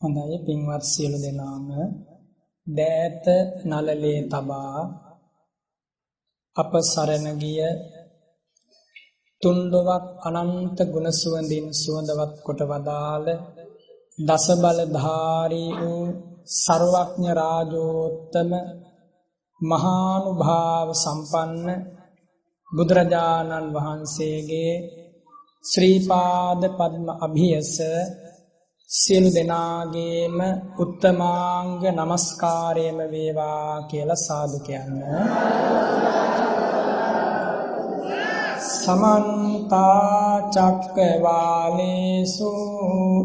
හොඳයි පින්වත් සියලු දෙනාම. දෑත නලලේ තබා අප සරණ ගිය තුන්දොවක් අනන්ත ගුණ සුවඳින් සුවඳවත් කොට වදාළ දස බලධාරී වූ ਸਰවඥ රාජෝත්තම මහානුභාව සම්පන්න බුදුරජාණන් වහන්සේගේ ශ්‍රී පාද පද්ම අභියස සියලු දෙනාගේම උත්තමාංග নমස්කාරයම වේවා කියලා සාදු කියන්න. සමන්ත චක්කවාලේසු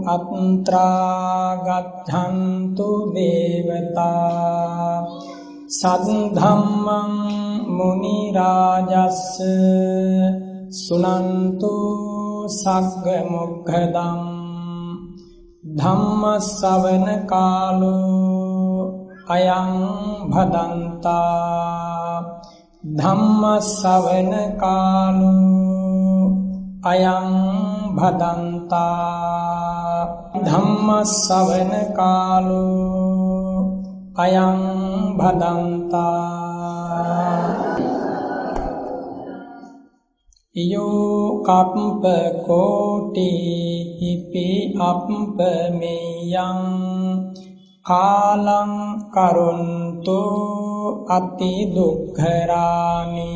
අත්‍රා ගච්ඡන්තු දේවතා සද්ධම්මං මුනි රාජස්ස සුනන්තු සග්ග මොක්ඛදං ධම්මස්සවන කාලෝ අයං භදන්තා. ධම්මස්සවන කාලෝ අයං භදන්තා. ධම්මස්සවන කාලෝ අයං භදන්තා. යෝ කප්ප කෝටි හිපි අප්පමෙයං කාලං කරුන්තු අති දුක්ඛරාමි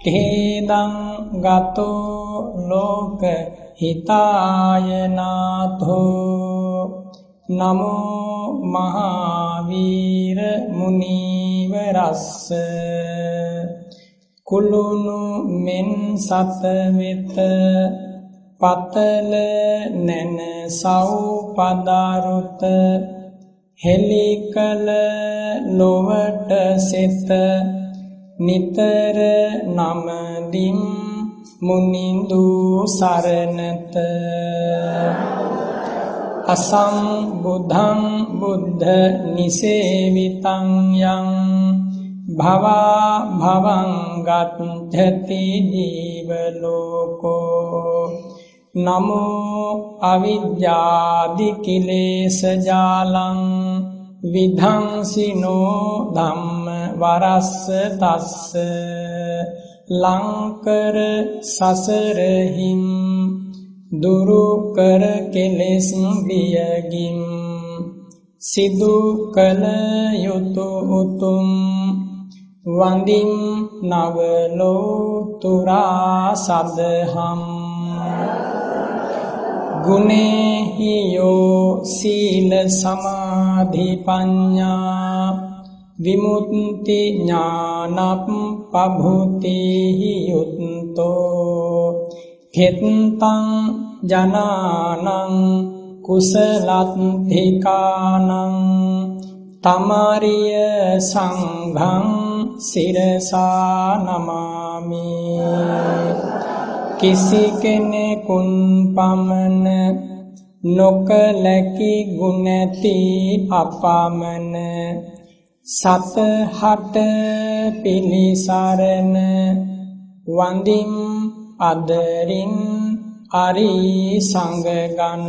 තේදං ගතෝ ලෝක හිතායනාතෝ නමෝ මහාවීර මුනිවරස්ස කුළුණු මෙන් සත වෙත පතල නැන සව් පදාරුත හෙලි කල ලොවට සෙත නිතර නමදිම් මුනිඳු සරණත. අසම් බුද්ධං බුද්ධ නිසේවිතං යං භවා භවං ගච්ඡති ජීවලෝකෝ නමෝ අවිද්‍යාදි කිලේශ ජාලං විධංසිනෝ ධම්ම වරස්ස තස්ස. ලංකර සසරහිම් දුරු කර කෙලෙස් බියගින් සිදු කල යුතු උතුම් වඳින් නවලෝතුරා සදහම් ගුණෙහියෝ සීල සමාධි පඤ්ඤා. විමුක්ති ඥානප් පභූතිහි යුත්තෝ. හෙත්තං ජනානං කුසලත්ථිකානං. තමාරිය සංඝං සිරසා නමාමි. කිසි කෙනෙකුන් පමණ නොකලකි ගුණති අපමණ. සතහට පිලිසරණ වඳින් අදරින් අරි සංගගන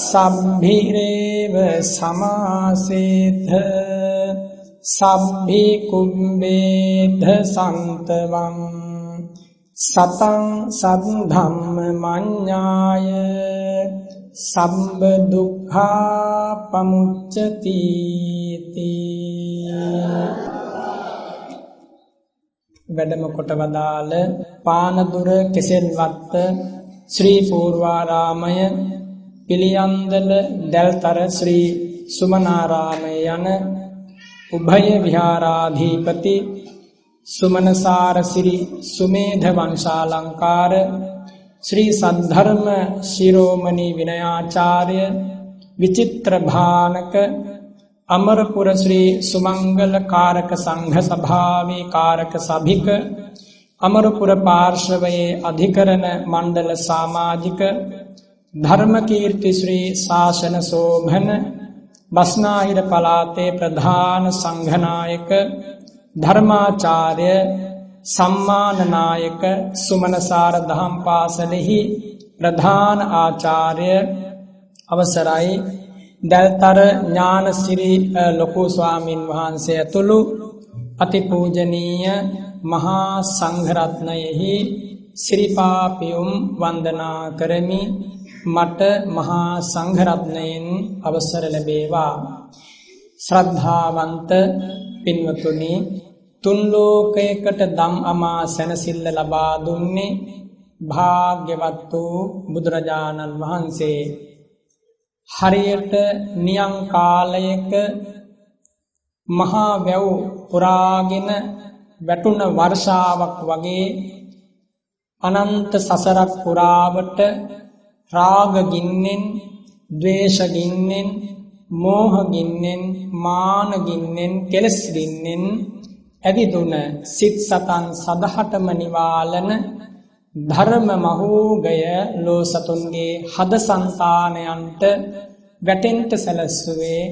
සම්භිරේව සමාසේත සම්භි කුම්බේධ සන්තවං සතං සද්ධම්ම මඤ්ඤාය සම්බ දුක්ඛා පමුච්චති වැඩම කොට වදාළ පානදුර කෙසෙල්වත්ත ශ්‍රී පූර්වාරාමය පිළියන්දල දැල්තර ශ්‍රී සුමනාරාමය යන උභය විහාරාධීපති සුමනසාර සිරි සුමේධ වංශාලංකාර ශ්‍රී සද්ධර්ම ශිරෝමණී විනයාචාර්ය විචිත්‍ර භානක අමරපුර ශ්‍රී සුමංගල කාරක සංඝ සභාවේ කාරක සභික අමරපුර පාර්ශවයේ අධිකරණ මණ්ඩල සමාජික ධර්මකීර්ති ශ්‍රී ශාසන සෝභන බස්නාහිර පලාතේ ප්‍රධාන සංඝනායක ධර්මාචාර්ය සම්මානනායක සුමනසාර දහම් පාසලෙහි ප්‍රධාන ආචාර්ය අවසරයි. දැල්තර ඥානසිරි ලොකු ස්වාමින් වහන්සේ ඇතුළු අතිපූජනීය මහා සංඝරත්නයෙහි සිරිපාපියුම් වන්දනා කරමි. මට මහා සංඝරත්නයෙන් අවසර ලැබේවා. ශ්‍රද්ධාවන්ත පින්වතුනි තුන් ලෝකයකට දම් අමා සැනසෙල්ල ලබා දුන්නේ භාග්‍යවත් වූ බුදුරජාණන් වහන්සේ. හරියට නියං කාලයක මහා වැව් පුරාගෙන වැටුන වර්ෂාවක් වගේ අනන්ත සසරක් පුරාවට රාගගින්නෙන් දවේශගින්නෙන් මෝහගින්නෙන් මානගින්නෙන් කෙලෙස්ගින්නෙන් ඇවිදුන සිත් සතන් සදහටම නිවාලන ධර්ම මහෝගය ලෝ සතුන්ගේ හද සංතානයන්ට වැටෙන්ට සැලස්സുවේ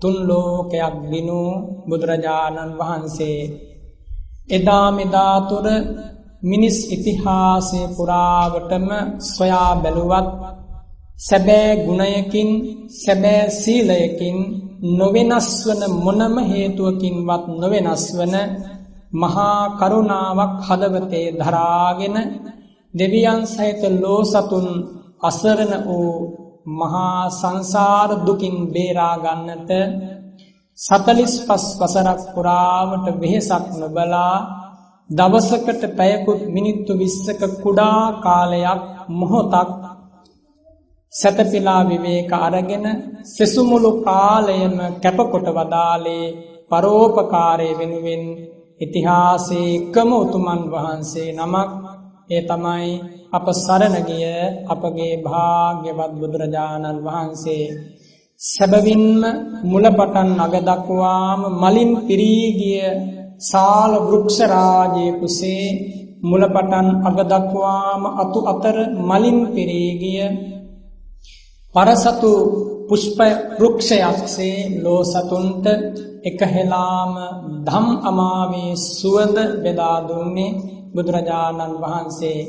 තුන් ලෝකයක් ගිනු බුදුරජාණන් වහන්සේ. එදා මෙදාතුර මිනිස් ඉතිහාසය පුරාවටම සොයා බැලුවත් සැබෑ ගුණයකින් සැබෑ සීලයකින් නොවෙනස් වන මොනම හේතුවකින්වත් නොවෙනස් වන මහා කරුණාවක් හදවතේ දරාගෙන දෙවියන් සහිත ලෝ සතුන් අසරණ වූ මහා සංසාර දුකින් බේරා ගන්නට සතලිස් පස් වසරක් පුරාවට වෙහෙසක් නොබලා දවසකට පැයකුත් මිනිත්තු විස්සක කුඩා කාලයක් මොහොතක් සැතපිලා විවේක අරගෙන සෙසුමුළු කාලයම කැපකොට වදාලේ පරෝපකාරය වෙනුවෙන් ඉතිහාසේ එකම උතුමන් වහන්සේ නමක්. ඒ තමයි අප සරණගිය අපගේ භාග්‍යවත් බුදුරජාණන් වහන්සේ. සැබවින්ම මුලපටන් අගදක්වාම මලින් පිරීගිය සාල වෘක්ෂරාජය කුසේ මුලපටන් අගදක්වාම අතු අතර මලින් පිරීගිය පරසතු පුෂ්ප වෘක්ෂයක්සේ ලෝ සතුන්ට එකහෙලාම ධම් අමාවේ සුවඳ බෙදා දුන්නේ බුදුරජාණන් වහන්සේ.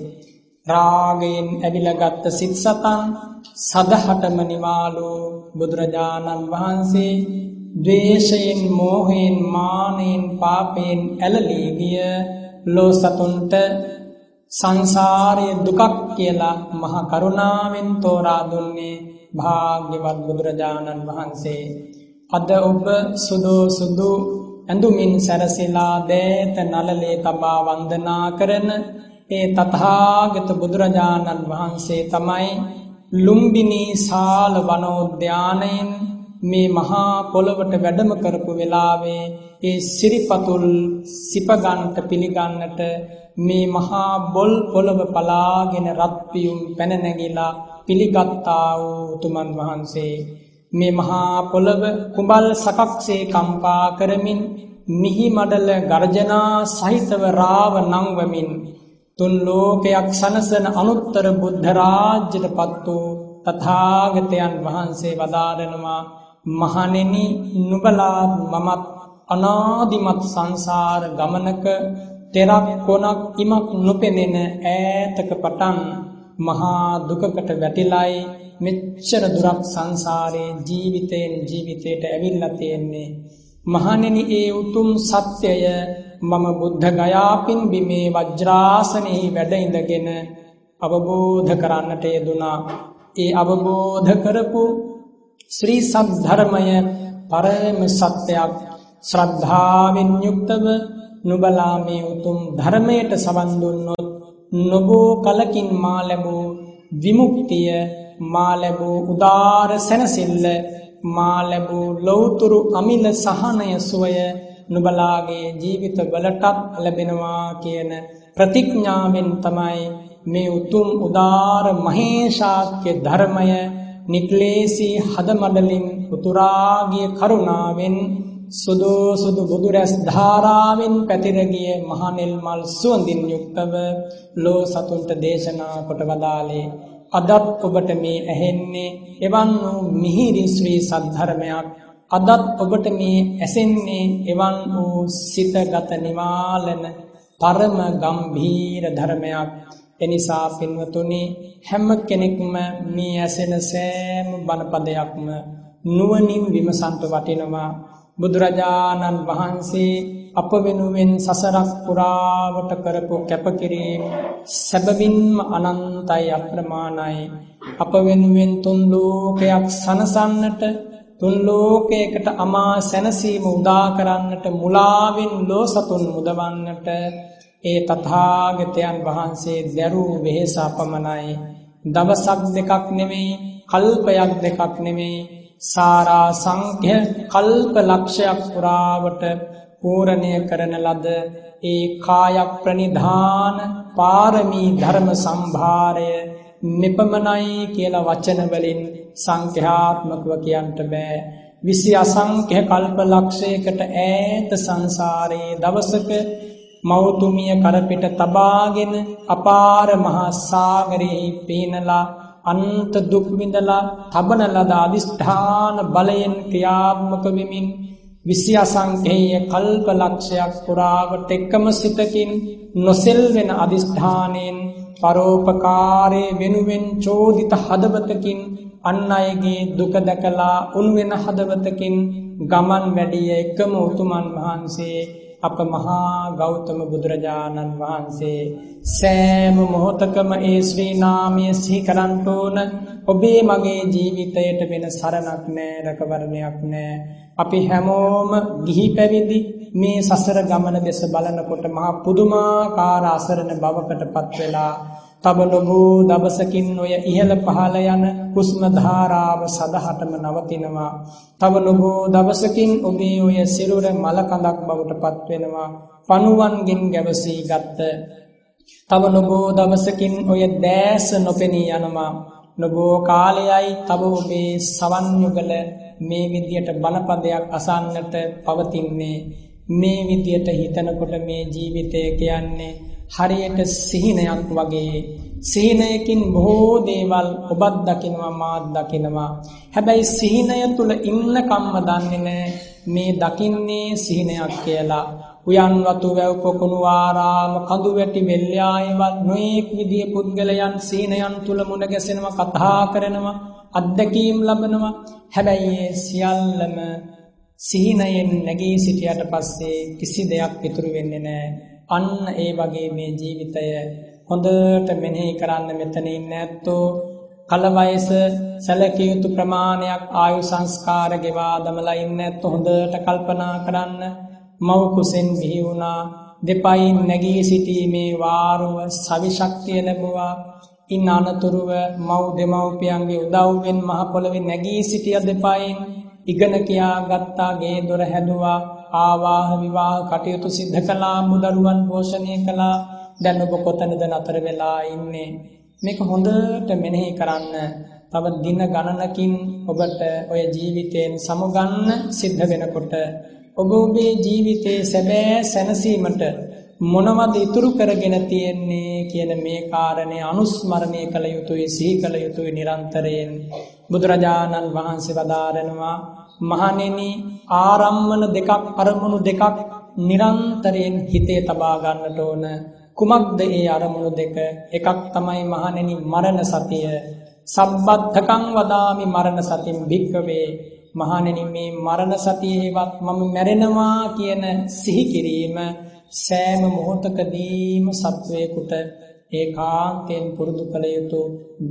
රාගයෙන් ඇවිලගත්ත සිත් සතන් සදහටම නිවාලු බුදුරජාණන් වහන්සේ ද්වේෂයෙන් මෝහයෙන් මානයෙන් පාපයෙන් ඇලලී ගිය ලෝ සතුන්ට සංසාරය දුකක් කියලා මහ කරුණාවෙන් තෝරා දුන්නේ භාග්‍යවත් බුදුරජාණන් වහන්සේ. අද ඔබ සුදෝ සුදු ඇඳුමින් සැරසිලා දෑත නලලේ තබා වන්දනා කරන ඒ තථාගත බුදුරජාණන් වහන්සේ තමයි ලුම්බිනී සාල වනෝද්‍යානයෙන් මේ මහා පොළොවට වැඩම කරපු වෙලාවේ ඒ සිරිපතුල් සිපගන්ට පිළිගන්නට මේ මහා බොල් පොළොව පලාගෙන රත්පියුම් පැන නැගිලා පිළිගත්තා වූ උතුමන් වහන්සේ. මේ මහා පොළව කුඹල් සකක්සේ කම්පා කරමින් මිහි මඩල ගර්ජනා සහිතව රාව නංවමින් තුන් ලෝකයක් සනසන අනුත්තර බුද්ධ රාජ්‍යයට පත් වූ තථාගතයන් වහන්සේ වදාරනවා මහණෙනි නුඹලාත් මමත් අනාදිමත් සංසාර ගමනක තෙරක් කොනක් ඉමක් නොපෙනෙන ඈතක පටන් මහා දුකකට වැටිලයි මෙච්චර දුරක් සංසාරයේ ජීවිතයෙන් ජීවිතයට ඇවිල්ලා තියෙන්නේ. මහණෙනි ඒ උතුම් සත්‍යය මම බුද්ධ ගයාපින් බිමේ වජ්‍රාසනෙහි වැඩ ඉඳගෙන අවබෝධ කරන්නට යෙදුනා ඒ අවබෝධ කරපු ශ්‍රී සද්ධර්මය පරම සත්‍යයක්. ශ්‍රද්ධාවෙන් යුක්තව නුබලා මේ උතුම් ධර්මයට සවන් දුන්නොත් නොබෝ කලකින් මා ලැබූ විමුක්තිය මා ලැබූ උදාර සැනසෙල්ල මා ලැබූ ලෞතුරු අමිල සහනය සුවය නුබලාගේ ජීවිත වලටත් ලැබෙනවා කියන ප්‍රතිඥාවෙන් තමයි මේ උතුම් උදාර මහේශාක්‍ය ධර්මය නික්ලේසී හදමඩලින් උතුරාගිය කරුණාවෙන් සුදු සුදු බුදු රැස් ධාරාවෙන් පැතිරගිය මහනෙල් මල් සුවඳින් යුක්තව ලෝ සතුන්ට දේශනා කොට වදාලේ අදත් ඔබට මේ ඇහෙන්නේ එවන් වූ මිහිරි ශ්‍රී සද්ධර්මයක්. අදත් ඔබට මේ ඇසෙන්නේ එවන් වූ සිතගත නිවාලන පරම ගම්භීර ධර්මයක්. එනිසා පින්වතුනි හැම කෙනෙක්ම මේ ඇසෙන සෑම බණපදයක්ම නුවණින් විමසන්ට වටිනවා. බුදුරජාණන් වහන්සේ අප වෙනුවෙන් සසරක් පුරාවට කරපු කැපකිරීම සැබවින්ම අනන්තයි අප්‍රමාණයි. අප වෙනුවෙන් තුන් ලෝකයක් සනසන්නට තුන් ලෝකයකට අමා සැනසීම උදා කරන්නට මුලාවෙන් ලෝ සතුන් මුදවන්නට ඒ තථාගතයන් වහන්සේ දැරූ වෙහෙස අපමණයි. දවසක් දෙකක් නෙමෙයි කල්පයක් දෙකක් නෙමෙයි. සාරා සංඛ්‍ය කල්ප ලක්ෂයක් පුරාවට පූරණය කරන ලද ඒ කාය ප්‍රනිධාන පාරමී ධර්ම සම්භාරය මෙපමණයි කියලා වචන වලින් සංඛ්‍යාත්මකව කියන්ට බෑ. විසි අසංඛ්‍ය කල්ප ලක්ෂයකට ඈත සංසාරයේ දවසක මෞතුමිය කරපිට තබාගෙන අපාර මහා සාගරයෙහි පීනලා අන්ත දුක් විඳලා තබන ලද අදිෂ්ඨාන බලයෙන් ක්‍රියාත්මක වෙමින් විසි අසංකේය කල්ප ලක්ෂයක් පුරාවට එක්කම සිතකින් නොසෙල්වෙන අදිෂ්ඨානයෙන් පරෝපකාරය වෙනුවෙන් චෝදිත හදවතකින් අන්න අයගේ දුක දැකලා උන්වෙන හදවතකින් ගමන් වැඩිය එකම උතුමන් වහන්සේ අප මහා ගෞතම බුදුරජාණන් වහන්සේ සෑම මොහොතකම ඒ ශ්‍රී නාමය සිහි කරන්ට ඕන. ඔබේ මගේ ජීවිතයට වෙන සරණක් නෑ රැකවරණයක් නෑ. අපි හැමෝම ගිහි පැවිදි මේ සසර ගමන දෙස බලනකොට මහා පුදුමාකාර අසරණ බවකට පත් වෙලා තව නොබෝ දවසකින් ඔය ඉහළ පහළ යන හුස්ම ධාරාව සදහටම නවතිනවා. තව නොබෝ දවසකින් ඔබේ ඔය සිරුර මල කඳක් බවට පත් වෙනවා. පණුවන්ගෙන් ගැවසී ගත්ත. තව නොබෝ දවසකින් ඔය දැස නොපෙනී යනවා. නොබෝ කාලයයි තව ඔබේ සවන් යුගල මේ විදියට බණපදයක් අසන්නට පවතින්නේ මේ විදියට හිතනකොට මේ ජීවිතය කියන්නේ හරියට සිහිනයක් වගේ. සිහිනයකින් බොහෝ දේවල් ඔබත් දකිනවා මාත් දකිනවා. හැබැයි සිහිනය තුල ඉන්න කම්ම දන්නේ නැහැ මේ දකින්නේ සිහිනයක් කියලා. උයන් වතු වැව් පොකුණු ආරාම කඳු වැටි වෙල්යායවත් නොඑක් විදිය පුද්ගලයන් සිහිනයන් තුල මුණ ගැසෙනවා කතා කරනවා අත්දැකීම් ලබනවා. හැබැයි සියල්ලම සිහිනයෙන් නැගී සිටියට පස්සේ කිසි දෙයක් ඉතුරු වෙන්නේ නැහැ අන්න ඒ වගේ මේ ජීවිතය හොඳට මෙනෙහි කරන්න මෙතන ඉන්න ඇත්තෝ කලවයස සැලකිය යුතු ප්‍රමාණයක් ආයු සංස්කාර ගෙවා දමලා ඉන්න ඇත්තෝ හොඳට කල්පනා කරන්න. මව් කුසෙන් බිහි වුණා. දෙපයින් නැගී සිටීමේ වාරුව සවිශක්තිය ලැබුවා. ඉන් අනතුරුව මව් දෙමව්පියන්ගේ උදව්වෙන් මහ පොළවේ නැගී සිටිය දෙපයින්. ඉගෙන කියා ගත්තා ගේ දොර හැදුවා. ආවාහ විවාහ කටයුතු සිද්ධ කළා මුදරුවන් පෝෂණය කළා. දැන් ඔබ කොතනද නතර වෙලා ඉන්නේ? මේක හොඳට මෙනෙහි කරන්න. තව දින ගණනකින් ඔබට ඔය ජීවිතයෙන් සමුගන්න සිද්ධ වෙනකොට ඔබ ඔබේ ජීවිතයේ සැබෑ සැනසීමට මොනවද ඉතුරු කරගෙන තියෙන්නේ කියන මේ කාරණේ අනුස්මරණය කළ යුතුයි සිහි කළ යුතුයි නිරන්තරයෙන්. බුදුරජාණන් වහන්සේ වදාරනවා මහණෙනි ආරම්මන දෙකක් අරමුණු දෙකක් නිරන්තරයෙන් හිතේ තබා ගන්නට ඕන. කුමක්ද ඒ අරමුණු දෙක? එකක් තමයි මහණෙනි මරණ සතිය. සබ්බත්තකං වදාමි මරණ සතින් භික්කවේ. මහණෙනි මේ මරණ සතියේවත් මම මැරෙනවා කියන සිහි කිරීම සෑම මොහොතකදීම සත්වයකට ඒකාන්තයෙන් පුරුදු කළ යුතු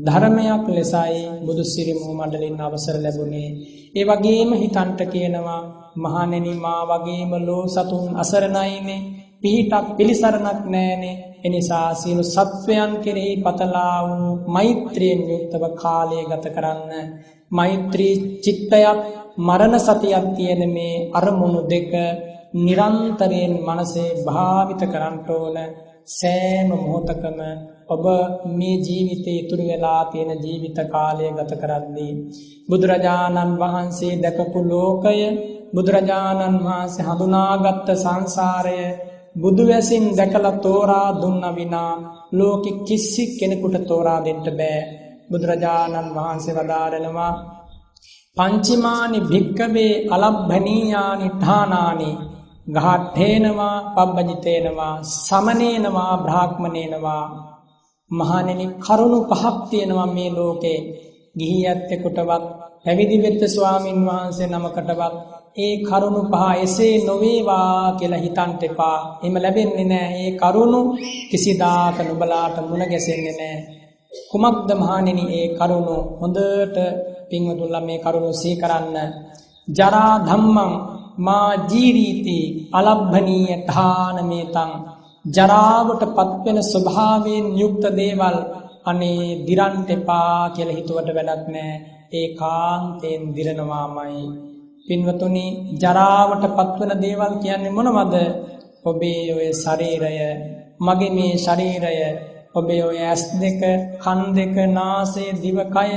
ධර්මයක් ලෙසයි බුදු සිරි මුහමඩලින් අවසර ලැබුණේ. ඒ වගේම හිතන්ට කියනවා මහණෙනි මා වගේම ලෝ සතුන් අසරණයිනේ. පිහිටක් පිළිසරණක් නෑනේ. එනිසා සියලු සත්වයන් කෙරෙහි පතලා වූ මෛත්‍රියෙන් යුක්තව කාලය ගත කරන්න. මෛත්‍රී චිත්තයක් මරණ සතියක් තියෙන මේ අරමුණු දෙක නිරන්තරයෙන් මනසේ භාවිත කරන්න ඕන. සෑම මොහොතකම ඔබ මේ ජීවිතේ ඉතුරු වෙලා තියෙන ජීවිත කාලය ගත කරද්දී බුදුරජාණන් වහන්සේ දැකපු ලෝකය බුදුරජාණන් වහන්සේ හඳුනාගත්ත සංසාරය බුදු වැසින් දැකලා තෝරා දුන්න විනා ලෝකෙ කිසි කෙනෙකුට තෝරා දෙන්න බෑ. බුදුරජාණන් වහන්සේ වදාරනවා පංචමානි භික්කවේ අලබ්භනීයානි ඨානානි ගහට්ඨේනවා පබ්බජිතේනවා සමනේනවා බ්‍රාහ්මණේනවා මහණෙනි කරුණු පහක් තියෙනවා මේ ලෝකේ ගිහි ඇත්තෙකුටවත් පැවිදි වෙච්ච ස්වාමින් වහන්සේ නමකටවත් ඒ කරුණු පහ එසේ නොවේවා කියලා හිතන්න එපා. එහෙම ලැබෙන්නේ නැහැ. ඒ කරුණු කිසිදාක නුඹලාට මුණ ගැසෙන්නේ නැහැ. කුමක්ද මහණෙනි ඒ කරුණු හොඳට පින්වතුන්ලා මේ කරුණු සිහි කරන්න. ජරා ධම්මං මා ජීරීති අලබ්භනීය ඨානමේතං ජරාවට පත්වෙන ස්වභාවයෙන් යුක්ත දේවල් අනේ දිරන්ට එපා කියලා හිතුවට වැඩක් නැහැ. ඒ කාන්තයෙන් දිරනවාමයි. පින්වතුනි ජරාවට පත්වන දේවල් කියන්නේ මොනවද? ඔබේ ඔය ශරීරය, මගේ මේ ශරීරය, ඔබේ ඔය ඇස් දෙක, කන් දෙක, නාසය, දිව, කය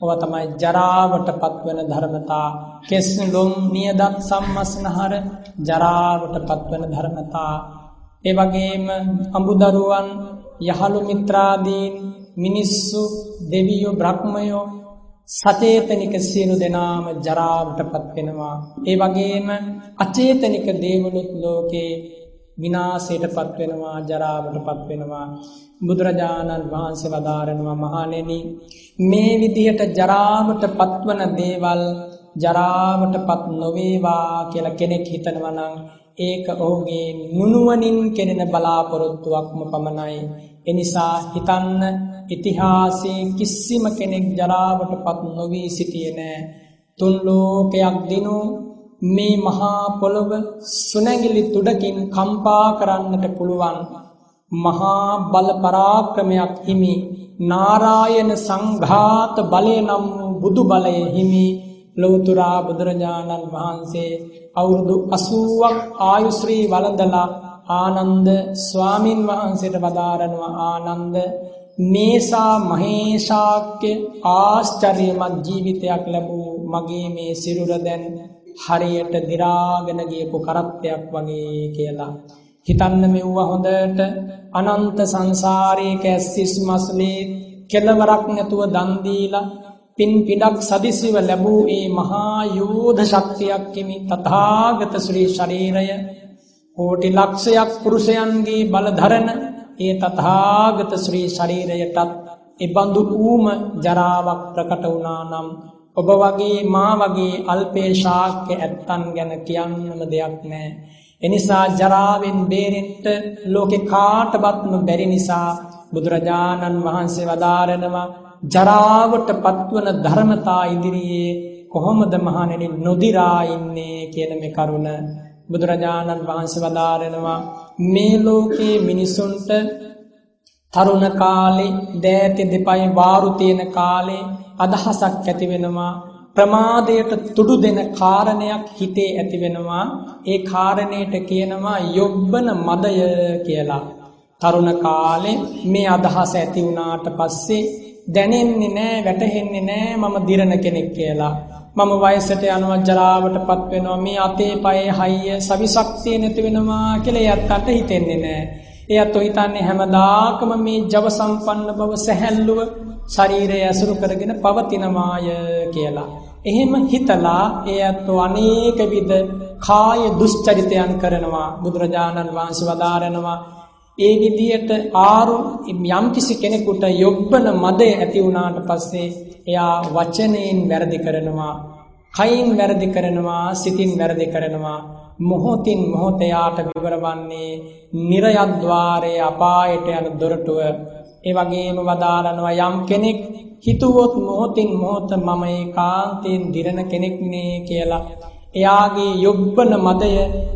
ඔව තමයි ජරාවට පත්වන ධර්මතා. කෙස් ලොම් නියදත් සම්මස්නහර ජරාවට පත්වන ධර්මතා. ඒ වගේම අඹදරුවන් යහළු මිත්‍රාදීන් මිනිස්සු දෙවියෝ බ්‍රහ්මයෝ සචේතනික සියලු දෙනාම ජරාවට පත් වෙනවා. ඒ වගේම අචේතනික දේවලුත් ලෝකේ විනාශයට පත් වෙනවා ජරාවට පත් වෙනවා. බුදුරජාණන් වහන්සේ වදාරනවා මහණෙනි මේ විදිහට ජරාවට පත්වන දේවල් ජරාවට පත් නොවේවා කියලා කෙනෙක් හිතනවා නම් ඒක ඔහුගේ නුනුවණින් කෙරෙන බලාපොරොත්තුවක්ම පමණයි. එනිසා හිතන්න ඉතිහාසයේ කිසිම කෙනෙක් ජරාවට පත් නොවී සිටියේ නෑ. තුන් ලෝකයක් දිනු මේ මහා පොළොව සුනැගිලි තුඩකින් කම්පා කරන්නට පුළුවන්. මහා බල පරාක්‍රමයක් හිමි. නාරායන සංඝාත බලය නම් වූ බුදු බලය හිමි. ලෞතුරා බුදුරජාණන් වහන්සේ අවුරුදු 80ක් ආයුශ්‍රී වළඳලා ආනන්ද ස්වාමින් වහන්සේට වදාරනවා ආනන්ද මේසා මහේශාක්‍ය ආශ්චර්යමත් ජීවිතයක් ලැබූ මගේ මේ සිරුර දැන් හරියට දි รา ගෙන ගියපු කරත්තයක් වගේ කියලා. හිතන්න මෙව්ව හොඳට අනන්ත සංසාරයේ කැස්සිස් මස්ලේ කෙලවරක් නැතුව දන් දීලා පින් පිඩක් සදිසිව ලැබූ ඒ මහා යෝධ ශක්තියක් කිමි තථාගත ශ්‍රී ශරීරය. කෝටි ලක්ෂයක් පුරුෂයන්ගේ බලධරන ඒ තථාගත ශ්‍රී ශරීරයටත් එබඳු ඌම ජරාවක් ප්‍රකට වුණා නම් ඔබ වගේ මා වගේ අල්පේ ශාක්‍ය ඇත්තන් ගැන කියන්නම දෙයක් නැහැ. එනිසා ජරාවෙන් බේරෙන්න ලෝකේ කාටවත්ම බැරි නිසා බුදුරජාණන් වහන්සේ වදාරනවා ජරාවට පත්වන ධර්මතා ඉදිරියේ කොහොමද මහණෙනි නොදිරා ඉන්නේ කියන මේ කරුණ බුදුරජාණන් වහන්සේ වදාරනවා මේ ලෝකේ මිනිසුන්ට තරුණ කාලේ දෑති දෙපයි වාරු තියෙන කාලේ අදහසක් ඇති වෙනවා. ප්‍රමාදයට තුඩු දෙන කාරණයක් හිතේ ඇති වෙනවා. ඒ කාරණයට කියනවා යොබ්බන මදය කියලා. තරුණ කාලේ මේ අදහස ඇති වුණාට පස්සේ දැනෙන්නේ නෑ වැටහෙන්නේ නෑ මම දිරණ කෙනෙක් කියලා. මම වයසට යනවා ජරාවට පත් වෙනවා මේ අතේ පයේ හයිය සවිශක්තිය නැති වෙනවා කියලා එයත් හිතෙන්නේ නෑ. එයත් හිතන්නේ හැමදාකම මේ ජව සම්පන්න බව සැහැල්ලුව ශරීරය ඇසුරු කරගෙන පවතිනමාය කියලා. එහෙම හිතලා එයත් අනේක විද කාය දුෂ්චරිතයන් කරනවා බුදුරජාණන් වහන්සේ වදාරනවා ඒ විදියට ආරු යම්කිසි කෙනෙකුට යොබ්බන මදය ඇති වුණාට පස්සේ එයා වචනයෙන් වැරදි කරනවා කයින් වැරදි කරනවා සිතින් වැරදි කරනවා මොහොතින් මොහොත යාට විවරවන්නේ නිරයද්්වාරයේ අපායට යන දොරටුව ඒ වගේම වදාරනවා යම් කෙනෙක් හිතුවොත් මොහොතින් මොහොත මම ඒකාන්තයෙන් දිරණ කෙනෙක්නේ කියලා. එයාගේ යොබ්බන මදය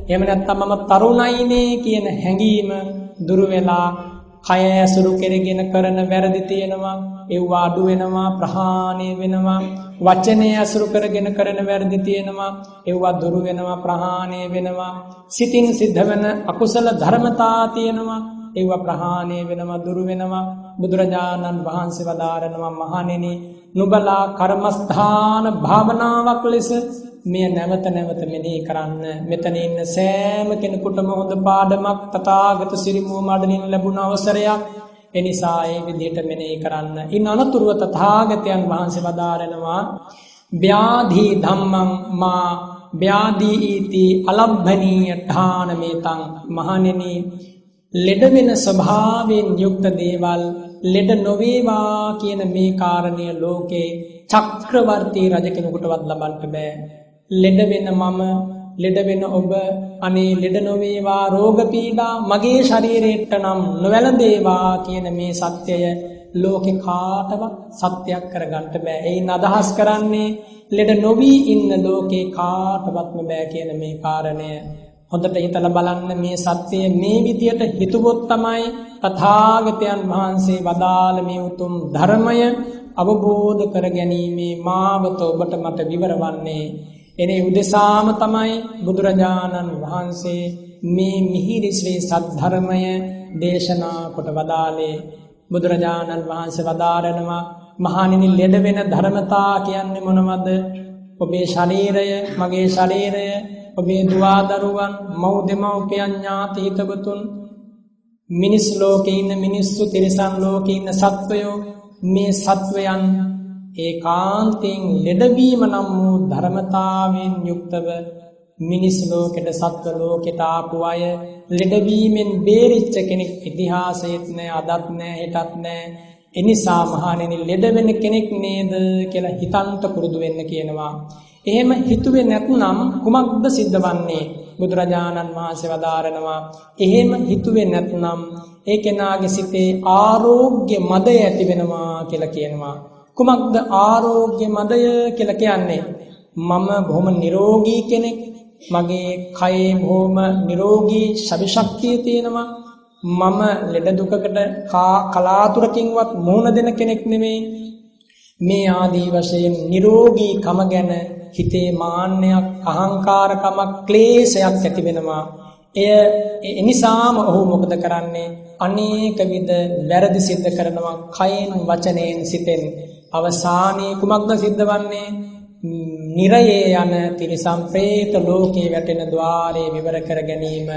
එහෙම නැත්නම් මම තරුණයිනේ කියන හැඟීම දුරු වෙලා කය ඇසුරු කෙරගෙන කරන වැරදි තියෙනවා ඒවා අඩු වෙනවා ප්‍රහාණය වෙනවා වචනය ඇසුරු කරගෙන කරන වැරදි තියෙනවා ඒවා දුරු වෙනවා ප්‍රහාණය වෙනවා. සිතින් සිද්ධ වෙන අකුසල ධර්මතා තියෙනවා. ඒව ප්‍රහාණය වෙනවා දුරු වෙනවා. බුදුරජාණන් වහන්සේ වදාරනවා මහණෙනි නුබලා කර්මස්ථාන භාවනාවක් ලෙස මෙය නැවත නැවත මෙනෙහි කරන්න. මෙතන ඉන්න සෑම කෙනෙකුටම හොඳ පාඩමක් තථාගත සිරිමෝ මඩලින් ලැබුණ අවසරයක්. එනිසා ඒ විදිහට මෙනෙහි කරන්න. ඉන් අනතුරුව තථාගතයන් වහන්සේ වදාරනවා ව්‍යාධී ධම්මං මා ව්‍යාධී ඊති අලබ්බනීය ඨානමේතං මහණෙනි ලෙඩ වෙන ස්වභාවයෙන් යුක්ත දේවල් ලෙඩ නොවේවා කියන මේ කාරණය ලෝකේ චක්‍රවර්තී රජ කෙනෙකුටවත් ලබන්න බෑ ලෙඩ වෙන මම ලෙඩ වෙන ඔබ අනේ ලෙඩ නොවේවා රෝග පීඩා මගේ ශරීරයට නම් නොවැළඳේවා කියන මේ සත්‍යය ලෝකෙ කාටවත් සත්‍යයක් කරගන්න බෑ. එයින් අදහස් කරන්නේ ලෙඩ නොවී ඉන්න ලෝකේ කාටවත්ම බෑ කියන මේ කාරණය හොඳට හිතලා බලන්න මේ සත්‍යය මේ විදියට හිතුවොත් තමයි තථාගතයන් වහන්සේ වදාළ මේ උතුම් ධර්මය අවබෝධ කර ගැනීමේ මාවත ඔබට මට විවරවන්නේ එනේ උදෙසාම තමයි බුදුරජාණන් වහන්සේ මේ මිහිරි ශ්‍රී සද්ධර්මය දේශනා කොට වදාලේ බුදුරජාණන් වහන්සේ වදාරනවා මහණෙනි ලෙඩ වෙන ධර්මතා කියන්නේ මොනවද? ඔබේ ශරීරය මගේ ශරීරය ඔබේ දුවා දරුවන් මව් දෙමව්පියන් ඥාති හිතවතුන් මිනිස් ලෝකේ ඉන්න මිනිස්සු තිරිසන් ලෝකේ ඉන්න සත්වයෝ මේ සත්වයන් ඒකාන්තයෙන් ලෙඩවීම නම් වූ ධර්මතාවෙන් යුක්තව මිනිස් ලෝකෙට සත්ව ලෝකෙට ආපු අය ලෙඩවීමෙන් බේරිච්ච කෙනෙක් ඉතිහාසයේත් නෑ අදත් නෑ හෙටත් නෑ එනිසා මහණෙනි ලෙඩ වෙන කෙනෙක් නේද කියලා හිතන්ට පුරුදු වෙන්න කියනවා. එහෙම හිතුවේ නැත්නම් කුමක්ද සිද්ධ වන්නේ? බුදුරජාණන් වහන්සේ වදාරනවා එහෙම හිතුවේ නැත්නම් ඒ කෙනාගේ සිතේ ආරෝග්‍ය මදය ඇති වෙනවා කියලා කියනවා. කුමක්ද ආරෝග්‍ය මදය කියලා කියන්නේ මම බොහොම නිරෝගී කෙනෙක් මගේ කයේ බොහොම නිරෝගී ශක්තිය තියෙනවා මම ලෙඩ දුකකට කලාතුරකින්වත් මුහුණ දෙන කෙනෙක් නෙමෙයි මේ ආදී වශයෙන් නිරෝගී කම ගැන හිතේ මාන්නයක් අහංකාරකමක් ක්ලේශයක් ඇති වෙනවා. එය එනිසාම ඔහු මොකද කරන්නේ? අනේක විද වැරදි සිද්ධ කරනවා කයෙන් වචනයෙන් සිතෙන්. අවසානයේ කුමක්ද සිද්ධ වන්නේ? නිරයේ යන තිරිසම් പ്രേත ලෝකේ වැටෙන ద్వාරේ විවර කර ගැනීම.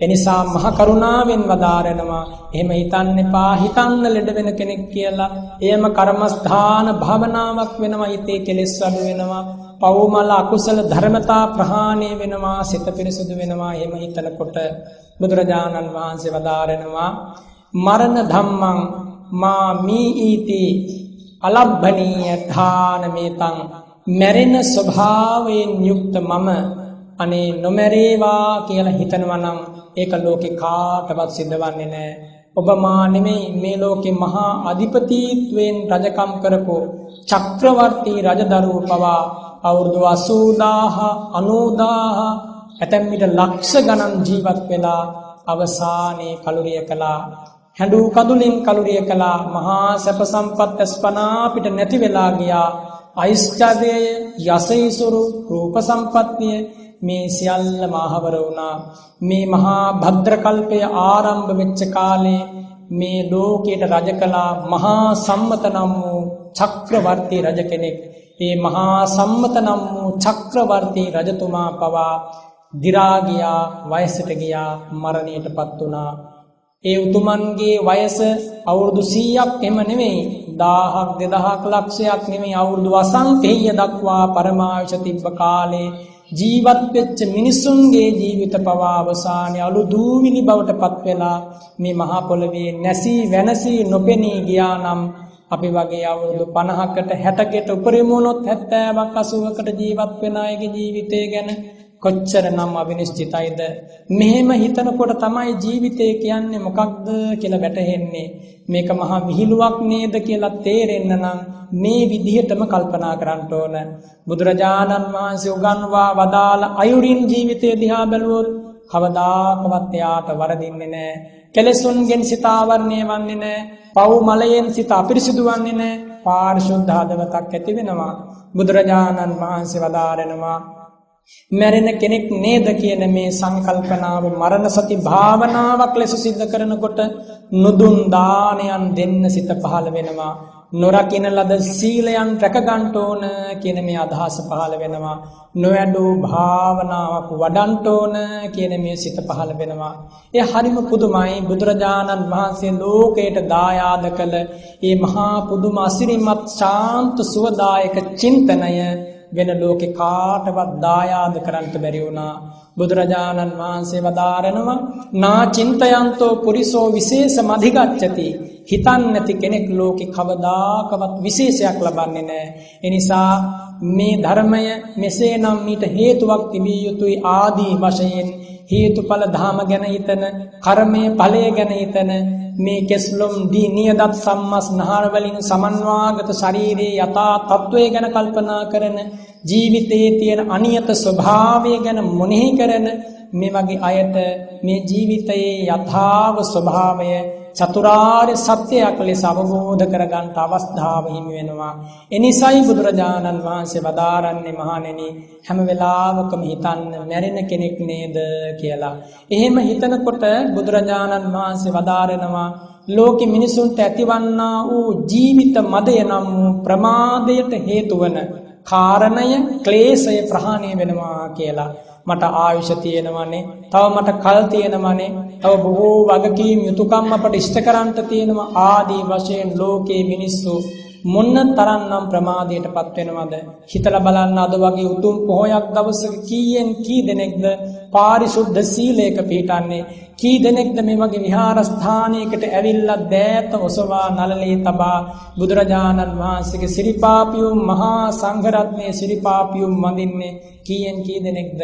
එනිසා මහ කරුණාවෙන් වදාරනවා. එහෙම හිතන්න එපා. හිතන්න ලෙඩ වෙන කෙනෙක් කියලා. එයම කර්මස්ථාන භවනාවක් වෙනවා. හිතේ කෙලෙස් අඩු වෙනවා. පවුමල අකුසල ධර්මතා ප්‍රහාණය වෙනවා. සිත පිරිසුදු වෙනවා. එහෙම හිතනකොට බුදුරජාණන් වහන්සේ වදාරනවා මරණ ධම්මං මා මී ඊති අලබ්බනීය ධානමේතං මැරෙන ස්වභාවයෙන් යුක්ත මම අනේ නොමැරේවා කියලා හිතනවා නම් ඒක ලෝකේ කාටවත් සිද්ධවන්නේ නැහැ. ඔබ මා නෙමෙයි මේ ලෝකේ මහා අධිපතිත්වයෙන් රජකම් කරපු චක්‍රවර්ති රජදරුව පවා අවුරුදු 80000 90000 ඇතැම් විට ලක්ෂ ගණන් ජීවත් වෙලා අවසානයේ කලුරිය කළා. හැඬු කඳුලින් කලුරිය කළා. මහා සැප සම්පත් අස්පනා පිට නැති වෙලා ගියා. ඓශ්චර්යය යසයිසුරු රූප සම්පත්තිය මේ සියල්ල මාහවර වුණා. මේ මහා භද්‍රකල්පය ආරම්භ වෙච්ච කාලේ මේ ලෝකයට රජ කළා මහා සම්මත නම් වූ චක්‍රවර්ති රජ කෙනෙක්. ඒ මහා සම්මත නම් වූ චක්‍රවර්ති රජතුමා පවා දි รา ගියා වයසට ගියා මරණයටපත් වුණා. ඒ උතුමන්ගේ වයස අවුරුදු 100ක් එම නෙමෙයි. 1000ක් 2000ක් ලක්ෂයක් නෙමෙයි. අවුරුදු අසංඛේය දක්වා පරමායුෂ තිබ්බ කාලේ ජීවත් වෙච්ච මිනිසුන්ගේ ජීවිත පවා අවසානයේ අලු දූවිලි බවට පත් වෙලා මේ මහා පොළවේ නැසී වෙනසී නොපෙනී ගියා නම් අපි වගේ අවුරුදු 50කට 60කට උපරිම වුණොත් 70ක් 80කට ජීවත් වෙන අයගේ ජීවිතය ගැන කොච්චරනම් අවිනිශ්චිතයිද? මෙහෙම හිතනකොට තමයි ජීවිතය කියන්නේ මොකක්ද කියලා වැටහෙන්නේ. මේක මහා විහිළුවක් නේද කියලා තේරෙන්න නම් මේ විදිහටම කල්පනා කරන්න ඕන. බුදුරජාණන් වහන්සේ උගන්වා වදාළ අයුරින් ජීවිතය දිහා බැලුවොත් කවදාකවත් එයාට වරදින්නේ නැහැ. කෙලෙසුන්ගෙන් සිත ආවරණය වන්නේ නැහැ. පව් මලයෙන් සිත අපිරිසිදු වන්නේ නැහැ. පාරිශුද්ධ හදවතක් ඇති වෙනවා. බුදුරජාණන් වහන්සේ වදාරනවා මැරෙන කෙනෙක් නේද කියන මේ සංකල්පනාව මරණ සති භාවනාවක් ලෙස සිද්ධ කරනකොට නුදුන් දානයන් දෙන්න සිත පහළ වෙනවා. නොරකින ලද සීලයන් රැකගන්න ඕන කියන මේ අදහස පහළ වෙනවා. නොවැඩූ භාවනාවක් වඩන්ට ඕන කියන මේ සිත පහළ වෙනවා. ඒ හරිම පුදුමයි. බුදුරජාණන් වහන්සේ ලෝකයට දායාද කළ මේ මහා පුදුම අසිරිමත් ශාන්ත සුවදායක චින්තනය වෙන ලෝකෙ කාටවත් දායාද කරන්නට බැරි වුණා. බුදුරජාණන් වහන්සේ වදාරනවා නා චින්තයන්තෝ පුරිසෝ විශේෂ මධිගච්ඡති හිතන් නැති කෙනෙක් ලෝකෙ කවදාකවත් විශේෂයක් ලබන්නේ නැහැ. ඒ නිසා මේ ධර්මය මෙසේනම් මීට හේතුවක් තිබිය යුතුයි ආදී වශයෙන්. හේතුඵල ධාම ගැන හිතන කර්මය ඵලය ගැන හිතන මේ කෙස්ලොම් දී නියදත් සම්මස් නහර වලින් සමන්වාගත ශරීරයේ යථා තත්වය ගැන කල්පනා කරන ජීවිතයේ තියෙන අනියත ස්වභාවය ගැන මොනෙහි කරන මේ වගේ අයට මේ ජීවිතයේ යථාව ස්වභාවය චතුරාර්ය සත්‍යයක් ලෙස අවබෝධ කරගන්න අවස්ථාව හිමි වෙනවා. එනිසයි බුදුරජාණන් වහන්සේ වදාරන්නේ මහණෙනි හැම වෙලාවකම හිතන්න මැරෙන කෙනෙක් නේද කියලා. එහෙම හිතනකොට බුදුරජාණන් වහන්සේ වදාරනවා ලෝකෙ මිනිසුන්ට ඇතිවන්නා වූ ජීවිත මදය නම් වූ ප්‍රමාදයට හේතු වන කාරණය ක්ලේශය ප්‍රහාණය වෙනවා කියලා. මට ආයුෂ තියෙනවනේ. තව මට කල් තියෙනවනේ. තව බොහෝ වගකීම් යුතුයකම් අපට ඉෂ්ට කරන්ට තියෙනවා. ආදී වශයෙන් ලෝකේ මිනිස්සු මොන්න තරන්නම් ප්‍රමාදයටපත් වෙනවද? හිතලා බලන්න අද වගේ උතුම් පොහොයක් දවසක කීයෙන් කී දෙනෙක්ද පාරිශුද්ධ සීලයක පිළිටන්නේ කී දෙනෙක්ද මේ වගේ විහාරස්ථානයකට ඇවිල්ලා දෑත ඔසවා නළලේ තබා? බුදුරජාණන් වහන්සේගේ සිරිපාපියුම් මහා සංඝරත්නයේ සිරිපාපියුම් වඳින්නේ කීයෙන් කී දෙනෙක්ද?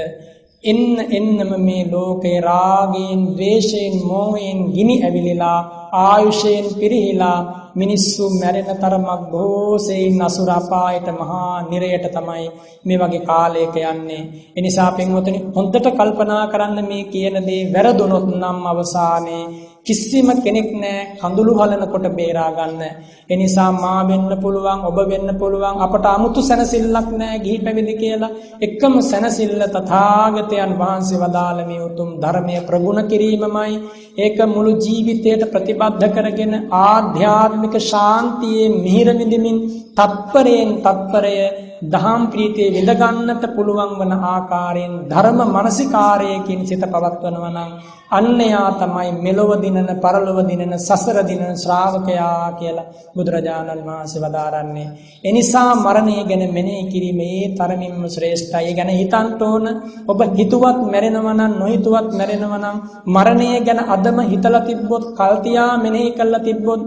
එන්න එන්නම මේ ලෝකේ රාගයෙන් ද්වේෂයෙන් මෝහයෙන් ගිනි ඇවිලිලා ආයුෂයෙන් පිරිහිලා මිනිස්සු මැරෙන තරමක් බොහෝසෙයින් අසුර අපායට මහා නිරයට තමයි මේ වගේ කාලයක යන්නේ. ඒ නිසා පින්වතුනි හොඳට කල්පනා කරන්න මේ කියන දේ වැරදුනොත් නම් අවසානයේ කිසිම කෙනෙක් නෑ කඳුළු හලනකොට බේරා ගන්න. ඒ නිසා මා වෙන්න පුළුවන්, ඔබ වෙන්න පුළුවන්. අපට 아무තු සැනසෙල්ලක් නෑ ගිහි පැවිදි කියලා. එකම සැනසෙල්ල තථාගතයන් වහන්සේ වදාළ මේ උතුම් ධර්මය ප්‍රගුණ කිරීමමයි. ඒක මුළු ජීවිතයට ප්‍රතිබද්ධ කරගෙන ආධ්‍යාත්මික ශාන්තියේ මිහිර විඳිමින් තත්පරයෙන් තත්පරය දහම් ප්‍රීතිය විඳගන්නට පුළුවන් වන ආකාරයෙන් ධර්ම මානසිකාරයකින් සිත පවත්වනවා නම් අන්නයා තමයි මෙලොව දිනන පරලොව දිනන සසර දිනන ශ්‍රාවකයා කියලා බුදුරජාණන් වහන්සේ වදාරන්නේ. එනිසා මරණය ගැන මෙනෙහි කිරීම ඒ තරමින්ම ශ්‍රේෂ්ඨයි. ගැන හිතන්න ඕන. ඔබ හිතුවත් මැරෙනවා නම් නොහිතුවත් මැරෙනවා නම් මරණය ගැන අදම හිතලා තිබ්බොත් කල්තියා මෙනෙහි කළා තිබ්බොත්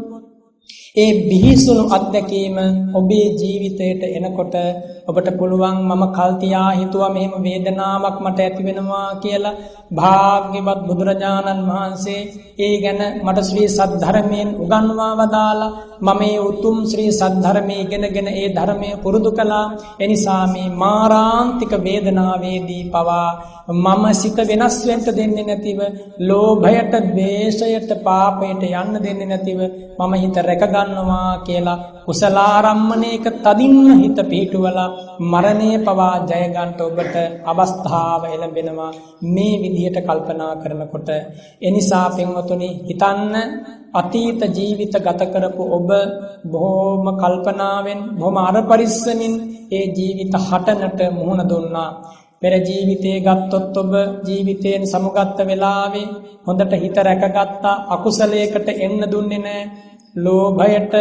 ඒ බිහිසුණු අත්දැකීම ඔබේ ජීවිතයට එනකොට ඔබට පුළුවන් මම කල්තියා හිතුවා මෙහෙම වේදනාවක් මට ඇති වෙනවා කියලා භාග්‍යවත් බුදුරජාණන් වහන්සේ ඒ ගැන මට ශ්‍රී සද්ධර්මයෙන් උගන්වා වදාලා මම මේ උතුම් ශ්‍රී සද්ධර්මයේ ඉගෙනගෙන ඒ ධර්මය පුරුදු කළා. එනිසා මේ මාරාන්තික වේදනාවේදී පවා මම සිත වෙනස් වෙන්න දෙන්නේ නැතිව ලෝභයට, ද්වේෂයට, පාපයට යන්න දෙන්නේ නැතිව මම හිත රැක ගන්නවා කියලා කුසලාරම්මණයක තදින්ම හිත පිහිටුවලා මරණය පවා ජය ගන්නට ඔබට අවස්ථාව එළඹෙනවා. මේ විදිහට කල්පනා කරනකොට එනිසා පින්වතුනි හිතන්න අතීත ජීවිත ගත කරපු ඔබ බොහෝම කල්පනාවෙන් බොහොම අර පරිස්සමින් ඒ ජීවිත හටනට මුහුණ දුන්නා. පෙර ජීවිතේ ගත්තොත් ඔබ ජීවිතයෙන් සමුගත්ත වෙලාවේ හොඳට හිත රැකගත්තා අකුසලයකට එන්න දුන්නේ නැහැ ලෝභයට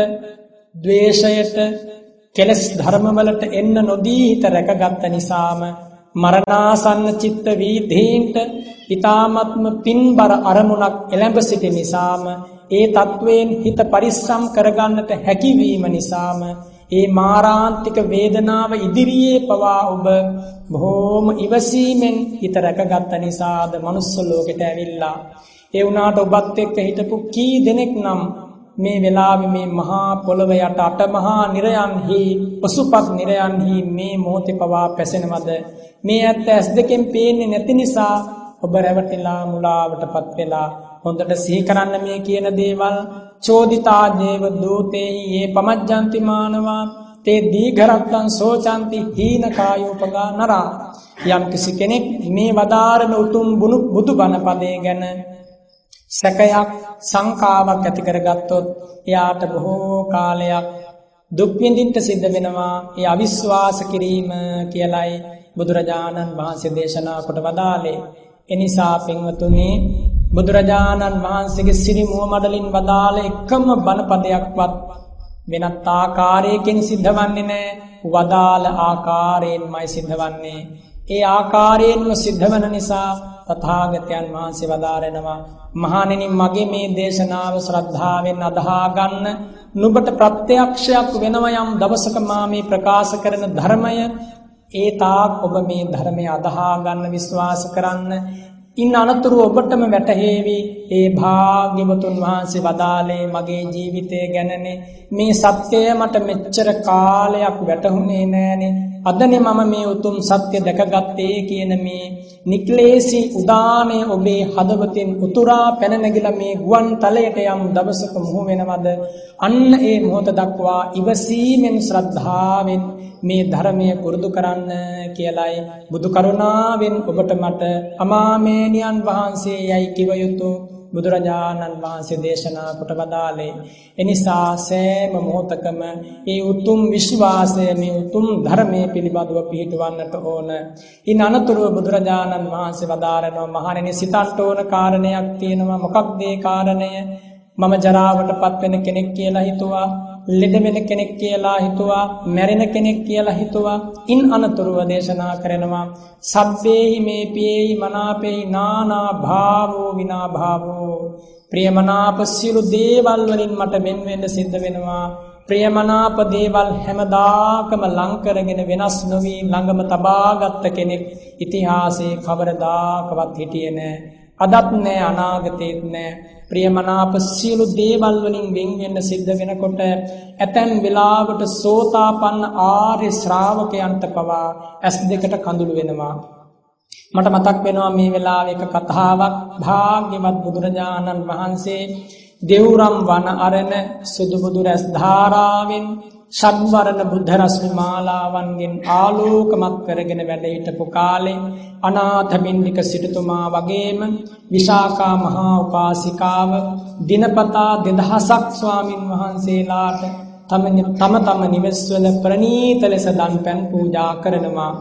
ද්වේෂයට කෙලස් ධර්මවලට එන්න නොදී හිත රැකගත්ත නිසාම මරණාසන්න චිත්ත වීදීන්ට ඊ타මත්ම පින්බර අරමුණක් එළඹ සිටි නිසාම ඒ තත්වයෙන් හිත පරිස්සම් කරගන්නට හැකිවීම නිසාම ඒ මාරාන්තික වේදනාව ඉදිරියේ පවා ඔබ බොහෝම ඉවසීමෙන් හිත රැකගත්ත නිසාද manuss ලෝකෙට ඇවිල්ලා. ඒ වුණාට ඔබත් එක්ක හිටපු කී දෙනෙක් නම් මේ වෙලාවේ මේ මහා පොළව යට අට මහා නිරයන්හි පසුපත් නිරයන්හි මේ මොහොතේ පවා පැසෙනවද? මේ ඇත්ත ඇස් දෙකෙන් පේන්නේ නැති නිසා ඔබ රැවටිලා මුලාවටපත් වෙලා හොඳට සිහි කරන්න මේ කියන දේවල්. චෝදිතා දේව දූතේහි ඒ පමජ්ජන්ති මානවා තේ දීඝරත්තං සෝචන්ති හීන කායෝපගා නරා. යම් කිසි කෙනෙක් මේ වදාරන උතුම් බුදු බණ පදේ ගැන සැකයක් සංකාවක් ඇති කරගත්තොත් එයාට බොහෝ කාලයක් දුක් විඳින්න සිද්ධ වෙනවා. ඒ අවිශ්වාස කිරීම කියලයි බුදුරජාණන් වහන්සේ දේශනා කොට වදාළේ. එනිසා පින්වතුනි බුදුරජාණන් වහන්සේගේ සිරි මුව මඩලින් වදාළ එකම බණපදයක්වත් වෙනත් ආකාරයකින් සිද්ධවන්නේ නැහැ. වදාළ ආකාරයෙන්මයි සිද්ධවන්නේ. ඒ ආකාරයෙන්ම සිද්ධවන නිසා තථාගතයන් වහන්සේ වදාරනවා මහණෙනි මගේ මේ දේශනාව ශ්‍රද්ධාවෙන් අදහා ගන්න නුඹට ප්‍රත්‍යක්ෂයක් වෙනව යම් දවසක මා මේ ප්‍රකාශ කරන ධර්මය. ඒ තාක් ඔබ මේ ධර්මය අදහා ගන්න විශ්වාස කරන්න. ඉන් අනතුරු ඔබටම වැටහේවි. ඒ භාග්‍යවතුන් වහන්සේ වදාලේ මගේ ජීවිතය ගැනනේ. මේ සත්‍යය මට මෙච්චර කාලයක් වැටහුණේ නෑනේ. අදනේ මම මේ උතුම් සත්‍ය දැකගත්තේ කියන මේ නික්ලේසි උදානය ඔබේ හදවතින් උතුරා පැන නැගිලා මේ ගුවන් තලයට යම් දවසක මුහු වෙනවද? අන්න ඒ මොහොත දක්වා ඉවසීමෙන් ශ්‍රද්ධාවෙන් මේ ධර්මය පුරුදු කරන්න කියලයි බුදු කරුණාවෙන් ඔබට මට අමාමේනියන් වහන්සේ යයි කිව යුතු බුදුරජාණන් වහන්සේ දේශනා කොට වදාළේ එනිසා සෑම මොහොතකම ඒ උතුම් විශ්වාසය මේ උතුම් ධර්මයේ පිළිබඳව පිහිටවන්නට ඕන. ඉන් අනතුරුව බුදුරජාණන් වහන්සේ වදාරනවා මහණෙනි සිතන්ට ඕන කාරණයක් තියෙනවා මොකක්ද ඒ කාරණය? මම ජරාවට පත්වෙන කෙනෙක් කියලා හිතුවා ලෙඩ වෙන කෙනෙක් කියලා හිතුවා මැරෙන කෙනෙක් කියලා හිතුවා ඉන් අනතුරුව දේශනා කරනවා සබ්බේහි මේ පියේහි මනාපේහි නානා භාවෝ විනා භාවෝ ප්‍රියමනාප සියලු දේවල් වලින් මට වෙන් වෙන්න සිද්ධ වෙනවා. ප්‍රියමනාප දේවල් හැමදාකම ලං කරගෙන වෙනස් නොවි ළඟම තබාගත් කෙනෙක් ඉතිහාසයේ කවරදාකවත් හිටියේ නැහැ අදත් නැහැ අනාගතේත් නැහැ ප්‍රියමනාප සියලු දේවල් වලින් වෙන් වෙන්න සිද්ධ වෙනකොට ඇතැම් වෙලාවට සෝතාපන්න ආර්ය ශ්‍රාවකයන්ට පවා ඇස් දෙකට කඳුළු වෙනවා. මට මතක් වෙනවා මේ වෙලාවේ එක කතාවක් භාග්‍යවත් බුදුරජාණන් වහන්සේ දෙව්රම් වන අරණ සුදු බුදු රැස් ධාරාවෙන් ෂඩ්වරණ බුද්ධ රශ්මි මාලාවන්ගෙන් ආලෝකමත් කරගෙන වැඩ හිටපු කාලේ අනාථබින්දික සිටුතුමා වගේම විශාකා මහා උපාසිකාව දිනපතා දෙදහසක් ස්වාමින් වහන්සේලාට තම තම තම නිවෙස්වල ප්‍රනීත ලෙස දන් පැන් පූජා කරනවා.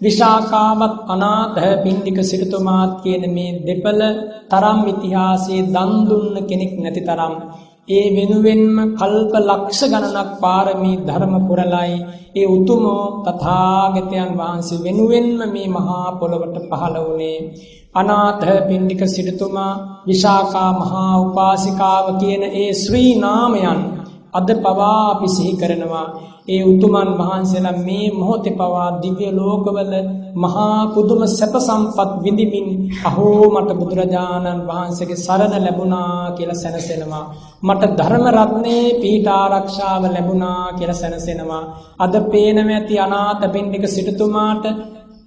විශාකාවත් අනාථ පින්ඩික සිටුතුමාත් කියන මේ දෙපළ තරම් ඉතිහාසයේ දන් දුන්න කෙනෙක් නැති තරම් ඒ වෙනුවෙන්ම කල්ප ලක්ෂ ගණනක් පාරමී ධර්ම පුරලයි. ඒ උතුමෝ තථාගතයන් වහන්සේ වෙනුවෙන්ම මේ මහා පොළොවට පහළ වුණේ. අනාථ පින්ඩික සිටුතුමා විශාකා මහා උපාසිකාව කියන ඒ ශ්‍රී නාමයන් අද පවා අපි සිහි කරනවා. ඒ උතුමන් වහන්සේලා මේ මොහොතේ පවා දිව්‍ය ලෝකවල මහා පුදුම සැප සම්පත් විඳිමින් අහෝ මට බුදුරජාණන් වහන්සේගේ සරණ ලැබුණා කියලා සැනසෙනවා. මට ධර්ම රත්නේ පීඨ ආරක්ෂාව ලැබුණා කියලා සැනසෙනවා. අද පේනම ඇති අනාථ පින්ඩික සිටුතුමාට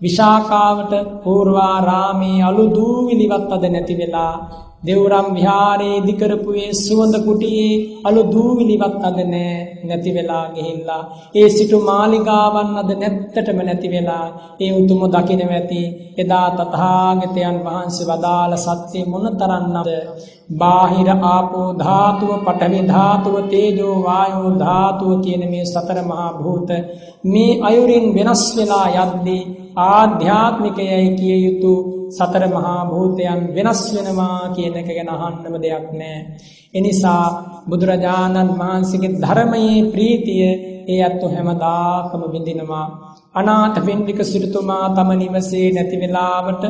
විශාකාවට පූර්වාරාමේ අලු දූවිලිවත් අද නැති වෙලා දෙව්රම් විහාරයේ ඉදිකරපු ඒ සුවඳ කුටියේ අලු දූවිලිවත් අද නෑ නැති වෙලා ගිහිල්ලා. ඒ සිටු මාලිගාවන් අද නැත්තටම නැති වෙලා. ඒ උතුම දකින්න ඇති එදා තථාගතයන් වහන්සේ වදාළ සත්‍ය මොනතරම්ද බාහිර ආපෝ ධාතුව පඨවි ධාතුව තේජෝ වායෝ ධාතුව කියන මේ සතර මහා භූත මේ අයුරින් වෙනස් වෙලා යද්දී ආධ්‍යාත්මිකයයි කිය යුතු සතර මහා භූතයන් වෙනස් වෙනවා කියන එක ගැන අහන්නම දෙයක් නෑ. එනිසා බුදුරජාණන් වහන්සේගේ ධර්මයේ ප්‍රීතිය ඒ අත්තු හැමදාකම විඳිනවා. අනාථ පින්ඩික සිටුතුමා තම නිවසේ නැති වෙලාවට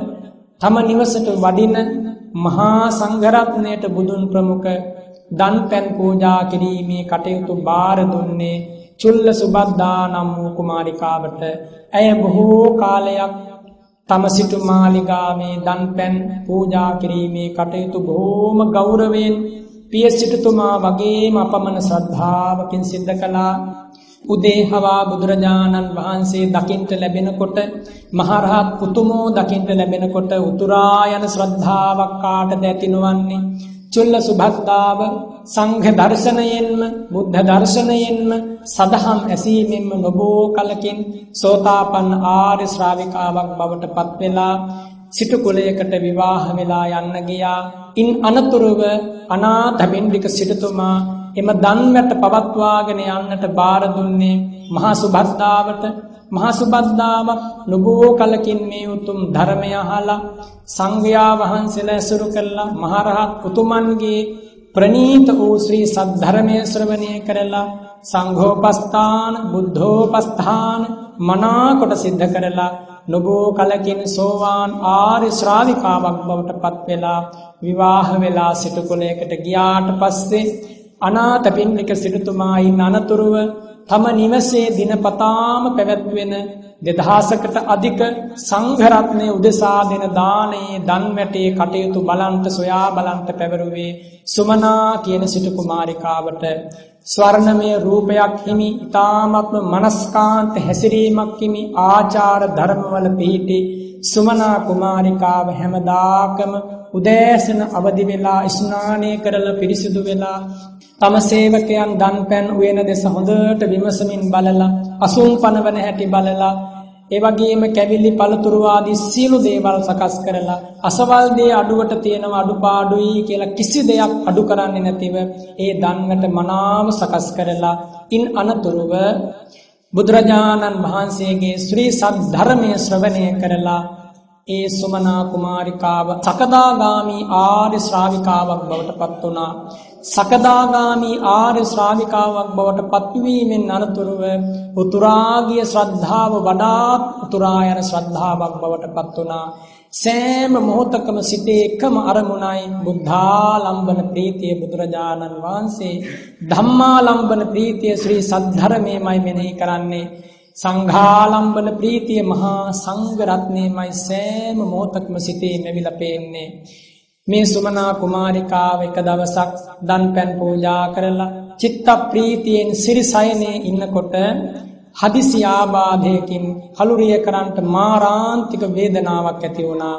තම නිවසට වඩින මහා සංඝරත්නයට බුදුන් ප්‍රමුඛ දන් පැන් පූජා කිරීමේ කටයුතු බාර දුන්නේ චුල්ල සුබද්දා නම් වූ කුමාරිකාවට ඇය බොහෝ කාලයක් තම සිටු මාලිගාමේ දන් පැන් පූජා කිරීමේ කටයුතු බොහෝම ගෞරවයෙන් පිය සිටුතුමා වගේම අපමණ ශ්‍රද්ධාවකින් සිද්ධ කළා. උදේ හවා බුදුරජාණන් වහන්සේ දකින්ට ලැබෙනකොට මහරහත් උතුමෝ දකින්ට ලැබෙනකොට උතුරා යන ශ්‍රද්ධාවක් කාටද ඇතිනවන්නේ? චුල්ල සුභද්දාව සංඝ දර්ශනයෙන්ම බුද්ධ දර්ශනයෙන්ම සදහම් ඇසීමෙන්ම නොබෝ කලකින් සෝතාපන්න ආර්ය ශ්‍රාවිකාවක් බවට පත් වෙලා සිටු කුලයකට විවාහ වෙලා යන්න ගියා. ඉන් අනතුරුව අනාථපිණ්ඩික සිටුතුමා එම දන්වැට පවත්වාගෙන යන්නට බාර දුන්නේ මහා සුබද්දාවට මහා සුබද්දාවක් නොබෝ කලකින් මේ උතුම් ධර්මය අහලා සංඝයා වහන්සේලා ඇසුරු කළා මහරහත් උතුමන්ගේ ප්‍රනීත වූ ශ්‍රී සද්ධර්මය ශ්‍රවණය කරලා සංඝෝපස්ථාන බුද්ධෝපස්ථාන මනාකොට සිද්ධ කරලා නොබෝ කලකින් සෝවාන් ආර්ය ශ්‍රාවිකාවක් බවට පත් වෙලා විවාහ වෙලා සිටු කුලයකට ගියාට පස්සේ අනාථපිණ්ඩික සිටුතුමායින් අනතුරුව තම නිවසේ දිනපතාම පැවැත්වෙන දෙදහසකට අධික සංඝරත්නය උදෙසා දෙන දානයේ දන්වැටේ කටයුතු බලන්ට සොයා බලන්ට පැවරුවේ සුමනා කියන සිටු කුමාරිකාවට ස්වර්ණමය රූපයක් හිමි ඉතාමත්ම මනස්කාන්ත හැසිරීමක් හිමි ආචාර ධර්මවල පිහිටි සුමනා කුමාරිකාව හැමදාකම උදෑසන අවදි වෙලා ස්නානය කරලා පිරිසිදු වෙලා තම සේවකයන් දන් පැන් උයන දෙස හොඳට විමසමින් බලලා අසුන් පනවන හැටි බලලා ඒ වගේම කැවිලි පළතුරු ආදී සියලු දේවල් සකස් කරලා අසවල් දේ අඩුවට තියෙනවා අඩුපාඩුයි කියලා කිසි දෙයක් අඩු කරන්නේ නැතිව ඒ දන්වට මනාව සකස් කරලා ඉන් අනතුරුව බුදුරජාණන් වහන්සේගේ ශ්‍රී සද්ධර්මය ශ්‍රවණය කරලා ඒ සුමනා කුමාරිකාව සකදාගාමි ආර්ය ශ්‍රාවිකාවක් බවට පත් වුණා. සකදාගාමි ආර්ය ශ්‍රාවිකාවක් බවට පත්වීමෙන් අනතුරුව උතුරාගිය ශ්‍රද්ධාව වඩාත් උතුරා යන ශ්‍රද්ධාවක් බවට පත් වුණා. සෑම මොහොතකම සිතේ එකම අරමුණයි බුද්ධාලම්බන ප්‍රීතිය බුදුරජාණන් වහන්සේ. ධම්මාලම්බන ප්‍රීතිය ශ්‍රී සද්ධර්මයමයි මෙනෙහි කරන්නේ. සංඝාලම්බන ප්‍රීතිය මහා සංඝරත්නයමයි සෑම මොහොතක්ම සිතේ මෙවිලා පේන්නේ. මේ සුමනා කුමාරිකාව එක දවසක් දන් පැන් පූජා කරලා චිත්ත ප්‍රීතියෙන් සිරිසයනේ ඉන්නකොට හදිසි ආබාධයකින් කලුරිය කරන්ට මාරාන්තික වේදනාවක් ඇති වුණා.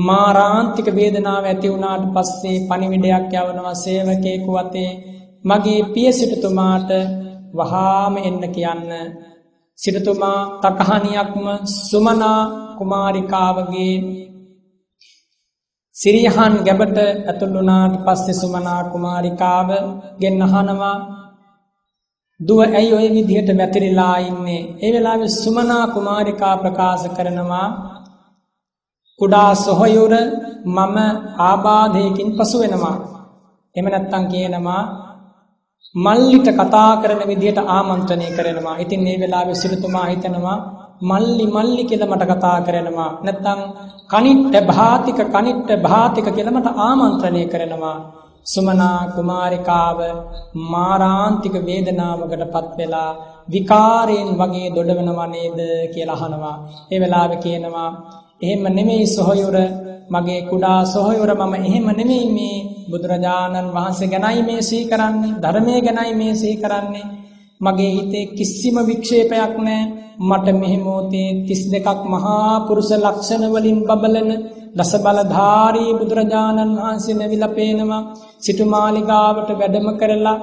මාරාන්තික වේදනාව ඇති වුණාට පස්සේ පණිවිඩයක් යවනවා සේවකයෙකු අතේ මගේ පිය සිටුතුමාට වහාම එන්න කියන්න. සිටතුමා තකහනියක්ම සුමනා කුමාරිකාවගේ සිරියහන් ගැබට ඇතුළුනාට පස්සෙ සුමනා කුමාරිකාව ගෙන් අහනවා දුව ඇයි ඔය විදිහට වැතිරිලා ඉන්නේ? ඒ වෙලාවෙ සුමනා කුමාරිකා ප්‍රකාශ කරනවා කුඩා සොහයුර මම ආබාධයකින් පසු වෙනවා. එම නැත්තං කියනවා මල්ලිට කතා කරන විදිහට ආමන්ත්‍රණය කරනවා. ඉතින් මේ වෙලාවේ සිටුතුමා හිතනවා මල්ලි මල්ලි කියලා මට කතා කරනවා. නැත්නම් කනිට්ට භාතික කනිට්ට භාතික කියලා මට ආමන්ත්‍රණය කරනවා. සුමනා කුමාරිකාව මාරාන්තික වේදනාවකට පත් වෙලා විකාරයෙන් වගේ දොඩවනවා නේද කියලා අහනවා. ඒ වෙලාවේ කියනවා එහෙම නෙමෙයි සොහයුර මගේ කුඩා සොහයුර මම එහෙම නෙමෙයි මේ බුදුරජාණන් වහන්සේ ගැනයි මේ සිහි කරන්නේ ධර්මයේ ගැනයි මේ සිහි කරන්නේ මගේ හිතේ කිසිම වික්ෂේපයක් නැහැ මට මෙහි මොහොතේ 32ක් මහා පුරුෂ ලක්ෂණ වලින් බබලන දස බලධාරී බුදුරජාණන් වහන්සේ නැවිලා පේනවා. සිටුමාලිගාවට වැඩම කරලා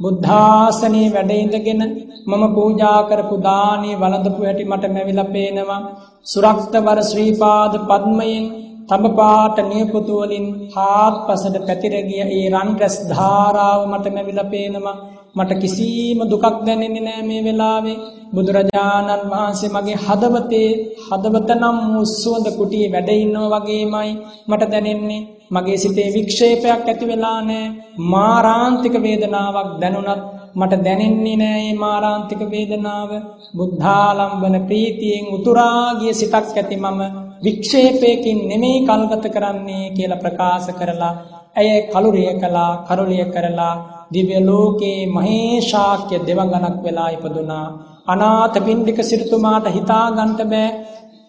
බුද්ධාසනයේ වැඩ ඉඳගෙන මම පූජා කරපු දානේ වළඳපු හැටි මට මැවිලා පේනවා. සුරක්තවර ශ්‍රීපාද පද්මයෙන් තඹ පාට නියපොතු වලින් හාත්පසට පැතිර ගිය ඒ රන් රැස් ධාරාව මට මැවිලා පේනවා. මට කිසිම දුකක් දැනෙන්නේ නෑ මේ වෙලාවේ. බුදුරජාණන් වහන්සේ මගේ හදවතේ හදවත නම් වූ සුවඳ කුටියේ වැඩ ඉන්නවා වගේමයි මට දැනෙන්නේ. මගේ සිතේ වික්ෂේපයක් ඇති වෙලා නෑ. මාරාන්තික වේදනාවක් දැනුණත් මට දැනෙන්නේ නෑ මේ මාරාන්තික වේදනාව. බුද්ධාලම්බන ප්‍රීතියෙන් උතුරා ගිය සිතක් ඇති මම වික්ෂේපයකින් නෙමෙයි කල්ගත කරන්නේ කියලා ප්‍රකාශ කරලා ඇය කලුරිය කළා කරුලිය කරලා දිව්‍ය ලෝකේ මහේශාක්‍ය දෙවඟනක් වෙලා ඉපදුනා. අනාථ පින්ඩික සිටුමාට හිතා ගන්න බෑ.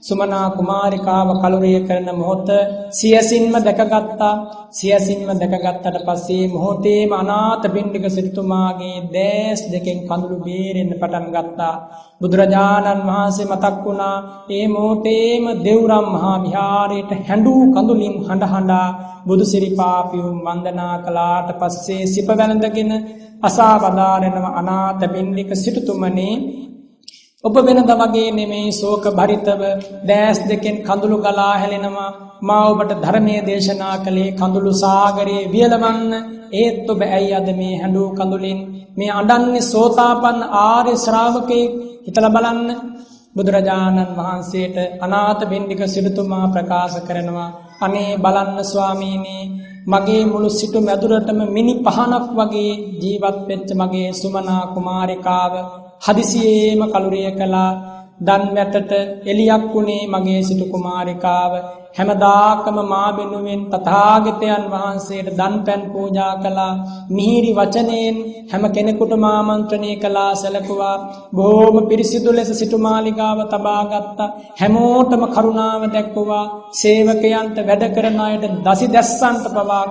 සුමනා කුමාරිකාව කලුරිය කරන මොහොත සියසින්ම දැකගත්තා. සියසින්ම දැකගත්තට පස්සේ මොහොතේම අනාථ පිණ්ඩික සිටුමාගේ දැස් දෙකෙන් කඳුළු බේරෙන්න පටන් ගත්තා. බුදුරජාණන් වහන්සේ මතක් වුණා ඒ මොහොතේම දෙව්රම් මහා විහාරයට හැඬූ කඳුලින් හඬ හඬා බුදු සිරිපාපියුම් වන්දනා කළාට පස්සේ සිප වැළඳගෙන අසා වදාරනව අනාථ පිණ්ඩික සිටුතුමනේ ඔබ වෙනද වගේ නෙමෙයි ශෝක භරිතව දැස් දෙකෙන් කඳුළු ගලා හැලෙනවා. මා ඔබට ධර්මයේ දේශනා කළේ කඳුළු සාගරයේ වියලවන්න ඒත් ඔබ ඇයි අද මේ හැඬු කඳුලින් මේ අඬන්නේ සෝතාපන්න ආර්ය ශ්‍රාවකෙක් හිතලා බලන්න. බුදුරජාණන් වහන්සේට අනාථ බින්දික සිටුතුමා ප්‍රකාශ කරනවා. අනේ බලන්න ස්වාමීනි මගේ මුළු සිටු මැදුරටම මිනි පහනක් වගේ ජීවත් වෙච්ච මගේ සුමනා කුමාරිකාව හදිසියේම කලුරිය කළා. දන් වැටට එලියක් වුණේ මගේ සිටු කුමාරිකාව. හැමදාකම මා වෙනුවෙන් තථාගතයන් වහන්සේට දන් පැන් පූජා කළා. මිහිරි වචනයෙන් හැම කෙනෙකුටම ආමන්ත්‍රණය කළා සැලකුවා. බොහොම පිරිසිදු ලෙස සිටු මාලිගාව තබා ගත්තා. හැමෝටම කරුණාව දැක්වුවා. සේවකයන්ට වැඩ කරන අයට දසි දැස්සන්ට පවා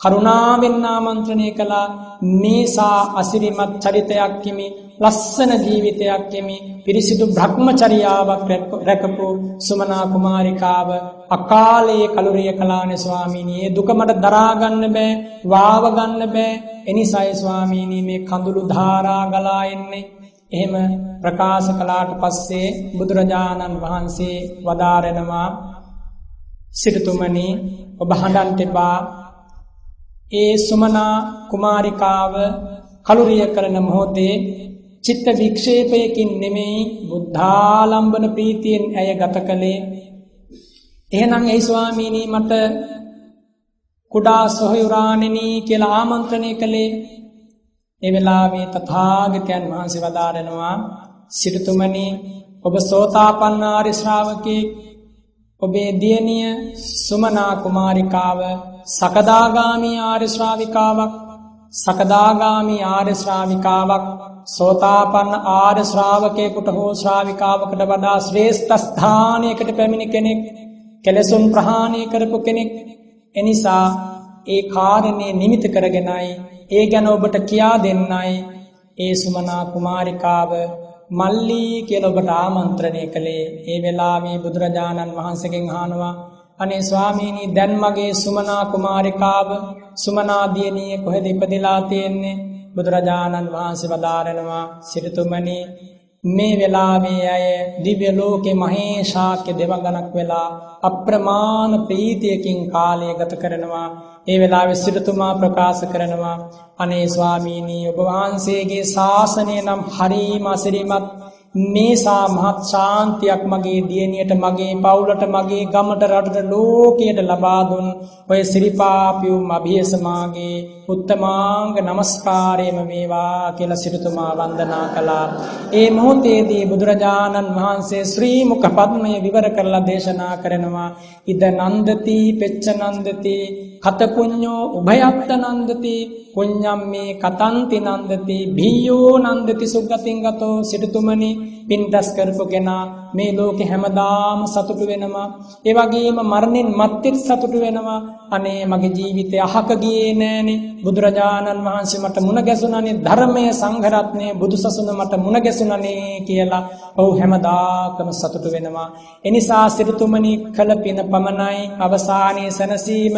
කරුණාවෙන් ආමන්ත්‍රණය කළා. මේසා අසිරිමත් චරිතයක් කිමි ලස්සන ජීවිතයක් කෙමි පිරිසිදු බ්‍රහ්මචරියාවක් රැකපු සුමනා කුමාරිකාව අකාලයේ කලුරිය කලානේ ස්වාමීනි ඒ දුක මට දරා ගන්න බෑ වාව ගන්න බෑ. එනිසායි ස්වාමීනි මේ කඳුළු ධාරා ගලා එන්නේ. එහෙම ප්‍රකාශ කළාට පස්සේ බුදුරජාණන් වහන්සේ වදාරනවා සිටුතුමනි ඔබ හඬන්ට එපා. ඒ සුමනා කුමාරිකාව කලුරිය කරන මොහොතේ චිත්ත වික්ෂේපයකින් නෙමෙයි බුද්ධාලම්බන ප්‍රීතියෙන් ඇය ගත කළේ. එහෙනම් ඒ ස්වාමීනි මට කුඩා සොහයුරාණෙනි කියලා ආමන්ත්‍රණය කළේ. ඒ වෙලාවේ තථාගතයන් වහන්සේ වදාරනවා සිටුතුමනි ඔබ සෝතාපන්න ආර්ය ශ්‍රාවකේ ඔබේ දියණිය සුමනා කුමාරිකාව සකදාගාමී ආර්ය ශ්‍රාවිකාවක් සකදාගාමි ආර්ය ශ්‍රාවිකාවක් සෝතාපන්න ආර්ය ශ්‍රාවකයෙකුට හෝ ශ්‍රාවිකාවකට වඩා ශ්‍රේෂ්ඨ ස්ථානයකට පැමිණි කෙනෙක් කෙලෙසුන් ප්‍රහාණය කරපු කෙනෙක්. එනිසා ඒ කාරණේ නිමිති කරගෙනයි ඒ ගැන ඔබට කියා දෙන්නයි ඒ සුමනා කුමාරිකාව මල්ලී කියලා ඔබට ආමන්ත්‍රණය කළේ. ඒ වෙලාවේ බුදුරජාණන් වහන්සේගෙන් අහනවා අනේ ස්වාමීනි දැන් මගේ සුමනා කුමාරිකාව සුමනා දියණිය කොහෙද ඉපදලා තියෙන්නේ? බුදුරජාණන් වහන්සේ වදාරනවා සිරිතුමනි මේ වෙලාවේ අය දිව්‍ය ලෝකේ මහේශාක්‍ය දෙවඟනක් වෙලා අප්‍රමාණ ප්‍රීතියකින් කාලය ගත කරනවා. ඒ වෙලාවේ සිරිතුමා ප්‍රකාශ කරනවා අනේ ස්වාමීනි ඔබ වහන්සේගේ ශාසනය නම් හරීම අසිරිමත්. මේසා මහත් ශාන්තියක් මගේ දියණියට මගේ පවුලට මගේ ගමට රටට ලෝකයට ලබා දුන්. ඔය සිරිපාපියුම් අභියසමාගේ උත්තමාංග নমස්කාරයම වේවා කියලා සිටුතුමා වන්දනා කළා. ඒ මොහොතේදී බුදුරජාණන් වහන්සේ ශ්‍රී මුඛ පද්මය විවර කරලා දේශනා කරනවා. ඉද නන්දති පෙච්ච නන්දති කත පුඤ්ඤෝ උභයත්ත නන්දති පුඤ්ඤම් මේ කතන්ති නන්දති භීයෝ නන්දති සුගතින් ගතෝ සිටුතුමනි පින්දස් කරපු කෙනා මේ ලෝකෙ හැමදාම සතුටු වෙනවා. ඒ වගේම මරණින් මත්තෙත් සතුටු වෙනවා. අනේ මගේ ජීවිතය අහක ගියේ නෑනේ. බුදුරජාණන් වහන්සේ මට මුණ ගැසුණනේ ධර්මයේ සංඝරත්නය බුදුසසුන මට මුණ ගැසුණනේ කියලා. ඔහු හැමදාකම සතුටු වෙනවා. එනිසා සිටුතුමනි කළ පින පමණයි අවසානයේ සැනසීම.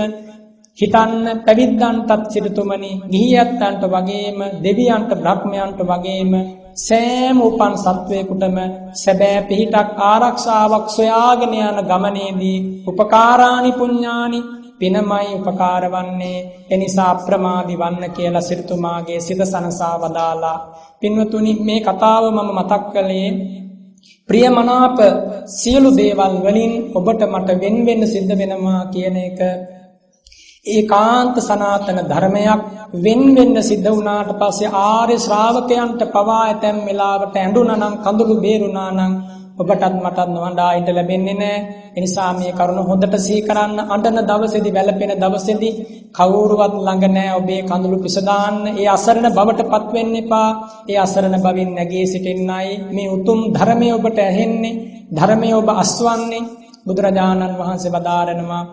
හිතන්න පැවිද්දන්ටත් සිටුතුමනි ගිහියත්තන්ට වගේම දෙවියන්ට බ්‍රහ්මයන්ට වගේම සෑම උපන් සත්වයකුටම සැබෑ පිහිටක් ආරක්ෂාවක් සොයාගෙන යන ගමනේදී උපකාරානි පුඤ්ඤානි පිනමයි උපකාර වන්නේ. එනිසා අප්‍රමාදි වන්න කියලා සිරිතුමාගේ සිත සනසා වදාලා. පින්වතුනි මේ කතාව මම මතක් කළේ ප්‍රියමනාප සියලු දේවල් වලින් ඔබට මට වෙන් වෙන්න සිද්ධ වෙනවා කියන එක ඒකාන්ත සනාතන ධර්මයක් වෙන් වෙන්න සිද්ධ වුණාට පස්සේ ආර්ය ශ්‍රාවකයන්ට පවා ඇතැම් වෙලාවට ඇඬුණා නම් කඳුළු බේරුණා නම් ඔබටත් මටත් නොහඬා ඉඳ ලැබෙන්නේ නැහැ. ඒ නිසා මේ කරුණ හොඳට සිහි කරන්න අඬන දවසේදී වැළපෙන දවසේදී කවුරුවත් ළඟ නැහැ ඔබේ කඳුළු පිස දාන්න. ඒ අසරණ බවටපත් වෙන්න එපා. ඒ අසරණ බවින් නැගී සිටින්නයි මේ උතුම් ධර්මය ඔබට ඇහෙන්නේ. ධර්මය ඔබ අස්වන්නේ බුදුරජාණන් වහන්සේ වදාරනවා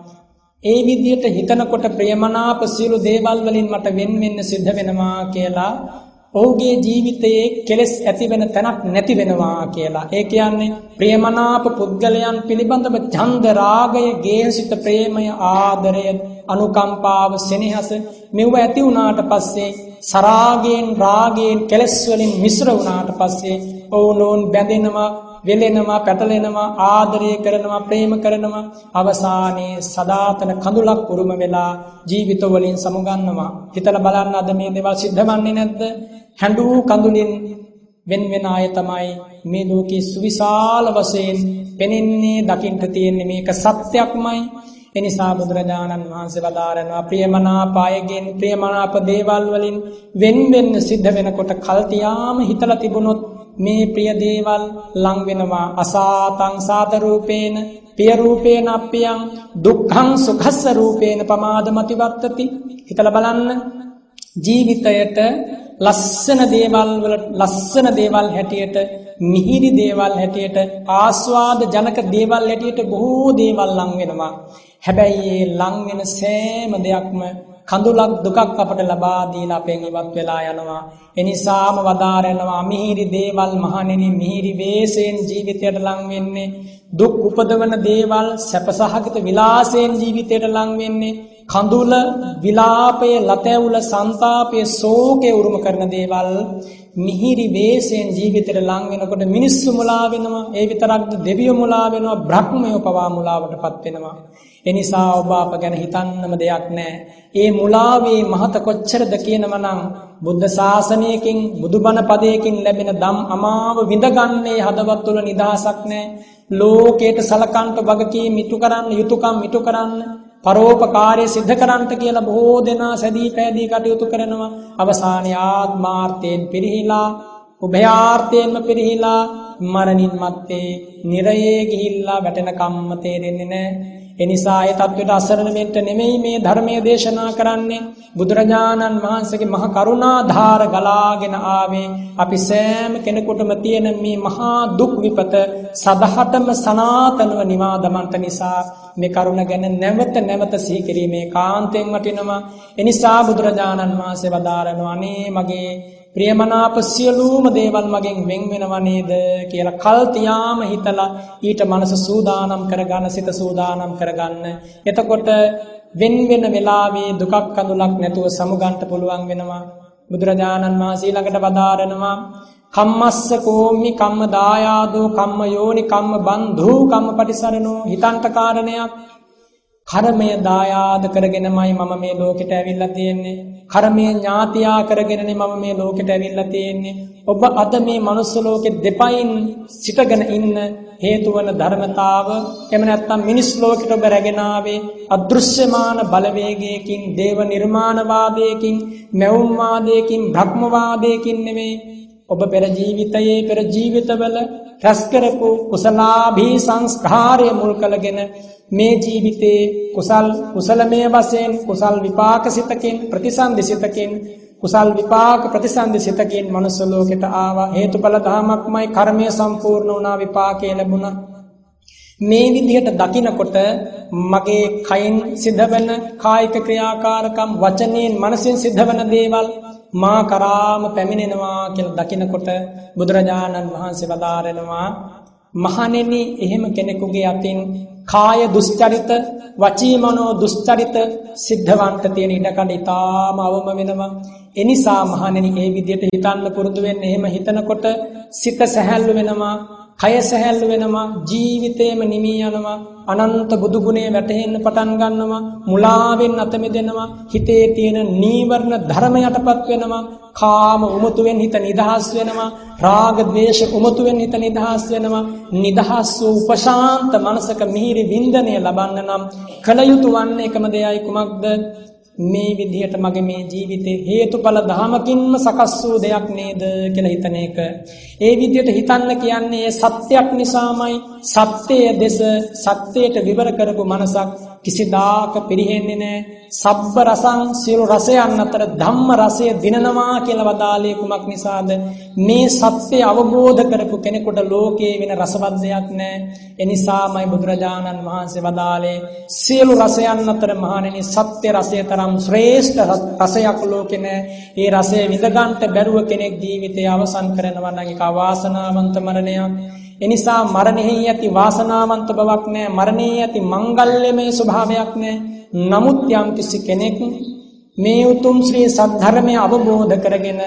ඒ විදිහට හිතනකොට ප්‍රියමනාප සියලු දේවල් වලින් මට වෙන් වෙන්න සිද්ධ වෙනවා කියලා ඔහුගේ ජීවිතයේ කෙලෙස් ඇති වෙන තැනක් නැති වෙනවා කියලා. ඒ කියන්නේ ප්‍රියමනාප පුද්ගලයන් පිළිබඳව ඡන්ද රාගය, ගේහසිත ප්‍රේමය, ආදරය, අනුකම්පාව, සෙනෙහස මෙව ඇති වුණාට පස්සේ සරාගයෙන් රාගයෙන් කෙලෙස් වලින් මිශ්‍ර වුණාට පස්සේ ඔවුනෝන් බැඳෙනවා වෙලෙනවා පැටලෙනවා ආදරය කරනවා ප්‍රේම කරනවා. අවසානයේ සදාතන කඳුලක් උරුම වෙලා ජීවිත වලින් සමුගන්නවා. හිතලා බලන්න අද මේ දේවල් සිද්ධ වෙන්නේ නැද්ද? හැඬු කඳුලින් වෙන වෙන අය තමයි මේ ලෝකේ සුවිශාල වශයෙන් පෙනෙන්නේ දකින්න තියෙන්නේ මේක සත්‍යක්මයි එනිසා බුදුරජාණන් වහන්සේ වදාරනවා ප්‍රියමනාප අයගෙන් ප්‍රියමනාප දේවල් වලින් වෙන් වෙන්න සිද්ධ වෙනකොට කල්තියාම හිතලා තිබුණොත් මේ ප්‍රිය දේවල් ලං වෙනවා. අසාතං සාත රූපේන පිය රූපේන අප්පියං දුක්ඛං සුඛස්ස රූපේන පමාදමති වත්තති හිතලා බලන්න. ජීවිතයට ලස්සන දේවල් වල ලස්සන දේවල් හැටියට මිහිරි දේවල් හැටියට ආස්වාද ජනක දේවල් හැටියට බොහෝ දේවල් ලං වෙනවා. හැබැයි ඒ ලං වෙන සෑම දෙයක්ම කඳුලක් දුකක් අපට ලබා දීලා අපෙන් ඉවත් වෙලා යනවා. එනිසාම වදාරනවා මිහිරි දේවල් මහණෙනි මිහිරි වේසෙන් ජීවිතයට ලං වෙන්නේ. දුක් උපදවන දේවල් සැපසහගත විලාසයෙන් ජීවිතයට ලං වෙන්නේ. කඳුල විලාපය ලතැවුල සංతాපය ශෝකය උරුම කරන දේවල් මිහිරි වේසෙන් ජීවිතයට ලං වෙනකොට මිනිස්සු මුලා වෙනවා. ඒ විතරක්ද දෙවියෝ මුලා වෙනවා බ්‍රහ්මයෝ පවා මුලාවටපත් වෙනවා. එනිසා ඔබ අප ගැන හිතන්නම දෙයක් නැහැ ඒ මුලාවේ මහත කොච්චරද කියනවනම් බුද්ධ ශාසනයකින් බුදුබණ පදයකින් ලැබෙන දම් අමාව විඳගන්නේ හදවත් තුළ නිදහසක් නැහැ ලෝකයට සලකන්ට වගකීම් ඉටු කරන්න යුතුයකම් ඉටු කරන්න පරෝපකාරය සිද්ධ කරන්නට කියලා බොහෝ දෙනා සැදී පැහැදී කටයුතු කරනවා. අවසානයේ ආත්මාර්ථයෙන් පිරිහිලා උභයාර්ථයෙන්ම පිරිහිලා මරණින් මත්තේ නිරයේ ගිහිල්ලා වැටෙන කම්ම තේරෙන්නේ නැහැ එනිසා ඒ தത്വෙට අසරණ වෙන්න නෙමෙයි මේ ධර්මයේ දේශනා කරන්නේ. බුදුරජාණන් වහන්සේගේ මහ කරුණාධාර ගලාගෙන ආවේ. අපි සෑම කෙනෙකුටම තියෙන මේ මහා දුක් විපත සදහටම සනාතනව නිවා දමන්ත නිසා මේ කරුණ ගැන නැවත නැවත සිහි කිරීමේ කාන්තෙන් වටිනවා. එනිසා බුදුරජාණන් වහන්සේ වදාරනවා අනේ මගේ ප්‍රියමනාප සියලුම දේවල් මගෙන් වෙන් වෙනව නේද කියලා කල් තියාම හිතලා ඊට මනස සූදානම් කරගන්න සිත සූදානම් කරගන්න. එතකොට වෙන් වෙන වෙලාවේ දුකක් කඳුලක් නැතුව සමුගන්ට පුළුවන් වෙනවා. බුදුරජාණන් වහන්සේ ළඟට වදාරනවා කම්මස්ස කෝම්මි කම්ම දායාදෝ කම්ම යෝනි කම්ම බන්ධූ කම්ම පටිසරණෝ හිතන්ට කාරණයක් කර්මය දායාද කරගෙනමයි මම මේ ලෝකෙට ඇවිල්ලා තියෙන්නේ. කර්මය ඥාතියා කරගෙනනේ මම මේ ලෝකෙට ඇවිල්ලා තියෙන්නේ. ඔබ අද මේ manuss ලෝකෙ දෙපයින් සිටගෙන ඉන්න හේතු වන ධර්මතාව එහෙම නැත්නම් මිනිස් ලෝකෙට ඔබ රැගෙන ආවේ අදෘශ්‍යමාන බලවේගයකින්, දේව නිර්මාණවාදයකින්, මෞම්වාදයකින්, භ්‍රමවාදයකින් නෙමෙයි ඔබ පෙර ජීවිතයේ පෙර ජීවිතවල රැස් කරපු කුසලාභී සංස්කාරය මුල් කරගෙන මේ ජීවිතේ කුසල් කුසලමය වශයෙන් කුසල් විපාක සිතකින් ප්‍රතිසන්දි සිතකින් කුසල් විපාක ප්‍රතිසන්දි සිතකින් මනුස්ස ලෝකෙට ආවා. හේතුඵල ධමයක්මයි කර්මය සම්පූර්ණ වුණා විපාකේ ලැබුණා. මේ විදිහට දකිනකොට මගේ කයින් සිද්ධවන කායික ක්‍රියාකාරකම් වචනයෙන් මනසින් සිද්ධවන දේවල් මා කරාම පැමිණෙනවා කියලා දකිනකොට බුදුරජාණන් වහන්සේ වදාරනවා මහණෙනි එහෙම කෙනෙකුගේ අතින් කාය දුස්චරිත වචී මනෝ දුස්චරිත සිද්ධවන්ට තියෙන ඉඩකඩ ඊටාම අවම වෙනවා. එනිසා මහණෙනි ඒ විදිහට හිතන්න පුරුදු වෙන්න එහෙම හිතනකොට සිත සැහැල්ලු වෙනවා. කය සැහැල්ලු වෙනවා ජීවිතේම නිමී යනවා අනන්ත බුදු ගුණේ වැටහෙන්න පටන් ගන්නවා මුලාවෙන් අත මිදෙනවා හිතේ තියෙන නීවරණ ධර්ම යටපත් වෙනවා කාම උමතුවෙන් හිත නිදහස් වෙනවා රාග ద్వේෂ උමතුවෙන් හිත නිදහස් වෙනවා නිදහස් වූ උපශාන්ත මනසක මිහිරි වින්දනය ලබන්න නම් කල යුතු වන්නේ එකම දෙයයි කුමක්ද? මේ විදිහට මගේ මේ ජීවිතේ හේතුඵල ධමකින්ම සකස් වූ දෙයක් නේද කියලා හිතන එක. ඒ විදිහට හිතන්න කියන්නේ සත්‍යයක් නිසාමයි සත්‍යය දෙස සත්‍යයට විවර කරපු මනසක් කිසිදාක පිරිහෙන්නේ නැහැ. සබ්බ රසං සියලු රසයන් අතර ධම්ම රසය දිනනවා කියලා වදාළේ කුමක් නිසාද? මේ සත්‍ය අවබෝධ කරපු කෙනෙකුට ලෝකේ වෙන රසවත් දෙයක් නැහැ. ඒ නිසාමයි බුදුරජාණන් වහන්සේ වදාළේ සියලු රසයන් අතර මහණෙනි සත්‍ය රසය තරම් ශ්‍රේෂ්ඨ රසයක් ලෝකේ නැහැ. ඒ රසය විඳගන්න බැරුව කෙනෙක් ජීවිතය අවසන් කරනවා නම් ඒක අවාසනාවන්ත මරණයක්. එනිසා මරණෙහි ඇති වාසනාවන්ත බවක් නෑ මරණයේ ඇති මංගල්‍යමය ස්වභාවයක් නෑ නමුත් යම් කිසි කෙනෙක් මේ උතුම් ශ්‍රී සද්ධර්මය අවබෝධ කරගෙන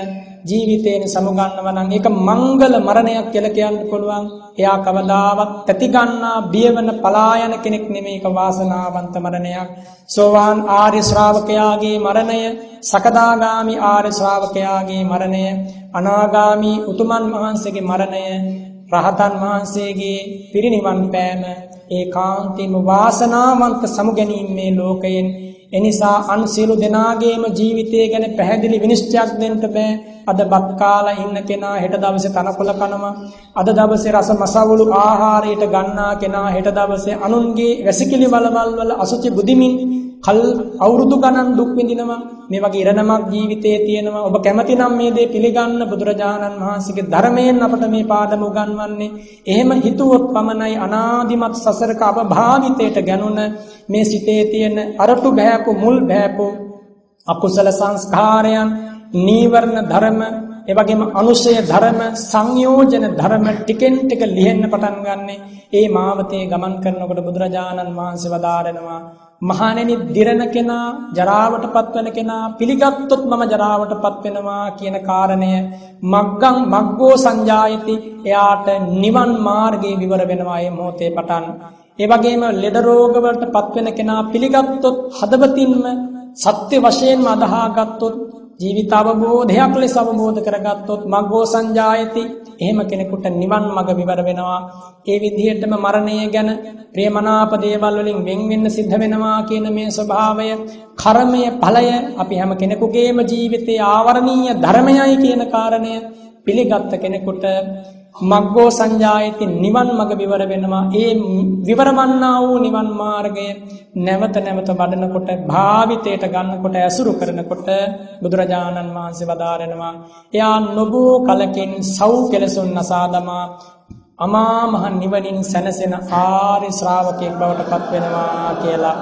ජීවිතයෙන් සමුගන්නවා නම් ඒක මංගල මරණයක් කියලා කියන්න පුළුවන්. එයා කවදාවත් තැති ගන්නා බියවන පලායන කෙනෙක් නෙමෙයි ඒක වාසනාවන්ත මරණයක්. සෝවාන් ආර්ය ශ්‍රාවකයාගේ මරණය, සකදාගාමි ආර්ය ශ්‍රාවකයාගේ මරණය, අනාගාමි උතුමන් වහන්සේගේ මරණය රහතන් වහන්සේගේ පිරිනිවන් පෑම ඒකාන්තයෙන්ම වාසනාවන්ත සමුගැනීම මේ ලෝකයෙන්. එනිසා අන් සියලු දෙනාගේම ජීවිතය ගැන පැහැදිලි විනිශ්චයක් දෙන්න බෑ. අද බත් කාලා ඉන්න කෙනා හෙට දවසේ තනකොළ කනවා. අද දවසේ රස මසවුළු ආහාරයට ගන්නා කෙනා හෙට දවසේ අනුන්ගේ වැසිකිලි වලවල් වල අසුචි බුදිමින් කල් අවුරුදු ගණන් දුක් විඳිනවා. මේ වගේ ඉරණමක් ජීවිතයේ තියෙනවා. ඔබ කැමති නම් මේ දේ පිළිගන්න බුදුරජාණන් වහන්සේගේ ධර්මයෙන් අපට මේ පාඩම උගන්වන්නේ. එහෙම හිතුවොත් පමණයි අනාදිමත් සසරක අපභාවිතයට ගැනුණ මේ සිතේ තියෙන අරටු බෑපු මුල් බෑපු අකුසල සංස්කාරයන් නීවරණ ධර්ම එවැගේම අනුශය ධර්ම සංයෝජන ධර්ම ටිකෙන් ටික ලිහෙන්න පටන් ගන්නෙ. ඒ මාවතේ ගමන් කරනකොට බුදුරජාණන් වහන්සේ වදාරනවා මහණෙනි දිරණ කෙනා ජරාවට පත්වන කෙනා පිළිගත්තොත් මම ජරාවට පත්වෙනවා කියන කාරණය. මග්ගං මග්ගෝ සංජායති එයාට නිවන් මාර්ගයේ විවර වෙනවා මේ මොහොතේ පටන්. ඒ වගේම ලෙඩ රෝග වලට පත්වෙන කෙනා පිළිගත්තොත් හදවතින්ම සත්‍ය වශයෙන්ම අදහාගත්තොත් ජීවිත අවබෝධයක් ලෙස අවබෝධ කරගත්තොත් මග්ගෝ සංජායති. එහෙම කෙනෙකුට නිවන් මඟ විවර වෙනවා. ඒ විදිහටම මරණය ගැන ප්‍රියමනාප දේවල් වලින් වෙන් වෙන්න සිද්ධ වෙනවා කියන මේ ස්වභාවය කර්මය ඵලය අපි හැම කෙනෙකුගේම ජීවිතයේ ආවරණීය ධර්මයයි කියන කාරණය පිළිගත් කෙනෙකුට මග්ගෝ සංජායති නිවන් මඟ විවර වෙනවා ඒ විවරමන්නා වූ නිවන් මාර්ගය නැවත නැවත වඩනකොට භාවිතයට ගන්නකොට ඇසුරු කරනකොට බුදුරජාණන් වහන්සේ වදාරනවා එයා නොබෝ කලකින් සව් කෙලසුන් නසා දමා අමා මහ නිවනින් සැනසෙන ආර්ය ශ්‍රාවකයෙක් බවට පත් වෙනවා කියලා.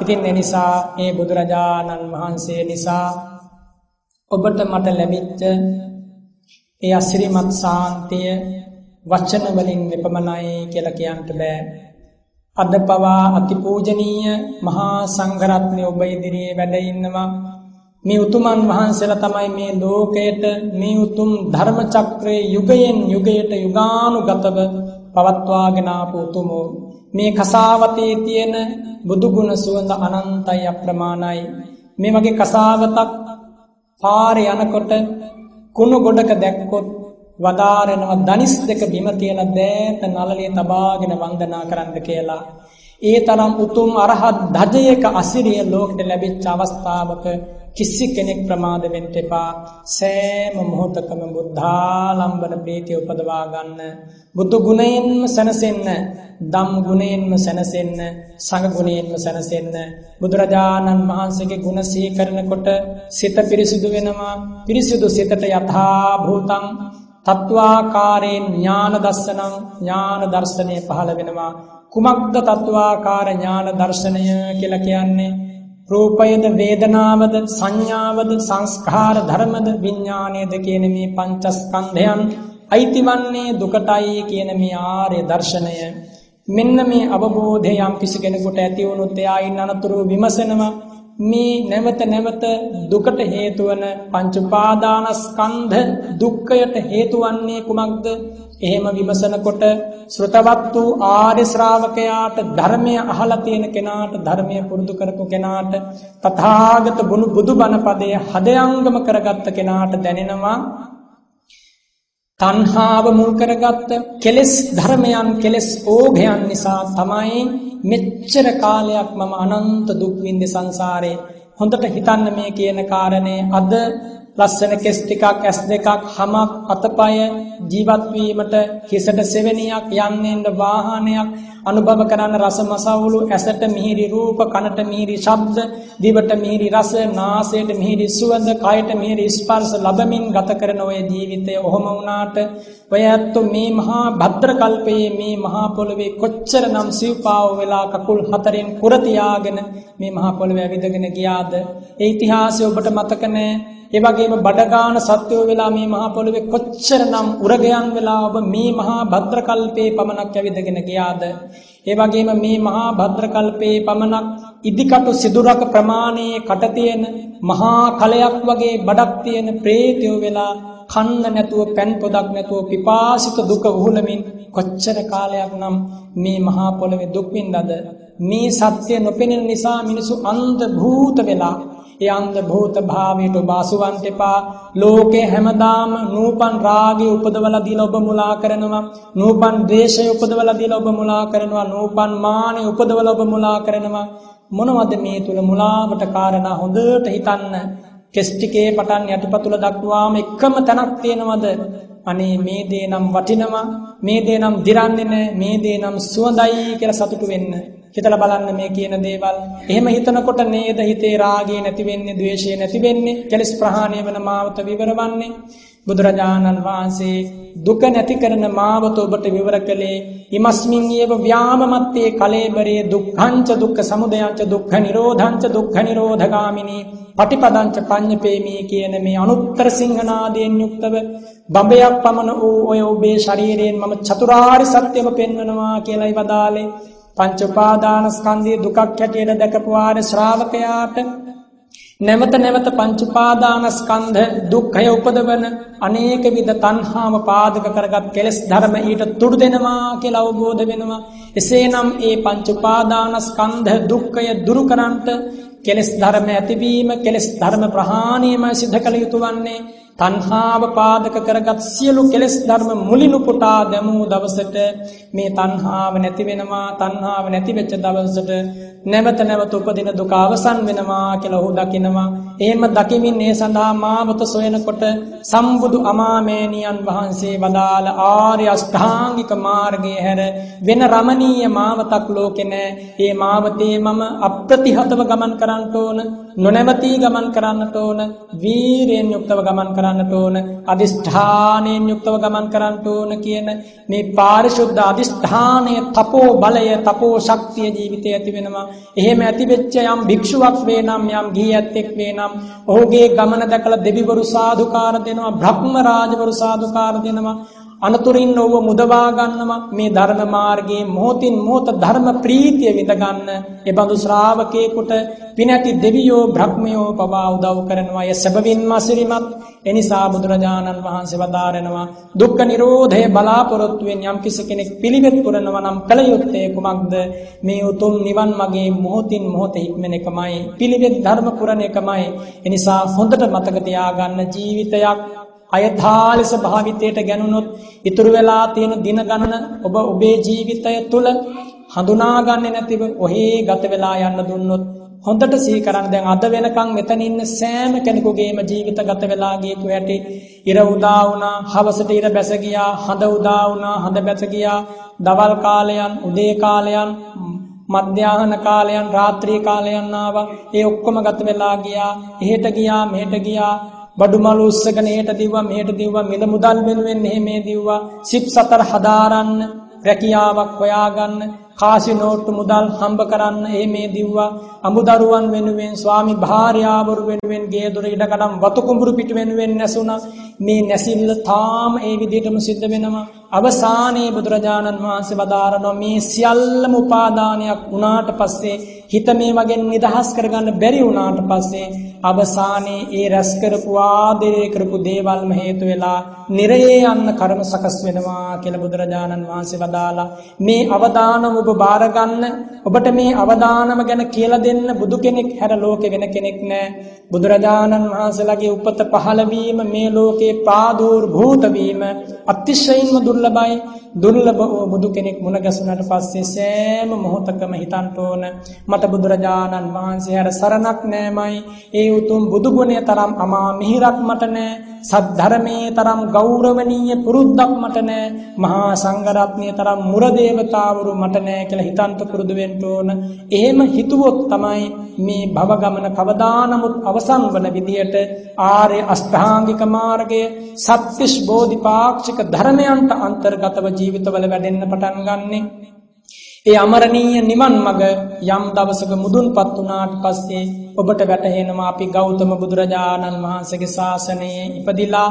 ඉතින් ඒ නිසා මේ බුදුරජාණන් වහන්සේ නිසා ඔබට මට ලැබිච්ච ඒ අසිරිමත් සාන්තිය වචන වලින් මෙපමණයි කියලා කියන්න බෑ. අද පවා අතිපූජනීය මහා සංඝරත්නය ඔබ ඉදිරියේ වැඩ ඉන්නවා. මේ උතුමන් වහන්සේලා තමයි මේ ලෝකයට මේ උතුම් ධර්ම චක්‍රයේ යුගයෙන් යුගයට යුගානුගතව පවත්වාගෙන ආපු උතුමෝ මේ කසාවතේ තියෙන බුදු ගුණ සුවඳ අනන්තයි අප්‍රමාණයි මේ වගේ කසාවතක් පාරේ යනකොට කුණු ගොඩක දැක්කොත් වදාරනවා දනිස් දෙක බිම තියලා දෑත නළලේ තබාගෙන වන්දනා කරන්න කියලා. ඒ තරම් උතුම් අරහත් ධජයක අසිරිය ලෝකෙට ලැබිච්ච අවස්ථාවක කිසි කෙනෙක් ප්‍රමාද වෙන්න එපා. සෑම මොහොතකම බුද්ධාලම්බන ප්‍රීතිය උපදවා ගන්න. බුදු ගුණයෙන්ම සැනසෙන්න, ධම් ගුණයෙන්ම සැනසෙන්න, සංඝ ගුණයෙන්ම සැනසෙන්න. බුදුරජාණන් වහන්සේගේ ගුණ සිහි කරනකොට සිත පිරිසිදු වෙනවා. පිරිසිදු සිතට යථා භූතං තත්වාකාරයෙන් ඥාන දස්සනං ඥාන දර්ශනය පහළ වෙනවා. කුමක්ද තත්වාකාර ඥාන දර්ශනය කියලා කියන්නේ? රූපයද වේදනාවද සංඥාවද සංස්කාර ධර්මද විඥානයද කියන මේ පංචස්කන්ධයන් අයිතිවන්නේ දුකටයි කියන මේ ආර්ය දර්ශනය මෙන්න මේ අවබෝධය යම් කිසි කෙනෙකුට ඇති වුණොත් එයා ඉන්න අනතුරු විමසනවා මේ නැවත නැවත දුකට හේතු වන පංච උපාදානස්කන්ධ දුක්ඛයට හේතු වන්නේ කුමක්ද? එහෙම විමසනකොට ශ්‍රතවත් වූ ආර්ය ශ්‍රාවකයාට ධර්මය අහලා තියෙන කෙනාට ධර්මය පුරුදු කරපු කෙනාට තථාගත බුදුබණ පදය හදයංගම කරගත්ත කෙනාට දැනෙනවා තණ්හාව මුල් කරගත්ත කෙලෙස් ධර්මයන් කෙලෙස් ඕඝයන් නිසා තමයි මෙච්චර කාලයක් මම අනන්ත දුක් විඳි සංසාරේ හොඳට හිතන්න මේ කියන කාරණේ. අද ලස්සන කෙස් ටිකක් ඇස් දෙකක් හමක් අතපය ජීවත්වීමට හිසට සෙවනියක් යන්නෙන්ට වාහනයක් අනුභව කරන්න රස මසවුලු ඇසට මිහිරි රූප කනට මිහිරි ශබ්ද දිවට මිහිරි රස නාසයට මිහිරි සුවඳ කයට මිහිරි ස්පර්ශ ලබමින් ගත කරන ඔය ජීවිතය ඔහොම වුණාට ඔය ඇත්තු මේ මහා භද්‍ර කල්පයේ මේ මහා පොළවේ කොච්චර නම් සිව්පාව වෙලා කකුල් හතරෙන් කුරතියාගෙන මේ මහා පොළවේ ඇවිදගෙන ගියාද? ඒ ඉතිහාසය ඔබට මතක නැහැ ඒ වගේම බඩගාන සත්වෝ වෙලා මේ මහා පොළොවේ කොච්චරනම් උරගයන් වෙලා ඔබ මේ මහා භද්‍රකල්පේ පමණක් ඇවිදගෙන ගියාද? ඒ වගේම මේ මහා භද්‍රකල්පේ පමණක් ඉදිකටු සිදුරක ප්‍රමාණයේ කට තියෙන මහා කලයක් වගේ බඩක් තියෙන ප්‍රේතයෝ වෙලා කන්න නැතුව පැන් පොදක් නැතුව පිපාසිත දුක උහුලමින් කොච්චර කාලයක් නම් මේ මහා පොළොවේ දුක් විඳද? මේ සත්‍ය නොපෙනෙන නිසා මිනිසු අන්ධ භූත වෙලා ඒ අන්ධ භූත භාවයට ඔබ අසුවන්ට එපා. ලෝකේ හැමදාම නූපන් රාගය උපදවලා දීලා ඔබ මුලා කරනවා. නූපන් ද්වේෂය උපදවලා දීලා ඔබ මුලා කරනවා. නූපන් මානෙ උපදවලා ඔබ මුලා කරනවා. මොනවද මේ තුල මුලාවට කාරණා හොඳට හිතන්න. කෙස් ටිකේ පටන් යටිපතුල දක්වාම එකම තැනක් තියෙනවද? අනේ මේ දේ නම් වටිනවා මේ දේ නම් දිරන්නේ නැහැ මේ දේ නම් සුවඳයි කියලා සතුටු වෙන්න හිතලා බලන්න මේ කියන දේවල්. එහෙම හිතනකොට නේද හිතේ රාගය නැති වෙන්නේ, ద్వේෂය නැති වෙන්නේ, කෙලස් ප්‍රහාණය වෙන මාවත විවරවන්නේ. බුදුරජාණන් වහන්සේ දුක නැති කරන මාවත ඔබට විවර කළේ ඉමස්මින් යව ව්‍යාමමත්තේ කලේබරේ දුක්ඛංච දුක්ඛ සමුදයංච දුක්ඛ නිරෝධංච දුක්ඛ නිරෝධගාමිනී පටිපදංච පඤ්ඤපේමී කියන මේ අනුත්තර සිංහනාදයෙන් යුක්තව බඹයක් පමණ වූ ඔය ඔබේ ශරීරයෙන් මම චතුරාර්ය සත්‍යම පෙන්වනවා කියලායි වදාලේ පංච උපාදානස්කන්ධයේ දුකක් හැටියට දැකපුවාර ශ්‍රාවකයාට නැවත නැවත පංච උපාදානස්කන්ධ දුක්ඛය උපදවන අනේක විද තණ්හාව පාදක කරගත් කෙලෙස් ධර්ම ඊට තුඩු දෙනවා කියලා අවබෝධ වෙනවා. එසේනම් ඒ පංච උපාදානස්කන්ධ දුක්ඛය දුරු කරන්ට කෙලෙස් ධර්ම ඇතිවීම කෙලෙස් ධර්ම ප්‍රහාණයමයි සිද්ධ කළ යුතු වන්නේ. තණ්හාව පාදක කරගත් සියලු කෙලෙස් ධර්ම මුලිනු පුටා දැමූ දවසට මේ තණ්හාව නැති වෙනවා. තණ්හාව නැති වෙච්ච දවසට නැවත නැවත උපදින දුක අවසන් වෙනවා කියලා ඔහු දකිනවා එහෙම දකිමින් ඒ සඳහා මාවත සොයනකොට සම්බුදු අමාමේනියන් වහන්සේ වදාළ ආර්ය අෂ්ටාංගික මාර්ගයේ හැර වෙන රමණීය මාවතක් ලෝකේ නැහැ. මේ මාවතේ මම අප්‍රතිහතව ගමන් කරන්නට ඕන, නොනැවතී ගමන් කරන්නට ඕන, වීරයෙන් යුක්තව ගමන් කරන්නට ඕන, අදිෂ්ඨානයෙන් යුක්තව ගමන් කරන්නට ඕන කියන මේ පාරිශුද්ධ අදිෂ්ඨානය, තපෝ බලය, තපෝ ශක්තිය ජීවිතයේ ඇති වෙනවා. එහෙම ඇති වෙච්ච යම් භික්ෂුවක් වේ නම් යම් ගිහියැත්තෙක් වේ නම් ඔහුගේ ගමන දැකලා දෙවිවරු සාදුකාර දෙනවා බ්‍රහ්ම රාජවරු සාදුකාර දෙනවා. අනතුරින් ඔව්ව මුදවා ගන්නවා. මේ ධර්ම මාර්ගයේ මොහොතින් මොහොත ධර්ම ප්‍රීතිය විඳ ගන්න ඒ බඳු ශ්‍රාවකේකට පිනැති දෙවියෝ බ්‍රහ්මයෝ පවා උදව් කරනවා. ඒ සැබවින්ම අසිරිමත්. එනිසා බුදුරජාණන් වහන්සේ වදාරනවා දුක්ඛ නිරෝධය බලාපොරොත්තු වෙන යම් කෙනෙක් පිළිවෙත් පුරනවා නම් කල යුත්තේ කුමක්ද? මේ උතුම් නිවන් මාගේ මොහොතින් මොහොත ඉක්මන එකමයි. පිළිවෙත් ධර්ම පුරණ එකමයි. එනිසා හොඳට මතක තියාගන්න ජීවිතයක් අයථාලෙස භාවිතයට ගැනුණොත් ඉතුරු වෙලා තියෙන දින ගණන ඔබ ඔබේ ජීවිතය තුළ හඳුනාගන්නේ නැතිව ඔහේ ගත වෙලා යන්න දුන්නොත් හොඳට සිහි කරන්න දැන් අද වෙනකන් මෙතන ඉන්න සෑම කෙනෙකුගේම ජීවිත ගත වෙලා ගියපු හැටි ඉර උදා වුණා හවසට ඉර බැස ගියා හඳ උදා වුණා හඳ බැස ගියා. දවල් කාලයන් උදේ කාලයන් මධ්‍යාහන කාලයන් රාත්‍රී කාලයන් ආවා. ඒ ඔක්කොම ගත වෙලා ගියා. එහෙට ගියා මෙහෙට ගියා. බඩු මලු උස්සගෙන එහෙට දිව්වා මෙහෙට දිව්වා මිල මුදල් වෙනුවෙන් එහෙ මේ දිව්වා. සිප් සතර හදාරන්න රැකියාවක් හොයාගන්න කාසි නෝට්ටු මුදල් හම්බ කරන්න ඒ මේ දිව්වා. අමුදරුවන් වෙනුවෙන් ස්වාමි භාර්යාවරු වෙනුවෙන් ගේ දොර ඉඩකඩම් වතු කුඹුරු පිට වෙනුවෙන් නැසුණා. මේ නැසිල්ල තාම ඒ විදිහටම සිද්ධ වෙනවා. අවසානයේ බුදුරජාණන් වහන්සේ වදාරනවා මේ සියල්ලම උපාදානයක් වුණාට පස්සේ හිත මේ වගේ නිදහස් කරගන්න බැරි වුණාට පස්සේ අවසානයේ ඒ රැස් කරපු ආදරය කරපු දේවල්ම හේතු වෙලා නිරයේ යන්න කර්ම සකස් වෙනවා කියලා බුදුරජාණන් වහන්සේ වදාලා මේ අවදානම ඔබ බාරගන්න ඔබට මේ අවදානම ගැන කියලා දෙන්න බුදු කෙනෙක් හැර ලෝකෙ වෙන කෙනෙක් නෑ. බුදුරජාණන් වහන්සේලාගේ උපත පහළ වීම මේ ලෝකේ ප්‍රාදුර්භූත වීම අතිශයින්ම දුර්ලභයි. දුර්ලභ වූ බුදු කෙනෙක් මුණ ගැසුණට පස්සේ සෑම මොහොතකම හිතන්න ඕන. මට බුදුරජාණන් වහන්සේ හැර සරණක් නෑමයි. ඒ උතුම් බුදු ගුණය තරම් අමා මිහිරක් මට නෑ සද්ධර්මයේ තරම් ගෞරවනීය පුරුද්දක් මට නෑ මහා සංඝරත්නය තරම් මුරදේවතාවරු මට නෑ කියලා හිතන්ත පුරුදු වෙන්න ඕන. එහෙම හිතුවොත් තමයි මේ භව ගමන කවදා නමුත් අවසන් වන විදියට ආර්ය අෂ්ටාංගික මාර්ගය සත්‍විස් බෝධිපාක්ෂික ධර්මයන්ට අන්තර්ගතව ජීවිතවල වැඩෙන්න පටන් ගන්නෙ. ඒ අමරණීය නිවන් මඟ යම් දවසක මුදුන්පත් වුණාට පස්සේ ඔබට වැටහෙනවා අපි ගෞතම බුදුරජාණන් වහන්සේගේ ශාසනයේ ඉපදිලා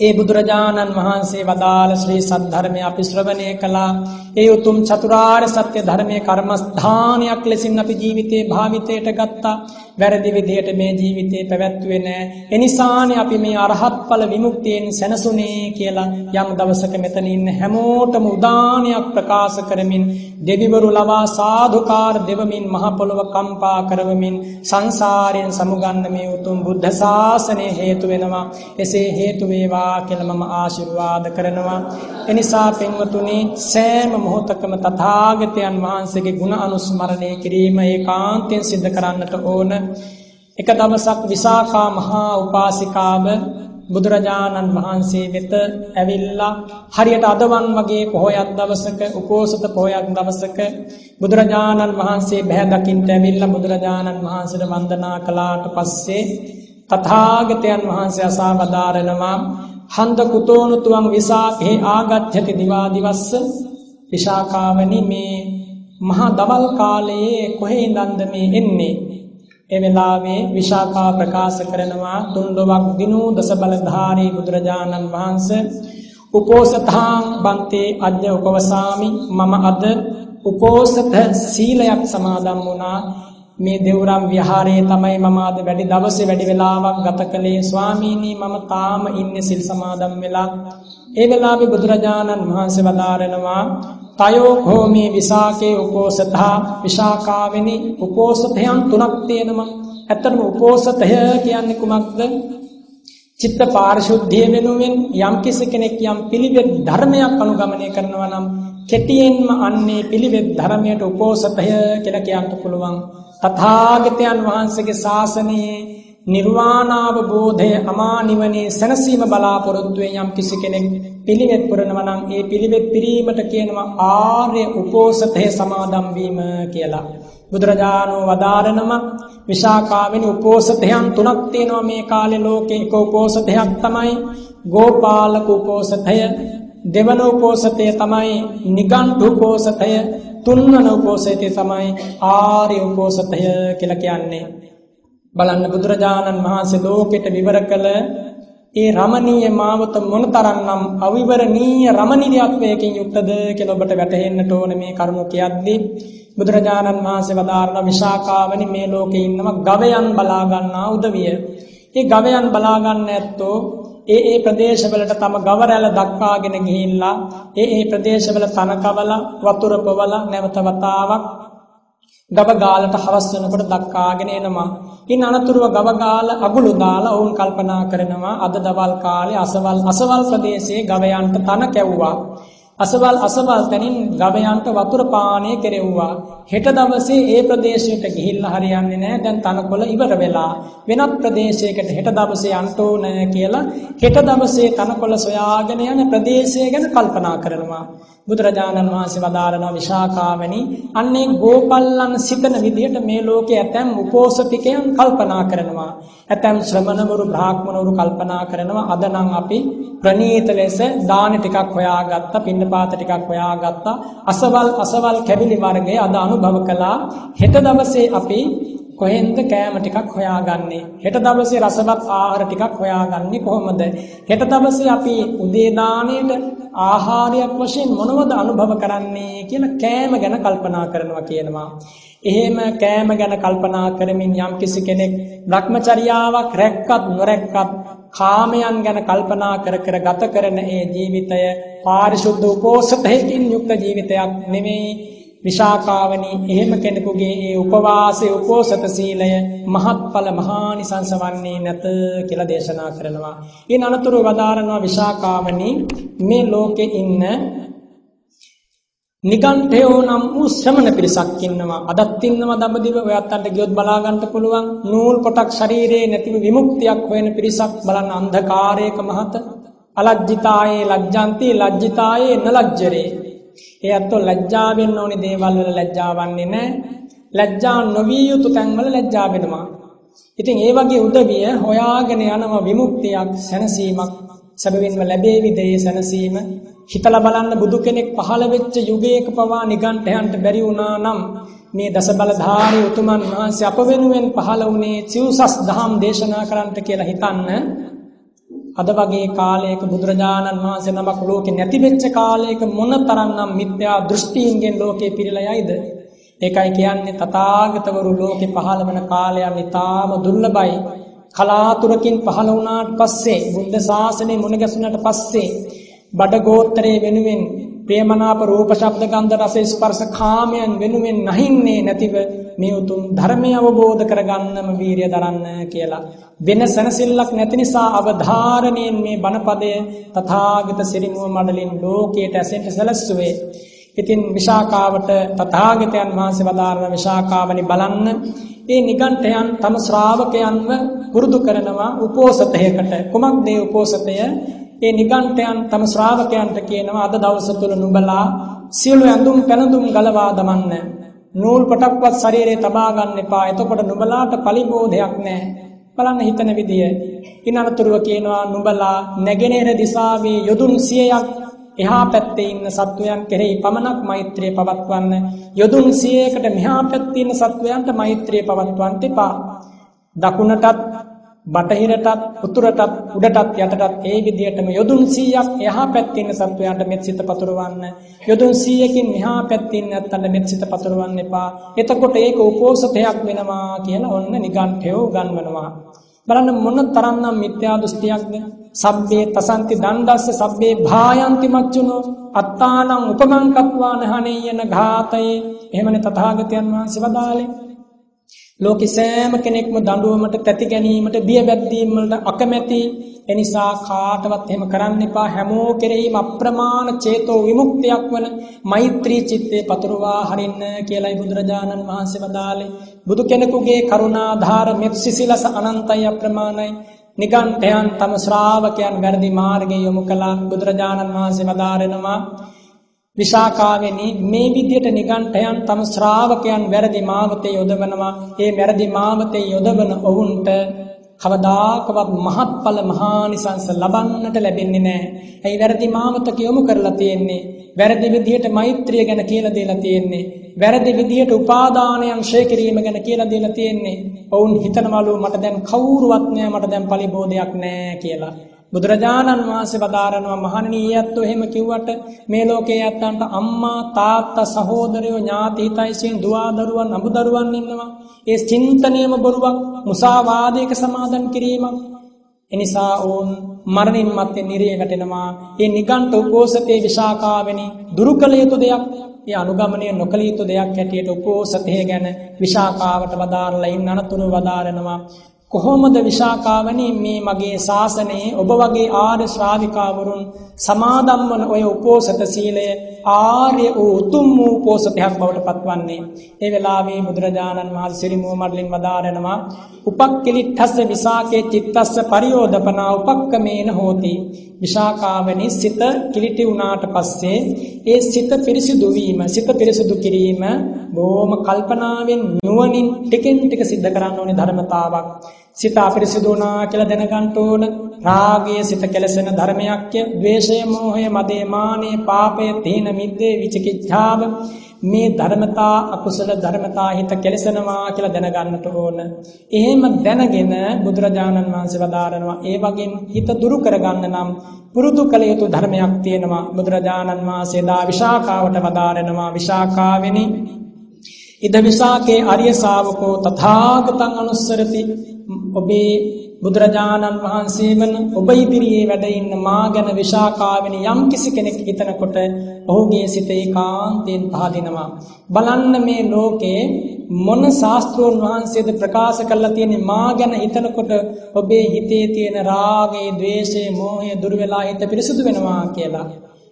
ඒ බුදුරජාණන් වහන්සේ වදාළ ශ්‍රී සද්ධර්මය අපි ශ්‍රවණය කළා. ඒ උතුම් චතුරාර්ය සත්‍ය ධර්මයේ කර්මස්ථානයක් ලෙසින් අපි ජීවිතේ භාවිතයට ගත්තා. වැරදි විදිහට මේ ජීවිතේ පැවැත්වුවේ නැහැ. එනිසානේ අපි මේ අරහත් ඵල විමුක්තියෙන් සැනසුනේ කියලා යම් දවසක මෙතන ඉන්න හැමෝටම උදානයක් ප්‍රකාශ කරමින් දෙවිවරු ලවා සාදුකාර දෙවමින් මහ පොළොව කම්පා කරවමින් සංසාරයෙන් සමුගන්න මේ උතුම් බුද්ධ ශාසනය හේතු වෙනවා. එසේ හේතු වේවා වේවා කියලා මම ආශිර්වාද කරනවා. එනිසා පින්වතුනි සෑම මොහොතකම තථාගතයන් වහන්සේගේ ගුණ අනුස්මරණය කිරීම ඒකාන්තයෙන් සිද්ධ කරන්නට ඕන. එක දවසක් විසාකා මහා උපාසිකාව බුදුරජාණන් වහන්සේ වෙත ඇවිල්ලා හරියට අදවන් වගේ පොහොයක් දවසක උපෝසත පොහොයක් දවසක බුදුරජාණන් වහන්සේ බැහැ දකින්ට ඇවිල්ලා බුදුරජාණන් වහන්සේට වන්දනා කළාට පස්සේ තථාගතයන් වහන්සේ අසා වදාරනවා හන්ද කුතෝනුතුවං විසාකෙහි ආගච්ඡති දිවා දිවස්ස. විශාකාවනි මේ මහා දවල් කාලයේ කොහේ ඉඳන්ද මේ එන්නේ? ඒ වෙලාවේ විශාකා ප්‍රකාශ කරනවා තුන්දොවක් දිනූ දස බලධාරී බුදුරජාණන් වහන්සේ. උපෝසතාං බන්තේ අජ්ජ උපවසාමි. මම අද උපෝසත සීලයක් සමාදන් වුණා. මේ දෙවුරම් විහාරයේ තමයි මම අද වැඩි දවසේ වැඩි වෙලාවක් ගත කළේ. ස්වාමීනි මම තාම ඉන්නේ සිල් සමාදන් වෙලා. ඒ වෙලාවේ බුදුරජාණන් වහන්සේ වදාරනවා තයෝ භෝමී විසාකේ උපෝසතා විශාකාවෙනි උපෝසතයන් තුනක් තියෙනවා. ඇත්තටම උපෝසතය කියන්නේ කුමක්ද? චිත්ත පාරිශුද්ධිය වෙනුවෙන් යම් කෙනෙක් යම් පිළිවෙත් ධර්මයක් අනුගමනය කරනවා නම් කෙටියෙන්ම අන්නේ පිළිවෙත් ධර්මයට උපෝසතය කියලා කියන්න පුළුවන්. තථාගතයන් වහන්සේගේ ශාසනයේ නිර්වාණාවබෝධය අමා නිවනේ සැනසීම බලාපොරොත්තුවෙන් යම් කිසි කෙනෙක් පිළිවෙත් පුරනවා නම් ඒ පිළිවෙත් පිරීමට කියනවා ආර්ය උපෝසතය සමාදම් වීම කියලා. බුදුරජාණෝ වදාරනම විශාකාවෙනි උපෝසතයන් තුනක් තියෙනවා මේ කාලේ ලෝකේ එක උපෝසතයක් තමයි ගෝපාලක උපෝසතය දෙවන උපෝසතය තමයි නිගණ්ඨ උපෝසතය තුන්වන උපෝසතය තමයි ආර්ය උපෝසතය කියලා කියන්නේ. බලන්න බුදුරජාණන් වහන්සේ ලෝකෙට විවර කළ ඒ රමණීය මාවත මොනතරම්නම් අවිවරණීය රමණීයත්වයකින් යුක්තද කියලා ඔබට වැටහෙන්නට ඕන මේ කරුණු කියද්දී බුදුරජාණන් වහන්සේ වදාारण විශාකාවනි මේ ලෝකේ ඉන්නම ගවයන් බලා ගන්නා උදවිය. ඒ ගවයන් බලා ගන්න ඇත්තෝ ඒ ඒ ප්‍රදේශවලට තම ගවරැල දක්වාගෙන ගිහිල්ලා ඒ ඒ ප්‍රදේශවල තනකවල වතුර පොවල නැවත වතාවක් ගව ගාලට හවස් වෙනකොට දක්කාගෙන එනවා. ඉන් අනතුරුව ගව ගාල අගුළු දාලා ඔවුන් කල්පනා කරනවා අද දවල් කාලේ අසවල් අසවල් ප්‍රදේශයේ ගවයන්ට තන කැව්වා. අසවල් අසවල් තැනින් ගවයන්ට වතුර පානය කෙරෙව්වා. හෙට දවසේ ඒ ප්‍රදේශයට ගිහිල්ලා හරියන්නේ නැහැ. දැන් තනකොළ ඉවර වෙලා වෙනත් ප්‍රදේශයකට හෙට දවසේ යන්න ඕන කියලා හෙට දවසේ තනකොළ සොයාගෙන යන ප්‍රදේශය ගැන කල්පනා කරනවා. බුදුරජාණන් වහන්සේ වදාරනවා විශාකාවනි අන්නේ ගෝපල්ලන් සිතන විදිහට මේ ලෝකයේ ඇතැම් උපෝසතිකයන් කල්පනා කරනවා. ඇතැම් ශ්‍රමණවරු බ්‍රාහ්මණවරු කල්පනා කරනවා අද නම් අපි ප්‍රණීත ලෙස දාන ටිකක් හොයාගත්තා, පින්නපාත ටිකක් හොයාගත්තා. අසවල් අසවල් කැවිලි වර්ගයේ අද අනුභව කළා. හෙට දවසේ අපි කොහෙන්ද කෑම ටිකක් හොයාගන්නේ? හෙට දවසේ රසවත් ආහාර ටිකක් හොයාගන්නේ කොහොමද? හෙට දවසේ අපි උදේ දාණයට ආහාරයක් වශයෙන් මොනවද අනුභව කරන්නේ කියලා කෑම ගැන කල්පනා කරනවා කියනවා. එහෙම කෑම ගැන කල්පනා කරමින් යම්කිසි කෙනෙක් භ්‍රමචර්යාවක් රැක්කත් නොරැක්කත් කාමයන් ගැන කල්පනා කර කර ගත කරන ඒ ජීවිතය පාරිශුද්ධ උපෝසතයකින් යුක්ත ජීවිතයක් නෙමෙයි. විශාකාවනි එහෙම කෙනෙකුගේ ඒ උපවාසයේ උපෝසත සීලය මහත්ඵල මහානිසංස වන්නේ නැත කියලා දේශනා කරනවා. ඊන අනතුරු වදාරනවා විශාකාවනි මේ ලෝකේ ඉන්න නිගණ්ඨයෝ නම් වූ ශ්‍රමණ පිරිසක් ඉන්නවා. අදත් ඉන්නවා දඹදිව ඔයත් අන්න ගියොත් බලා ගන්න පුළුවන්. නූල් පොටක් ශරීරයේ නැතිව විමුක්තියක් හොයන පිරිසක් බලන්න අන්ධකාරයක මහත අලජ්ජිතායේ ලජ්ජන්ති ලජ්ජිතායේ නලජ්ජරේ. ඒ අත්ව ලැජ්ජා වෙන්න ඕනේ දේවල් වල ලැජ්ජා වන්නේ නැහැ. ලැජ්ජා නොවිය යුතු තැන් වල ලැජ්ජා වෙනවා. ඉතින් ඒ වගේ උදවිය හොයාගෙන යනම විමුක්තියක් සැනසීමක් සැබවින්ම ලැබේවිද ඒ සැනසීම හිතලා බලන්න බුදු කෙනෙක් පහළ වෙච්ච යුගයක පවා නිගණ්ඨයන්ට බැරි වුණා නම් මේ දස බලධාරී උතුමන් වහන්සේ අප වෙනුවෙන් පහළ වුණේ සිව්සස් දහම් දේශනා කරන්නට කියලා හිතන්න අද වගේ කාලයක බුදුරජාණන් වහන්සේ නමක් ලෝකෙ නැති වෙච්ච කාලයක මොන තරම්නම් මිත්‍යා දෘෂ්ටීන්ගෙන් ලෝකේ පිරීලා යයිද? ඒකයි කියන්නේ තථාගතවරු ලෝකෙ පහළ වෙන කාලයන් ඊටාම දුර්ලභයි. කලාතුරකින් පහළ වුණාට පස්සේ බුද්ධ ශාසනය මුණ ගැසුණාට පස්සේ බඩගෝත්‍රයේ වෙනුවෙන් ප්‍රේමනාප රූප ශබ්ද ගන්ධ රස ස්පර්ශ කාමයන් වෙනුවෙන් නැහින්නේ නැතිව මේ උතුම් ධර්මය අවබෝධ කරගන්නම වීරිය දරන්න කියලා. වෙන සනසිල්ලක් නැති නිසා අවධාරණයෙන් මේ බණපදය තථාගත සිරිමුව මඩලින් ලෝකයට ඇසෙන්න සැලැස්සුවේ. ඉතින් විශාකාවට තථාගතයන් වහන්සේ වදාරන විශාකාවනි බලන්න. ඒ නිගණ්ඨයන් තම ශ්‍රාවකයන්ව පුරුදු කරනවා උපෝසතයකට කුමක්ද ඒ උපෝසතය ඒ නිගණ්ඨයන් තම ශ්‍රාවකයන්ට කියනවා අද දවස තුල නුඹලා සියලු ඇඳුම් පැළඳුම් ගලවා දමන්න. නූල් පොටක්වත් ශරීරේ තබා ගන්න එපා. එතකොට නුඹලාට පලිබෝධයක් නැහැ. බලන්න හිතන විදිය. ඊනතරතුරුව කියනවා නුඹලා නැගෙනහිර දිසාවේ යොදුන් 100ක් එහා පැත්තේ ඉන්න සත්වයන් කෙරෙහි පමණක් මෛත්‍රිය පවත්වන්න. යොදුන් 100කට මෙහා පැත්තේ ඉන්න සත්වයන්ට මෛත්‍රිය පවත්වන්න එපා. දකුණටත් බටහිරටත් උතුරටත් උඩටත් යටටත් ඒ විදිහටම යොදුන් 100ක් එහා පැත්තේ ඉන්න සත්වයන්ට මෙත් සිත පතුරවන්න. යොදුන් 100කින් මෙහා පැත්තේ ඉන්න නැත්තන්ට මෙත් සිත පතුරවන්න එපා. එතකොට ඒක උපෝසතයක් වෙනවා කියලා ඔන්න නිගණ්ඨයෝ උගන්වනවා. බලන්න මොන තරම්නම් මිත්‍යා දෘෂ්ටියක්ද? සබ්බේ තසන්ති දණ්ඩස්ස සබ්බේ භායන්ති මච්චුනෝ. අත්තානං උපමං කତ୍වාන හනේයන ඝාතයේ. එහෙමනේ තථාගතයන් වහන්සේ වදාළේ. ලෝකෙ සෑම කෙනෙක්ම දඬුවමට තැති ගැනීමට බිය බැද්දීම් වලට අකමැති. එනිසා කාටවත් එහෙම කරන්න එපා. හැමෝ කෙරෙහිම අප්‍රමාණ චේතෝ විමුක්තියක් වන මෛත්‍රී චිත්තේ පතුරවා හරින්න කියලායි බුදුරජාණන් වහන්සේ වදාළේ. බුදු කෙනෙකුගේ කරුණාධාර මෙත් සිසිලස අනන්තයි අප්‍රමාණයි. නිගණ්ඨයන් තම ශ්‍රාවකයන් වැරදි මාර්ගයේ යොමු කළා. බුදුරජාණන් වහන්සේ වදාරනවා විශාකාවෙනි මේ විදියට නිගණ්ඨයන් තම ශ්‍රාවකයන් වැරදි මාවතේ යොදවනවා. ඒ වැරදි මාවතේ යොදවන ඔවුන්ට කවදාකවත් මහත්ඵල මහානිසංස ලබන්නට ලැබෙන්නේ නැහැ. ඇයි වැරදි මාවතක යොමු කරලා තියෙන්නේ? වැරදි විදියට මෛත්‍රිය ගැන කියලා දීලා තියෙන්නේ. වැරදි විදියට උපාදානයන් ෂේ කිරීම ගැන කියලා දීලා තියෙන්නේ. ඔවුන් හිතනවලු මට දැන් කවුරුවත් නැහැ මට දැන් පරිබෝධයක් නැහැ කියලා. බුදුරජාණන් වහන්සේ වදාරනවා මහණෙනි ඊයත්ෝ එහෙම කිව්වට මේ ලෝකයේ ඇත්තන්ට අම්මා තාත්තා සහෝදරයෝ ඥාති හිතයිසියන් දුව දරුවන් අඹ දරුවන් ඉන්නවා. ඒ චින්තනයේම බොරුවක් මුසාවාදයක සමාදන් කිරීමක්. එනිසා ඕන් මරණින් මත්තේ නිරේ වැටෙනවා. ඒ නිගණ්ඨ උපෝසතේ විශාකාවෙනි දුරු කළ යුතු දෙයක්. ඒ අනුගමනය නොකළ යුතු දෙයක් හැටියට උපෝසතේ ගැන විශාකාවට වදාරලා ඉන්න අනතුරු වදාරනවා. කොහොමද විශාකාවනි මේ මගේ ශාසනයේ ඔබ වගේ ආර්ය ශ්‍රාවිකාවරුන් සමාදම් වන ඔය උපෝසත සීලය ආර්ය වූ උතුම් වූ උපෝසතයක් බවට පත්වන්නේ. ඒ වෙලාවේ බුදුරජාණන් වහන්සේ සිරිමුව මඩලින් වදාරනවා උපක්කලිට්ඨස්ස විසාකේ චිත්තස්ස පරියෝදපනා උපක්කමේන හෝති. විශාකාවනි සිත කිලිටි වුණාට පස්සේ ඒ සිත පිරිසිදු වීම සිත පිරිසිදු කිරීම බොහොම කල්පනාවෙන් නුවණින් ටිකෙන් ටික සිද්ධ කරන්න ඕනේ ධර්මතාවක්. සිත අපිරිසිදු වුණා කියලා දැනගන්න ඕන. රාගය සිත කෙලසෙන ධර්මයක්ය. ද්වේෂය, මෝහය, මදේ, මානෙ, පාපය, තීන මිද්දේ, විචිකිච්ඡාව මේ ධර්මතා අකුසල ධර්මතා හිත කෙලසෙනවා කියලා දැනගන්නට ඕන. එහෙම දැනගෙන බුදුරජාණන් වහන්සේ වදාරනවා ඒ වගේම හිත දුරු කරගන්න නම් පුරුදු කළ යුතු ධර්මයක් තියෙනවා. බුදුරජාණන් වහන්සේ දා විශාකාවට වදාරනවා විශාකාවෙනි ඉද විසාකේ අරිය ශාවකෝ තථාගතං අනුස්සරති ඔබේ බුදුරජාණන් වහන්සේ වන ඔබ ඉදිරියේ වැඩ ඉන්න මා ගැන විශාකාවෙන යම් කිසි කෙනෙක් හිතනකොට ඔහුගේ සිත ඒකාන්තයෙන් පහදිනවා බලන්න මේ ලෝකේ මොන ශාස්ත්‍රෝන් වහන්සේද ප්‍රකාශ කරලා තියෙන්නේ? මා ගැන හිතනකොට ඔබේ හිතේ තියෙන රාගය, ద్వේෂය, මෝහය දුර වෙලා හිත පිරිසුදු වෙනවා කියලා.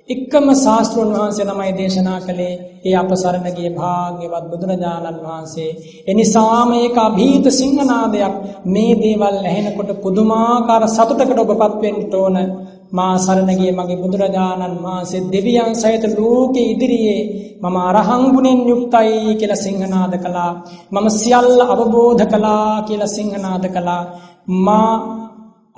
එකම ශාස්ත්‍රඥ වහන්සේ ළමයි දේශනා කළේ ඒ අප සරණ ගිය භාග්‍යවත් බුදුරජාණන් වහන්සේ. එනිසාම ඒක અભීත සිංහනාදයක් මේ දේවල් ඇහෙනකොට පුදුමාකාර සතුටකට ඔබපත් වෙන්න ඕන. මා සරණ ගිය මගේ බුදුරජාණන් වහන්සේ දෙවියන් සහිත ලෝකෙ ඉදිරියේ මම අරහං ගුණෙන් යුක්තයි කියලා සිංහනාද කළා. මම සියල්ල අවබෝධ කළා කියලා සිංහනාද කළා. මා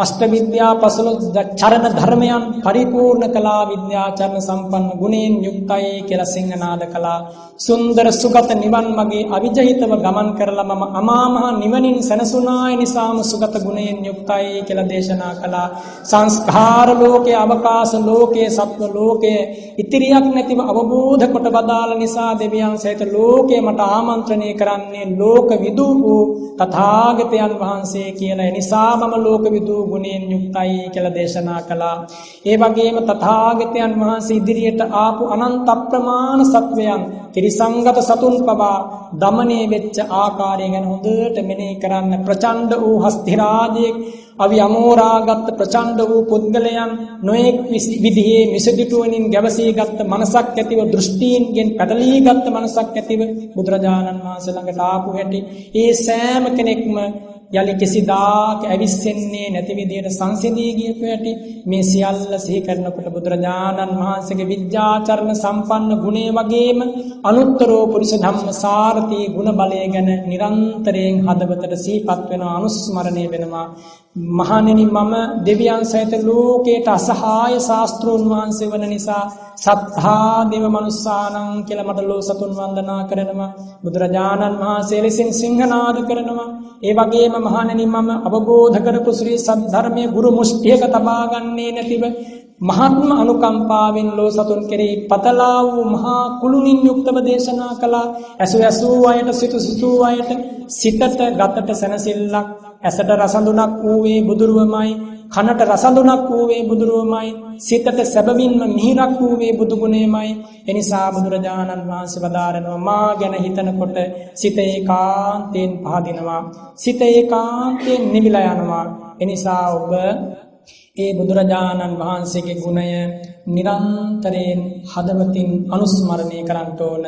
අෂ්ට විද්‍යා පසළොස් චරණ ධර්මයන් පරිපූර්ණ කලා විද්‍යාචරණ සම්පන්න ගුණයෙන් යුක්තයි කියලා සිංහනාද කළා. සුන්දර සුගත නිවන් මගේ අවිජහිතව ගමන් කරලා මම අමාමහ නිවනින් සැනසුනාය නිසාම සුගත ගුණයෙන් යුක්තයි කියලා දේශනා කළා. සංස්කාර ලෝකයේ අවකාශ ලෝකයේ සත්ව ලෝකයේ ඉතිරියක් නැතිව අවබෝධ කොට බදාල නිසා දෙවියන් සහිත ලෝකයේ මට ආමන්ත්‍රණය කරන්නේ ලෝක විදූ වූ තථාගතයන් වහන්සේ කියලා. එනිසා මම ලෝක විදූ ගුණයෙන් යුක්තයි කළ දේශනා කළා. ඒ වගේම තථාගතයන් වහන්සේ ඉදිරියට ආපු අනන්ත අප්‍රමාණ සත්වයන් තිරිසංගත සතුන් පවා দমনයේ වෙච්ච ආකාරය ගැන හොඳට මෙනෙහි කරන්න ප්‍රචණ්ඩ වූ හස්තිරාජයෙක් අවි අමෝරාගත් ප්‍රචණ්ඩ වූ පුද්ගලයන් නොඑක් විදිහේ මිසදිටුවනින් ගැවසීගත් මනසක් ඇතිව දෘෂ්ටීන්ගෙන් පැටලීගත් මනසක් ඇතිව බුදුරජාණන් වහන්සේ ළඟට ආපු හැටි ඒ සෑම කෙනෙක්ම යලි කිසිදාක ඇවිස්සෙන්නේ නැති විදියට සංසිඳී ගියපු ඇති මේ සියල්ල සිහි කරනකොට බුදුරජාණන් වහන්සේගේ විද්‍යාචරණ සම්පන්න ගුණය වගේම අනුත්තරෝ පුරිස ධම්ම සාරතී ගුණ බලය ගැන නිරන්තරයෙන් හදවතට සිහිපත් වෙනවා අනුස්මරණය වෙනවා. මහණෙනි මම දෙවියන් සහිත ලෝකයට අසහාය ශාස්ත්‍රෝන් වහන්සේ වන නිසා සත්හා දේව මනුස්සානං කියලා මට ලෝ සතුන් වන්දනා කරනවා. බුදුරජාණන් වහන්සේ ලෙසින් සිංහනාද කරනවා. ඒ වගේම මහණෙනි මම අවබෝධ කරපු ශ්‍රී සද්ධර්මයේ ගුරු මුෂ්ඨියක තබා ගන්නේ නැතිව මහත්ම අනුකම්පාවෙන් ලෝ සතුන් කෙරෙහි පතලා වූ මහා කුළුණින් යුක්තව දේශනා කළා. ඇසු ඇසූ අයට සිතු සිතූ අයට සිතට ගතට සැනසෙල්ලක් ඇසට රසඳුනක් වූවේ බුදුරුවමයි කනට රසඳුනක් වූවේ බුදුරුවමයි සිතට සැබවින්ම මිහිරක් වූවේ බුදුගුණයමයි. එනිසා බුදුරජාණන් වහන්සේ වදාරනවා මා ගැන හිතනකොට සිත ඒකාන්තයෙන් පහදිනවා. සිත ඒකාන්තයෙන් නිවිලා යනවා. එනිසා ඔබ ඒ බුදුරජාණන් වහන්සේගේ ගුණය නිරන්තරයෙන් හදවතින් අනුස්මරණය කරන්න ඕන.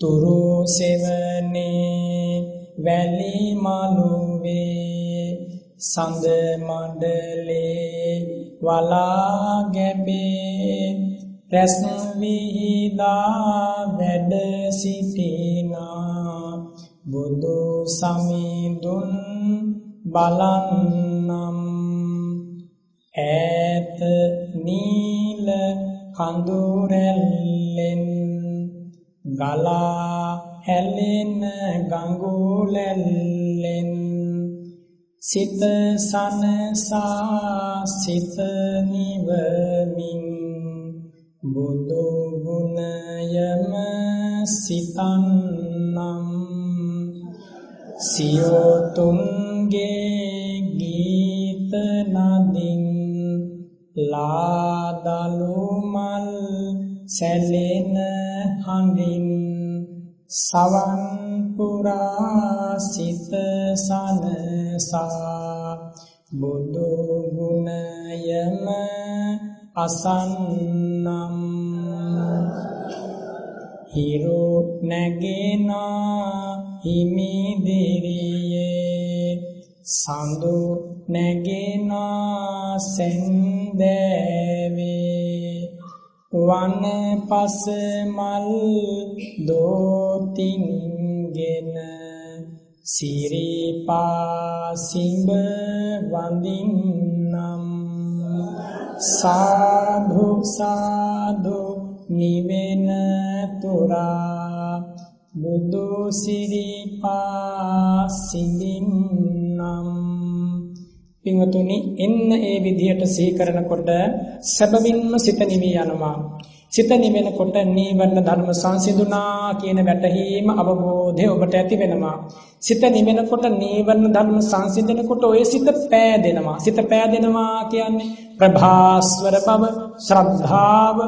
තුරු සෙවනේ වැලි මනුවේ සඳ මඩලේ වලා ගැබේ රැස් විහිදා වැඩ සිටිනා. බුදු සමිඳුන් බලන්නම්. ඈත නීල කඳුරැල්ලෙන් ගලා හැලෙන ගඟුලැල්ලෙන් සිත සනසා සිත නිවමින් බුදු ගුණයම සිතන්නම්. සියොතුන්ගේ ගීත නදින් ලාදලුමල් සැලෙන හඟින් සවන් පුරා සිත සනසා. බුදු ගුණයම අසන්නම්. හිරු නැගෙනා හිමිදිරියේ සඳු නැගෙනා සැන්දෑවේ වන පස මල් දෝතින්ගෙන සිරිපා සිඹ වඳින්නම්. සාධු සාධු නිවෙන තුරා බුදු සිරිපා සිඳින්නම් පින්වතුනි එන්න ඒ විදිහට සිහි කරනකොට සැබවින්ම සිත නිවි යනවා සිත නිවෙනකොට නීවරණ ධර්ම සංසිඳුනා කියන වැටහීම අවබෝධය ඔබට ඇති වෙනවා. සිත නිවෙනකොට නීවරණ ධර්ම සංසිඳනකොට ඔය සිත පෑදෙනවා. සිත පෑදෙනවා කියන්නේ ප්‍රභාස්වර බව, ශ්‍රද්ධාව,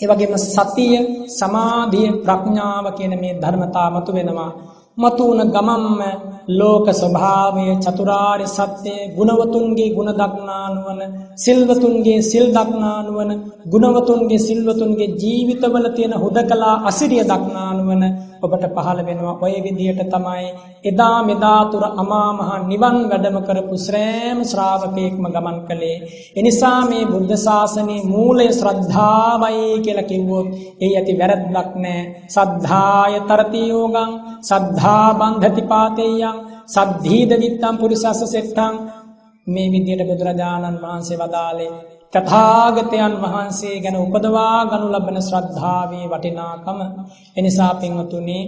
ඒ වගේම සතිය, සමාධිය, ප්‍රඥාව කියන මේ ධර්මතා මතු වෙනවා. මතු වුණ ගමම්ම ලෝක ස්වභාවය චතුරාර්ය සත්‍යය ගුණවතුන්ගේ ගුණ දක්නානුවන සිල්වතුන්ගේ සිල් දක්නානුවන ගුණවතුන්ගේ සිල්වතුන්ගේ ජීවිතවල තියෙන හුදකලා අසිරිය දක්නානුවන ඔබට පහළ වෙනවා. ඔය විදිහට තමයි එදා මෙදා තුර අමා මහ නිවන් වැඩම කරපු ශ්‍රේම ශ්‍රාවකයෙක්ම ගමන් කළේ. එනිසා මේ බුද්ධ ශාසනයේ මූලය ශ්‍රද්ධාවයි කියලා කිව්වොත් ඒ ඇති වැරද්දක් නෑ. සද්ධාය තරති යෝගං සද්ධා බන්ධති පාතේයං සද්ධීද විත්තම් පුරිසස්ස සෙට්ටං මේ විදියට බුදුරජාණන් වහන්සේ වදාළේ තථාගතයන් වහන්සේ ගැන උපදවා ගනු ලබන ශ්‍රද්ධාවේ වටිනාකම. එනිසා පින්වතුනි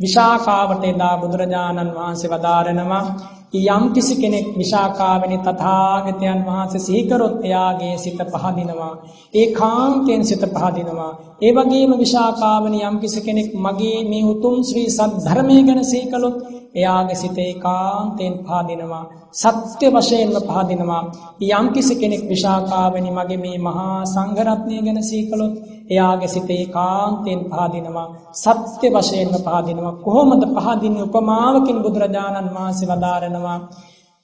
විශාකාවට එදා බුදුරජාණන් වහන්සේ වදාරනවා යම් කිසි කෙනෙක් විශාකාවෙනි තථාගතයන් වහන්සේ සිහිකරොත් එයාගේ සිත පහදිනවා. ඒකාන්තයෙන් සිත පහදිනවා. ඒ වගේම විශාකාවනි යම් කිසි කෙනෙක් මගේ මේ උතුම් ශ්‍රී සද්ධර්මය ගැන සිහිකලොත් එයාගේ සිත ඒකාන්තයෙන් පහදිනවා. සත්‍ය වශයෙන්ම පහදිනවා. යම් කිසි කෙනෙක් විශාකාවනි මගේ මේ මහා සංඝරත්නය ගැන සිහිකලොත් එයාගේ සිත ඒකාන්තයෙන් පහදිනවා. සත්‍ය වශයෙන්ම පහදිනවා. කොහොමද පහදින්නේ? උපමාවකින් බුදුරජාණන් වහන්සේ වදාරනවා.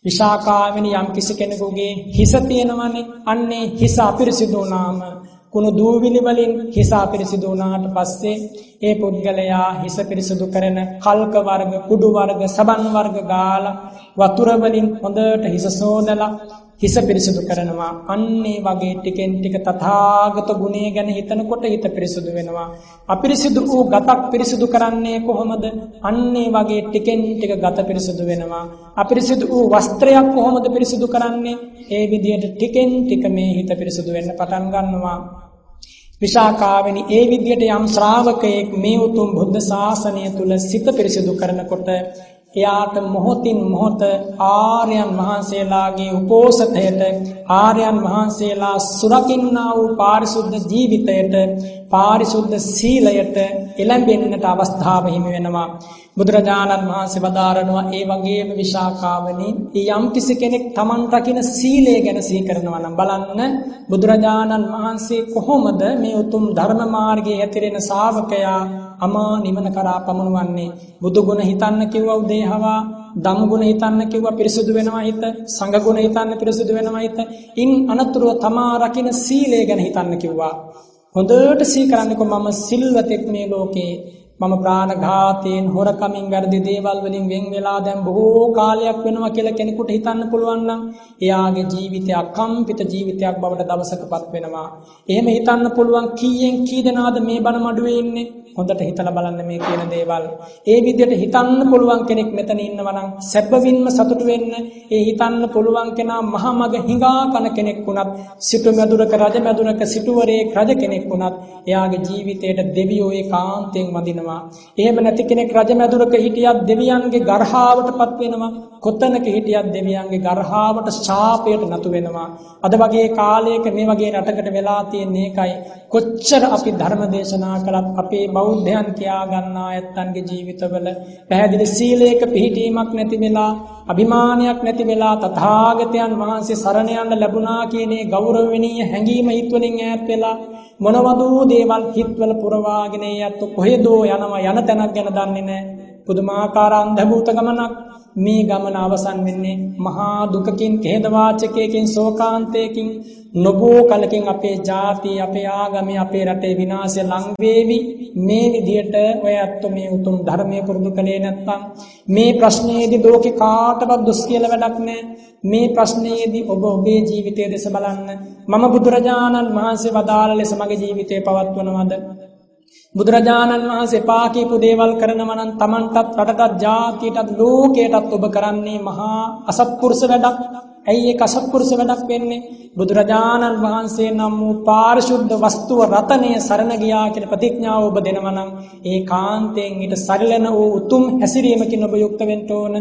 විශාකාවෙනි යම් කිසි කෙනෙකුගේ හිස තියෙනවනේ. අන්නේ හිස අපිරිසිදු වුණාම කුණු දූවිලි වලින් හිස අපිරිසිදු වුණාට පස්සේ ඒ පුද්ගලයා හිස පිරිසිදු කරන කල්ක වර්ග කුඩු වර්ග සබන් වර්ග ගාලා වතුර වලින් හොඳට හිස සෝදලා හිස පිරිසිදු කරනවා. අන්නේ වගේ ටිකෙන් ටික තථාගත ගුණය ගැන හිතනකොට හිත පිරිසිදු වෙනවා. අපිරිසිදු වූ ගතක් පිරිසිදු කරන්නේ කොහොමද? අන්නේ වගේ ටිකෙන් ටික ගත පිරිසිදු වෙනවා. අපිරිසිදු වූ වස්ත්‍රයක් කොහොමද පිරිසිදු කරන්නේ? ඒ විදිහට ටිකෙන් ටික මේ හිත පිරිසිදු වෙන්න පටන් ගන්නවා. විශාකාවෙනි ඒ විදිහට යම් ශ්‍රාවකයෙක් මේ උතුම් බුද්ධ ශාසනය තුල සිත පිරිසිදු කරනකොට එයාට මොහොතින් මොහොත ආර්යයන් වහන්සේලාගේ උපෝසතයට ආර්යයන් වහන්සේලා සුරකින්නා වූ පාරිශුද්ධ ජීවිතයට පාරිශුද්ධ සීලයට එළඹෙන්නට අවස්ථාව හිමි වෙනවා. බුදුරජාණන් වහන්සේ වදාරනවා ඒ වගේම විශාකාවනි යම් කිසි කෙනෙක් Taman රකින්න සීලය ගැන සිහි කරනවා නම් බලන්න බුදුරජාණන් වහන්සේ කොහොමද මේ උතුම් ධර්ම මාර්ගයේ ඇතිරෙන ශ්‍රාවකයා අමා නිවන කරා පමුණවන්නේ බුදු ගුණ හිතන්න කිව්වා උදේහවා දම් ගුණ හිතන්න කිව්වා පිරිසුදු වෙනවා හිත සංඝ ගුණ හිතන්න පිරිසුදු වෙනවා හිත ඉන් අනතුරුව තමා රකින්න සීලය ගැන හිතන්න කිව්වා හොඳට සිහි කරන්නකො මම සිල්වතෙක් මේ ලෝකේ මම ප්‍රාණඝාතයෙන් හොරකමින් වැරදි දේවල් වලින් වෙන් වෙලා දැන් බොහෝ කාලයක් වෙනවා කියලා කෙනෙකුට හිතන්න පුළුවන් නම් එයාගේ ජීවිතය අකම්පිත ජීවිතයක් බවට දවසකපත් වෙනවා. එහෙම හිතන්න පුළුවන් කීයෙන් කී දෙනාද මේ බණ මඩුවේ ඉන්නේ? හොඳට හිතලා බලන්න මේ කියන දේවල්. ඒ විදිහට හිතන්න පුළුවන් කෙනෙක් මෙතන ඉන්නවා නම් සැපවින්ම සතුටු වෙන්න. ඒ හිතන්න පුළුවන් කෙනා මහමග හිඟා කන කෙනෙක් වුණත්, සිටු මැදුරක රජ මැදුරක සිටුවරයෙක් රජ කෙනෙක් වුණත්, එයාගේ ජීවිතයට දෙවියෝ ඒකාන්තයෙන් වඳිනවා. එහෙම නැති කෙනෙක් රජ මැදුරක හිටියත් දෙවියන්ගේ ගර්හාවටපත් වෙනවා. කොතනක හිටියත් දෙවියන්ගේ ගර්හාවට ශාපයට නතු වෙනවා. අද වගේ කාලයක මේ වගේ රටකට වෙලා තියෙන්නේ ඒකයි. කොච්චර අපි ධර්ම දේශනා කළත් අපේ බෞද්ධයන් කියා ගන්නා ඇත්තන්ගේ ජීවිතවල පැහැදිලි සීලයක පිහිටීමක් නැති වෙලා අභිමානයක් නැති වෙලා තථාගතයන් වහන්සේ සරණ යන්න ලැබුණා කියනේ ගෞරවණීය හැඟීම හිතවලින් ඈත් වෙලා මොනවදෝ දේවල් හිතවල පුරවාගෙන යත් කොහෙදෝ යනවා යන තැනක් ගැන දන්නේ නැහැ පුදුමාකාර අන්ධභූත ගමනක් මේ ගමන අවසන් වෙන්නේ මහා දුකකින් ඛේදවාචකයකින් ශෝකාන්තයකින් නොබෝ කලකින් අපේ ජාතිය අපේ ආගමේ අපේ රටේ විනාශය ලං වේවි. මේ විදියට ඔය අත්තු මේ උතුම් ධර්මයේ පුරුදු කලේ නැත්නම් මේ ප්‍රශ්නයේදී ලෝකේ කාටවත් දොස් කියලා වැඩක් නැහැ. මේ ප්‍රශ්නයේදී ඔබ ඔබේ ජීවිතය දෙස බලන්න. මම බුදුරජාණන් වහන්සේ වදාළ ලෙස මගේ ජීවිතය පවත්වනවද? බුදුරජාණන් වහන්සේ එපා කියපු දේවල් කරනවා නම් Tamanටත් රටටත් ජාතියටත් ලෝකයටත් ඔබ කරන්නේ මහා අසත්පුරුෂ වැඩක් ඇයි ඒ කසත්පුරුෂ වැඩක් වෙන්නේ? බුදුරජාණන් වහන්සේ නම් වූ පාරිශුද්ධ වස්තුව රතනය සරණ ගියා කියන ප්‍රතිඥාව ඔබ දෙනවා නම් ඒ කාන්තයෙන් ඊට සරිලන වූ උතුම් හැසිරීමකින් ඔබ යුක්ත වෙන්න ඕන.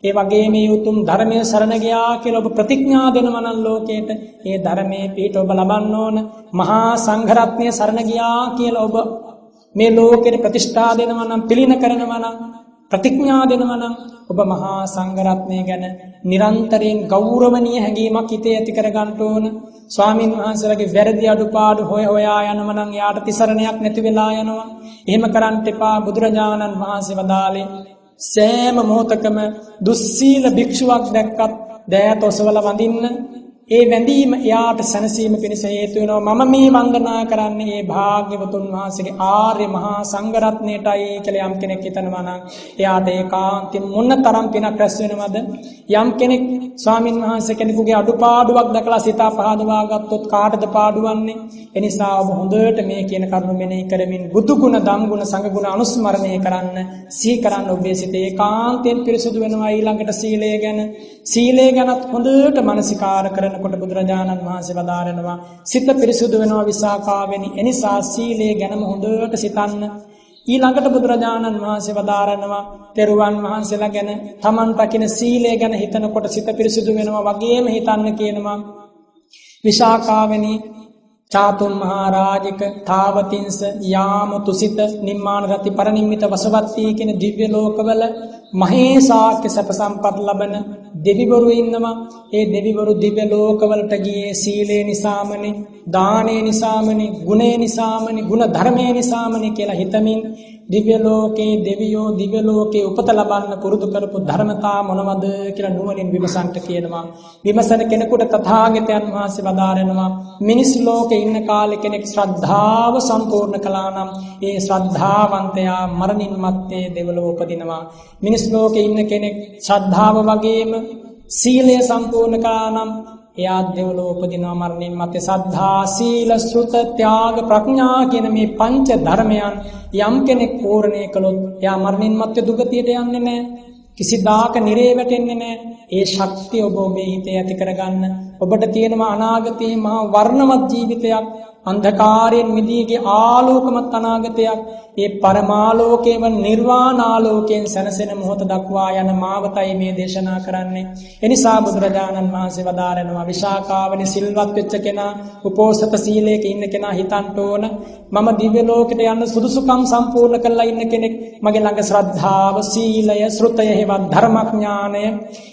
ඒ වගේම මේ උතුම් ධර්මයේ සරණ ගියා කියලා ඔබ ප්‍රතිඥා දෙනවා නම් ලෝකයට ඒ ධර්මයේ පිට ඔබ ලබන්න ඕන. මහා සංඝරත්නය සරණ ගියා කියලා ඔබ මේ ලෝකෙට ප්‍රතිෂ්ඨා දෙනවා නම් පිළින කරනවා නම් ප්‍රතිඥා දෙනවා නම් ඔබ මහා සංඝරත්නය ගැන නිරන්තරයෙන් ගෞරවනීය හැඟීමක් හිතේ ඇති කර ගන්න ඕන. ස්වාමින් වහන්සේලාගේ වැරදි අඩුපාඩු හොය හොයා යනම නම් යාට තිසරණයක් නැති වෙලා යනවා. එහෙම කරන්න එපා බුදුරජාණන් වහන්සේ වදාළේ සෑම මොහොතකම දුස්සීල භික්ෂුවක් දැක්කත් දෑත ඔසවල වඳින්න ඒ වැඳීම එයාට සැනසීම පිණිස හේතු වෙනවා. මම මේ වන්දනා කරන්නේ ඒ භාග්‍යවතුන් වහන්සේගේ ආර්ය මහා සංඝරත්නයටයි කියලා යම් කෙනෙක් හිතනවා නම් එයාට ඒකාන්තයෙන් මොන තරම් පිනක් රැස් වෙනවද? යම් කෙනෙක් ස්වාමින් වහන්සේ කෙනෙකුගේ අඩුපාඩුවක් දැකලා සිත පහදවා ගත්තොත් කාටද පාඩුවන්නේ? එනිසා ඔබ හොඳට මේ කියන කරුණු මෙනෙහි කරමින් බුදු ගුණ ධම් ගුණ සංඝ ගුණ අනුස්මරණය කරන්න සිහි කරන්න ඔබේ සිත ඒකාන්තයෙන් පිරිසුදු වෙනවා ඊළඟට සීලය ගැන. සීලය ගැනත් හොඳට මනසිකාර කරන කරනකොට බුදුරජාණන් වහන්සේ වදාරනවා සිත පිරිසුදු වෙනවා විසාකාවෙනි. එනිසා සීලය ගැනම හොඳට සිතන්න. ඊළඟට බුදුරජාණන් වහන්සේ වදාරනවා තෙරුවන් වහන්සේලා ගැන තමන් රකින සීලය ගැන හිතනකොට සිත පිරිසුදු වෙනවා වගේම හිතන්න කියනවා. විශාකාවෙනි චාතුම් මහරාජික තාවතින්ස යාම තුසිත නිම්මාන රති පරනිම්මිත වසවත්තී කියන දිව්‍ය ලෝකවල මහේසාක්‍ය සැප සම්පත් ලබන දෙවිවරු ඉන්නවා. ඒ දෙවිවරු දිව්‍ය ලෝකවලට ගියේ සීලේ නිසාමනේ දානේ නිසාමනේ ගුණේ නිසාමනේ ගුණ ධර්මයේ නිසාමනේ කියලා හිතමින් දිව්‍ය ලෝකේ දෙවියෝ දිව්‍ය ලෝකේ උපත ලබන්න පුරුදු කරපු ධර්මතා මොනවද කියලා නුවණින් විමසන්ට කියනවා. විමසන කෙනෙකුට තථාගතයන් වහන්සේ වදාරනවා මිනිස් ලෝකේ ඉන්න කාලේ කෙනෙක් ශ්‍රද්ධාව සම්පූර්ණ කළා නම් ඒ ශ්‍රද්ධාවන්තයා මරණින් මත්තේ දෙවලව උපදිනවා මිනිස් ලෝකේ ඉන්න කෙනෙක් ශ්‍රද්ධාව වගේම සීලය සම්පූර්ණ කළා නම් එයා දෙවලෝ උපදිනවා මරණින් මත්තේ සද්ධා සීල සෘත ත්‍යාග ප්‍රඥා කියන මේ පංච ධර්මයන් යම් කෙනෙක් පූර්ණේ කළොත් එයා මරණින් මත්තේ දුගතියට යන්නේ නැහැ. කිසිදාක නිරේ වැටෙන්නේ නැහැ. ඒ ශක්තිය ඔබ ඔබේ හිතේ ඇති කරගන්න. ඔබට තියෙනවා අනාගතයේ මහා වර්ණවත් ජීවිතයක් අන්ධකාරයෙන් මිදීගේ ආලෝකමත් අනාගතයක් ඒ පරමාලෝකයේම නිර්වාණාලෝකයෙන් සැනසෙන මොහොත දක්වා යන මාවතයි මේ දේශනා කරන්නේ. එනිසා බුදුරජාණන් වහන්සේ වදාරනවා විශාකාවනි සිල්වත් වෙච්ච කෙනා උපෝසත සීලයක ඉන්න කෙනා හිතන්න ඕන. මම දිව්‍ය ලෝකෙට යන්න සුදුසුකම් සම්පූර්ණ කරලා ඉන්න කෙනෙක්. මගේ ළඟ ශ්‍රද්ධාව සීලය ශ්‍රුතය හේවත් ධර්මඥානය.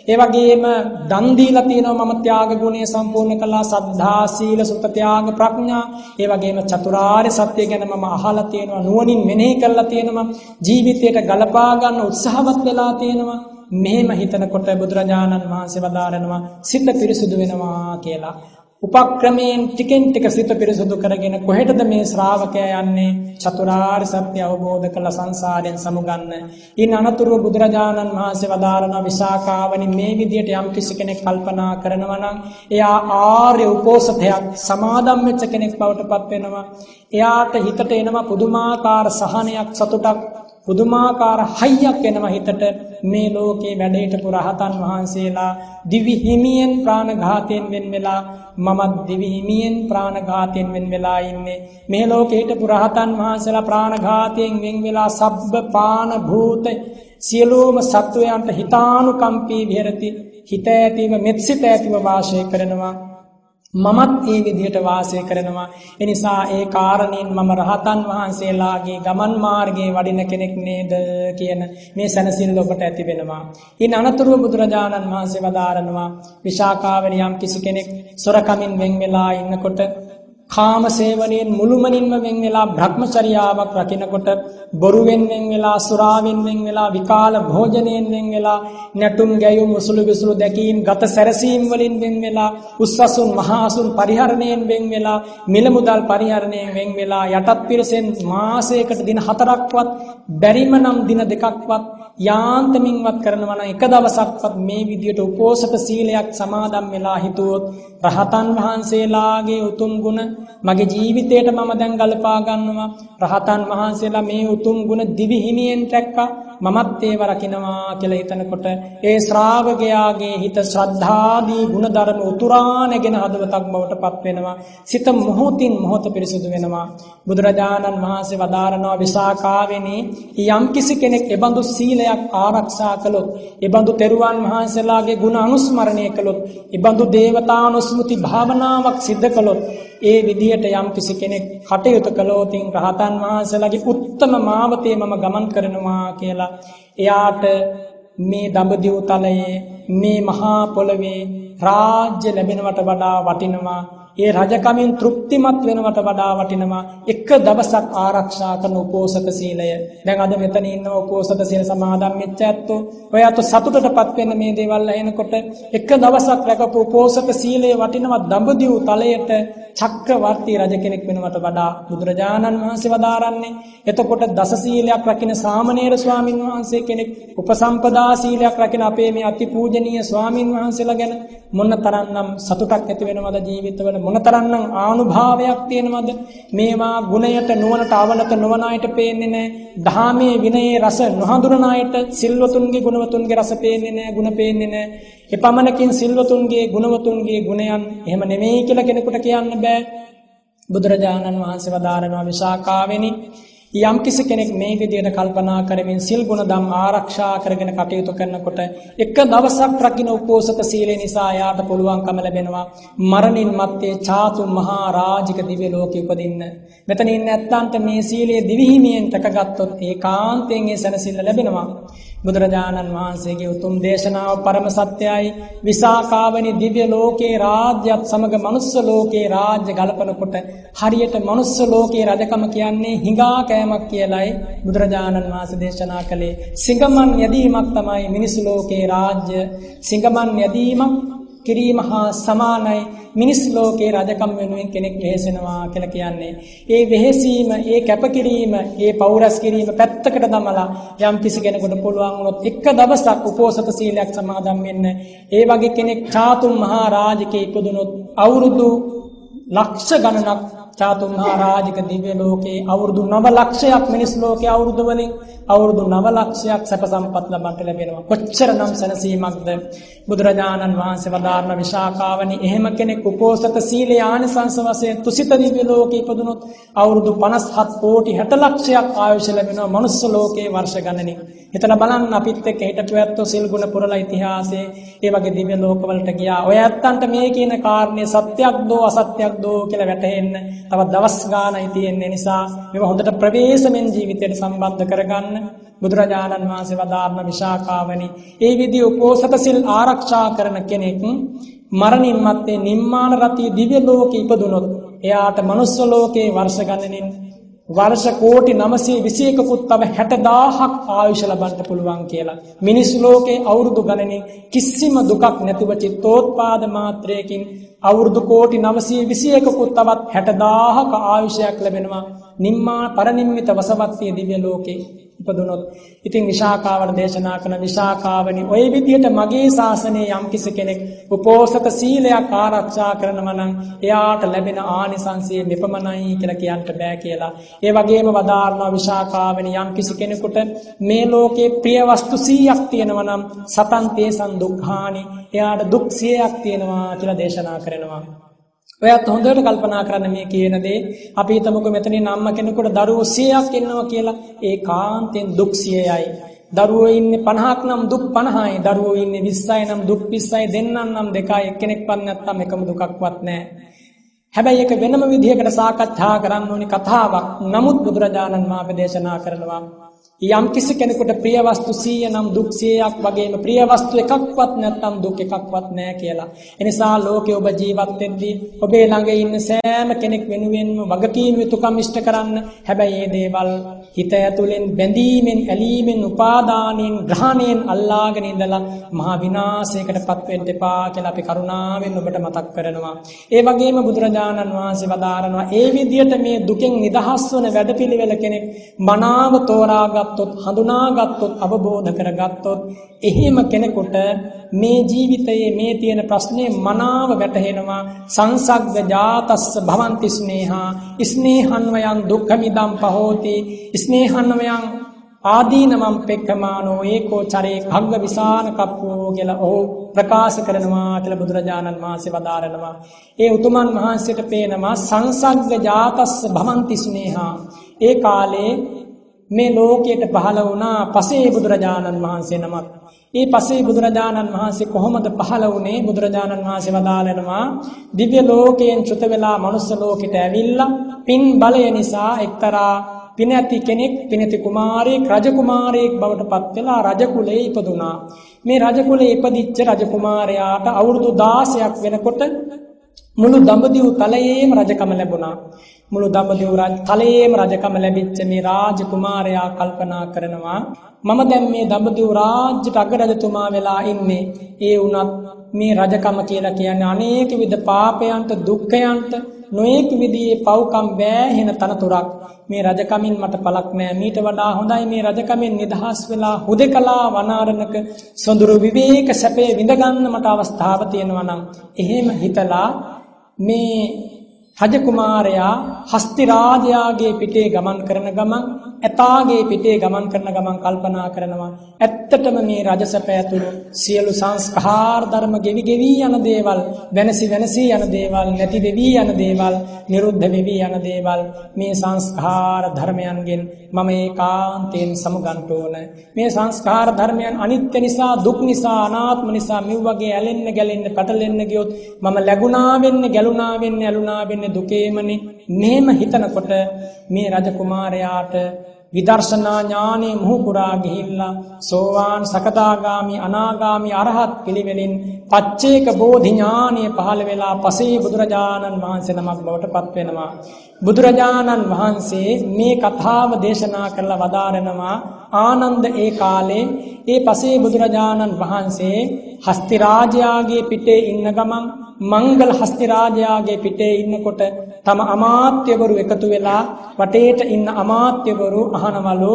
ඒ වගේම දන් දීලා තියෙනවා මම ත්‍යාග ගුණය සම්පූර්ණ කළා. සද්ධා සීල සුත ත්‍යාග ප්‍රඥා. ඒ වගේම චතුරාර්ය සත්‍ය ගැන මම අහලා තියෙනවා. නුවණින් මෙනෙහි කරලා තියෙනවා. ජීවිතයට ගලපා ගන්න උත්සාහවත් වෙලා තියෙනවා. මෙහෙම හිතනකොට බුදුරජාණන් වහන්සේ වදාරනවා සිත පිරිසුදු වෙනවා කියලා. උපක්‍රමයෙන් ටිකෙන් ටික සිත පිරිසුදු කරගෙන කොහෙටද මේ ශ්‍රාවකයා යන්නේ චතුරාර්ය සත්‍ය අවබෝධ කළ සංසාරයෙන් සමුගන්න. ඊන අනතුරුව බුදුරජාණන් වහන්සේ වදාරන විසාකාවනි මේ විදියට යම් කිසි කෙනෙක් කල්පනා කරනවා නම් එයා ආර්ය උපෝසතයක් සමාදම් වෙච්ච කෙනෙක් බවට පත් වෙනවා. එයාට හිතට එනවා පුදුමාකාර සහනයක් සතුටක් පුදුමාකාර හයියක් එනවා හිතට. මේ ලෝකේ වැඩ හිටපු රහතන් වහන්සේලා දිවි හිමියෙන් ප්‍රාණඝාතයෙන් වෙන් වෙලා මමත් දිවි හිමියෙන් ප්‍රාණඝාතයෙන් වෙන් වෙලා ඉන්නේ. මේ ලෝකේ හිටපු රහතන් වහන්සේලා ප්‍රාණඝාතයෙන් වෙන් වෙලා සබ්බ පාන භූත සියලුම සත්වයන්ට හිතානුකම්පී විහෙරති. හිත ඇතිව මෙත්සිත ඇතිව වාසය කරනවා. මමත් ඒ විදිහට වාසය කරනවා. එනිසා ඒ කාරණයෙන් මම රහතන් වහන්සේලාගේ ගමන් මාර්ගයේ වඩින කෙනෙක් නේද කියන මේ සැනසෙල්ල ඔබට ඇති වෙනවා. ඉන් අනතුරුව බුදුරජාණන් වහන්සේ වදාරනවා විශාකාවන යම් කිසි කෙනෙක් සොරකමින් වෙන් වෙලා ඉන්නකොට කාම සේවනයෙන් මුළුමනින්ම වෙන් වෙලා භ්‍රමචර්යාවක් රකිනකොට බොරුවෙන් වෙන් වෙලා සුරාවෙන් වෙන් වෙලා විකාල භෝජනයෙන් වෙන් වෙලා නැටුම් ගැයුම් උසුළු විසුළු දැකීම් ගත සැරසීම් වලින් වෙන් වෙලා උස්සසුන් මහාසුන් පරිහරණයෙන් වෙන් වෙලා මිල මුදල් පරිහරණයෙන් වෙන් වෙලා යටත් පිරසෙන් මාසයකට දින හතරක්වත් බැරිම නම් දින දෙකක්වත් යාන්තමින්වත් කරනවා නම් එක දවසක්වත් මේ විදියට උපෝසත සීලයක් සමාදන් වෙලා හිතුවොත් රහතන් වහන්සේලාගේ උතුම් ගුණ මගේ ජීවිතයට මම දැන් ගලපා ගන්නවා රහතන් වහන්සේලා මේ උතුම් ගුණ දිවි හිමියෙන් දැක්කා මමත් ඒව රකින්නවා කියලා හිතනකොට ඒ ශ්‍රාවකයාගේ හිත ශ්‍රද්ධාදී ගුණධර්ම උතුරානගෙන හදවතක් බවට පත් වෙනවා. සිත මොහොතින් මොහොත පිරිසුදු වෙනවා. බුදුරජාණන් වහන්සේ වදාරනවා විසාකාවෙනි යම් කිසි කෙනෙක් එබඳු සීලයක් ආරක්ෂා කළොත්, එබඳු තෙරුවන් වහන්සේලාගේ ගුණ අනුස්මරණය කළොත්, එබඳු දේවතානුස්මෘති භාවනාවක් සිද්ධ කළොත්, ඒ විදියට යම් කිසි කෙනෙක් කටයුතු කළොතින් රහතන් වහන්සේලාගේ උත්තම මාවතේ මම ගමන් කරනවා කියලා එයාට මේ දඹදිව් තලයේ මේ මහා පොළවේ රාජ්‍ය ලැබෙනවට වඩා වටිනවා. ඒ රජකමින් තෘප්තිමත් වෙනවට වඩා වටිනවා එක දවසක් ආරක්ෂා කරන උපෝසත සීලය. දැන් අද මෙතන ඉන්න උපෝසත සීල සමාදන් වෙච්ච ඇත්තෝ ඔයාට සතුටටපත් වෙන්න මේ දේවල් ඇහෙනකොට එක දවසක් රැකපු උපෝසත සීලය වටිනවා දඹදිව් තලයට චක්‍රවර්ති රජ කෙනෙක් වෙනවට වඩා බුදුරජාණන් වහන්සේ වදාරන්නේ එතකොට දස සීලයක් රකින්න සාමණේර ස්වාමින් වහන්සේ කෙනෙක් උපසම්පදා සීලයක් රකින්න අපේ මේ අතිපූජනීය ස්වාමින් වහන්සේලා ගැන මොන තරම්නම් සතුටක් ඇති වෙනවද ජීවිතවල මොන තරම්නම් ආනුභාවයක් තියෙනවද? මේවා ගුණයට නුවණට අවනත නොවන අයට පේන්නේ නැහැ ධාමයේ විනයේ රස නොහඳුනන අයට සිල්වතුන්ගේ ගුණවතුන්ගේ රස පේන්නේ නැහැ ගුණ පේන්නේ නැහැ එපමණකින් සිල්වතුන්ගේ ගුණවතුන්ගේ ගුණයන් එහෙම නෙමෙයි කියලා කෙනෙකුට කියන්න බෑ. බුදුරජාණන් වහන්සේ වදාරනවා විශාකාවෙනි යම් කිසි කෙනෙක් මේ විදිහට කල්පනා කරමින් සිල් ගුණ ධම් ආරක්ෂා කරගෙන කටයුතු කරනකොට එක දවසක් රකින්න උපෝසත සීලය නිසා යාට පුළුවන්කම ලැබෙනවා මරණින් මත්තේ චාතු මහා රාජික දිව්‍ය ලෝකෙ උපදින්න. මෙතන ඉන්න ඇත්තන්ට මේ සීලය දිවිහිමියෙන් තකගත්තොත් ඒකාන්තයෙන් ඒ සැනසෙල්ල ලැබෙනවා. බුදුරජාණන් වහන්සේගේ උතුම් දේශනාව පරම සත්‍යයි. විසාකාවනි දිව්‍ය ලෝකේ රාජ්‍යත් සමග මනුස්ස ලෝකේ රාජ්‍ය ගලපනකොට හරියට මනුස්ස ලෝකේ රජකම කියන්නේ හිඟා කෑමක් කියලයි බුදුරජාණන් වහන්සේ දේශනා කළේ. සිඟමන් යදීමක් තමයි මිනිස් ලෝකේ රාජ්‍ය. සිඟමන් යදීමක් කිරීම හා සමානයි මිනිස් ලෝකේ රජකම් වෙනුවෙන් කෙනෙක් වෙහෙසෙනවා කියලා කියන්නේ. ඒ වෙහෙසීම, ඒ කැපකිරීම, ඒ පෞරස් කිරීම පැත්තකට දමලා යම් කිසි කෙනෙකුට පුළුවන් වුණොත් එක දවසක් උපෝසත සීලයක් සමාදන් වෙන්න. ඒ වගේ කෙනෙක් චාතුම් මහා රාජකේ ඉපදුනොත් අවුරුදු ලක්ෂ ගණනක් චාතුම් මහා රාජික දිව්‍ය ලෝකේ අවුරුදු 9 ලක්ෂයක් මිනිස් ලෝකේ අවුරුදු වලින් අවුරුදු 9 ලක්ෂයක් සැප සම්පත් ලබන්න ලැබෙනවා. කොච්චරනම් සැනසීමක්ද බුදුරජාණන් වහන්සේ වදාारण විශාකාවනි එහෙම කෙනෙක් උපෝසත සීලේ ආනිසංස වශයෙන් තුසිත දිව්‍ය ලෝකේ ඉපදුනොත් අවුරුදු 57 කෝටි 60 ලක්ෂයක් ආයුෂ ලැබෙනවා මනුස්ස ලෝකේ වර්ෂ ගණනින්. හිතලා බලන්න අපිත් එක්ක හිටපු ඇත්තෝ සිල් ගුණ පුරලා ඉතිහාසයේ ඒ වගේ දිව්‍ය ලෝකවලට ගියා. ඔය ඇත්තන්ට මේ කියන කාරණේ සත්‍යක්දෝ අසත්‍යක්දෝ කියලා වැටහෙන්න තවත් දවස් ගානයි තියෙන්නේ නිසා මේවා හොඳට ප්‍රවේශමෙන් ජීවිතයට සම්බන්ධ කරගන්න බුදුරජාණන් වහන්සේ වදාारण විශාකාවනි ඒ විදි උපෝසත සිල් ආරක්ෂා කරන කෙනෙක් මරණින් මත්තේ නිම්මාන රතිය දිව්‍ය ලෝකෙ ඉපදුනොත් එයාට මනුස්ස ලෝකේ වර්ෂ ගණනින් වර්ෂ කෝටි 921කුත් තව 60000ක් ආයුෂ ලබන්න පුළුවන් කියලා. මිනිස් ලෝකේ අවුරුදු ගණනින් කිසිම දුකක් නැතිව චිත්තෝත්පාද මාත්‍රයකින් අවුරුදු කෝටි 921කුත් තවත් 60000ක ආයුෂයක් ලැබෙනවා නිම්මා පරිනිම්මිත වසවත්තිය දිව්‍ය ලෝකේ ඉපදුනොත් ඉතින් විශාකාවට දේශනා කරන විශාකාවනි ওই විදිහට මගේ ශාසනයේ යම්කිසි කෙනෙක් උපෝසත සීලයක් ආරක්ෂා කරනවා නම් එයාට ලැබෙන ආනිසංසය මෙපමණයි කියලා කියන්න බෑ කියලා. ඒ වගේම වදාारणා විශාකාවනි යම්කිසි කෙනෙකුට මේ ලෝකේ ප්‍රිය වස්තු 100ක් තියෙනවා නම් සතන් තේසන් දුක්ඛානි එයාට දුක් 100ක් තියෙනවා කියලා දේශනා කරනවා. ඔයත් හොඳට කල්පනා කරන්න මේ කියන දේ. අපි හිතමුකෝ මෙතනින් අම්මා කෙනෙකුට දරුවෝ 100ක් ඉන්නවා කියලා. ඒ කාන්තෙන් දුක් 100යි දරුවෝ ඉන්නේ 50ක් නම් දුක් 50යි දරුවෝ ඉන්නේ 20යි නම් දුක් 20යි දෙන්නන් නම් දෙකයි. එක්කෙනෙක්වත් නැත්තම් එකම දුකක්වත් නැහැ. හැබැයි ඒක වෙනම විදිහකට සාකච්ඡා කරන්න ඕනි කතාවක්. නමුත් බුදුරජාණන් වහන්සේ දේශනා කරනවා යම් කිසි කෙනෙකුට ප්‍රිය වස්තු 100 නම් දුක් 100ක් වගේම ප්‍රිය වස්තු එකක්වත් නැත්නම් දුක් එකක්වත් නැහැ කියලා. එනිසා ලෝකේ ඔබ ජීවත් වෙද්දී ඔබේ ළඟ ඉන්න සෑම කෙනෙක් වෙනුවෙන්ම වගකීම් යුතුකම් ඉෂ්ට කරන්න. හැබැයි මේ දේවල් හිත ඇතුලෙන් බැඳීමෙන්, ඇලීමෙන්, උපාදානෙන්, ග්‍රහණයෙන් අල්ලාගෙන ඉඳලා මහා විනාශයකටපත් වෙන්න එපා කියලා අපි කරුණාවෙන් ඔබට මතක් කරනවා. ඒ වගේම බුදුරජාණන් වහන්සේ වදාරනවා ඒ විදිහට මේ දුකෙන් නිදහස් වන වැඩපිළිවෙල කෙනෙක් මනාව තෝරා ගත්තොත් හඳුනාගත්තොත් අවබෝධ කරගත්තොත් එහෙම කෙනෙකුට මේ ජීවිතයේ මේ තියෙන ප්‍රශ්නේ මනාව වැටහෙනවා සංසග්ග ජාතස්ස භවಂತಿ ස්නේහා ස්නේහන්වයන් දුක්ඛමිදම් පහෝති ස්නේහන්වයන් ආදීනමම් පෙක්කමානෝ ඒකෝ චරේ භංග විසාන කප්පෝ කියලා ඔහු ප්‍රකාශ කරනවා කියලා බුදුරජාණන් වහන්සේ වදාරනවා. ඒ උතුමන් වහන්සේට පේනවා සංසග්ග ජාතස්ස භමන්ති ස්නේහා. ඒ කාලේ මේ ලෝකයට පහළ වුණා පසේ බුදුරජාණන් වහන්සේ නමක්. ඒ පසේ බුදුරජාණන් වහන්සේ කොහොමද පහළ වුණේ බුදුරජාණන් වහන්සේ වදාළනවා දිව්‍ය ලෝකයෙන් චුත වෙලා මනුස්ස ලෝකෙට ඇවිල්ලා පින් බලය නිසා එක්තරා පිනැති කෙනෙක් පිනැති කුමාරයෙක් රජ කුමාරයෙක් බවට පත් වෙලා රජ කුලේ ඉපදුනා. මේ රජ කුලේ ඉපදිච්ච රජ කුමාරයාට අවුරුදු 16ක් වෙනකොට මුළු දඹදිව් තලයේම රජකම ලැබුණා. මුළු දඹදිව් රජ තලයේම රජකම ලැබිච්ච මේ රාජ කුමාරයා කල්පනා කරනවා මම දැන් මේ දඹදිව් රාජ්‍යට අගරජතුමා වෙලා ඉන්නේ. ඒ වුණත් මේ රජකම කියලා කියන්නේ අනේක විද පාපයන්ට දුක්ඛයන්ට නොයෙක් විදිහේ පව්කම් වෑහෙන තනතුරක් මේ රජකමින් මට පළක් නෑ මීට වඩා හොඳයි මේ රජකමින් නිදහස් වෙලා හුදකලා වනාරණක සොඳුරු විවේක සැපේ විඳගන්න මට අවස්ථාව තියෙනවා නම් එහෙම හිතලා මේ රජකුමාරයා හස්ති රාජයාගේ පිටේ ගමන් කරන ගමන් ඇතාගේ පිටේ ගමන් කරන ගමන් කල්පනා කරනවා. ඇත්තටම මේ රජසැප ඇතුළු සියලු සංස්කාර ධර්ම ගෙවි ගෙවි යන දේවල් වෙනසි වෙනසි යන දේවල් නැති දෙවි යන දේවල් නිරුද්ධ වෙවි යන දේවල් මේ සංස්කාර ධර්මයන්ගෙන් මම ඒකාන්තයෙන් සමුගන්න ඕන. මේ සංස්කාර ධර්මයන් අනිත්‍ය නිසා දුක් නිසා අනාත්ම නිසා මෙව වගේ ඇලෙන්න ගැලෙන්න පැටලෙන්න ගියොත් මම ලැබුණා වෙන්නේ ගැලුණා වෙන්නේ ඇලුණා වෙන්නේ දුකේමනේ. මෙහෙම හිතනකොට මේ රජ කුමාරයාට විදර්ශනා ඥානෙ මුහු පුරා ගිහිල්ලා සෝවාන් සකදාගාමි අනාගාමි අරහත් පිළිවෙලින් පච්චේක බෝධි ඥානෙ පහළ වෙලා පසේ බුදුරජාණන් වහන්සේ නමක් බවට පත් වෙනවා. බුදුරජාණන් වහන්සේ මේ කතාව දේශනා කරලා වදාරනවා ආනන්ද ඒ කාලේ ඒ පසේ බුදුරජාණන් වහන්සේ හස්ති රාජයාගේ පිටේ ඉන්න ගමන් මංගල හස්තිරාජයාගේ පිටේ ඉන්නකොට තම අමාත්‍යවරු එකතු වෙලා වටේට ඉන්න අමාත්‍යවරු අහනවලු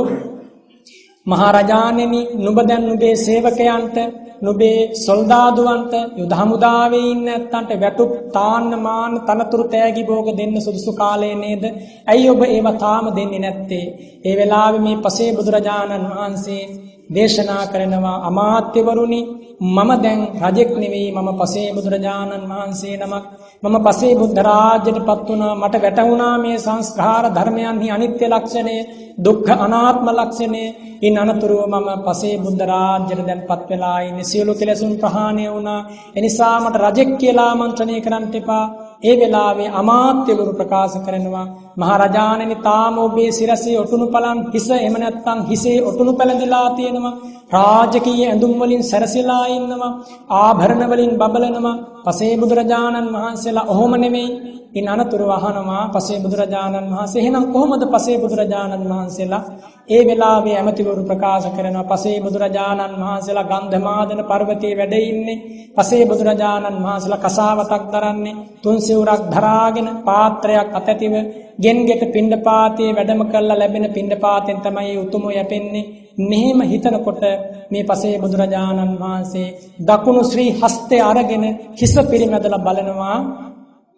මහරජාණෙනි නුඹ දැන් නුඹේ සේවකයන්ට නුඹේ සොල්දාදුවන්ට යුද හමුදාවේ ඉන්න නැත්තන්ට වැටුප් තාන්න මාන තනතුරු තෑගි භෝග දෙන්න සුදුසු කාලය නේද? ඇයි ඔබ ඒව තාම දෙන්නේ නැත්තේ? ඒ වෙලාවේ මේ පසේ බුදුරජාණන් වහන්සේ දේශනා කරනවා අමාත්‍යවරුනි මම දැන් රජෙක් නෙවෙයි මම පසේ බුදුරජාණන් වහන්සේ නමක්. මම පසේ බුද්ධ රාජ්‍යයට පත් වුණා. මට වැටහුණා මේ සංස්කාර ධර්මයන්හි අනිත්‍ය ලක්ෂණය දුක්ඛ අනාත්ම ලක්ෂණය. ඉන් අනතුරුව මම පසේ බුද්ධ රාජ්‍යයට දැන් පත් වෙලා ඉන්නේ. සියලු කෙලෙසුන් ප්‍රහාණය වුණා. එනිසා මට රජෙක් කියලා ආමන්ත්‍රණය කරන්න එපා. ඒ වෙලාවේ අමාත්‍යවරු ප්‍රකාශ කරනවා මහරජාණනි තාම ඔබේ සිරසේ ඔටුනු පලන් හිස එහෙම නැත්නම් හිසේ ඔටුනු පැලඳිලා තියෙනවා. රාජකීය ඇඳුම් වලින් සැරසීලා ඉන්නවා. ආභරණ වලින් බබලනවා. පසේ බුදුරජාණන් වහන්සේලා ඔහොම නෙමෙයි. ඉන් අනතුරු අහනවා පසේ බුදුරජාණන් වහන්සේ. එහෙනම් කොහොමද පසේ බුදුරජාණන් වහන්සේලා ඒ වෙලාවේ ඇමතිවරු ප්‍රකාශ කරනවා? පසේ බුදුරජාණන් වහන්සේලා ගන්ධමාදන පර්වතයේ වැඩ ඉන්නේ. පසේ බුදුරජාණන් වහන්සේලා කසාවතක් දරන්නේ. තුන් සිවුරක් ධරාගෙන පාත්‍රයක් අතැතිව ගෙන්ගෙට පිණ්ඩපාතයේ වැඩම කරලා ලැබෙන පිණ්ඩපාතෙන් තමයි උතුම යැපෙන්නේ. මෙහෙම හිතනකොට මේ පසේ බුදුරජාණන් වහන්සේ දකුණු ශ්‍රී හස්තය අරගෙන හිස පිරිමැදලා බලනවා.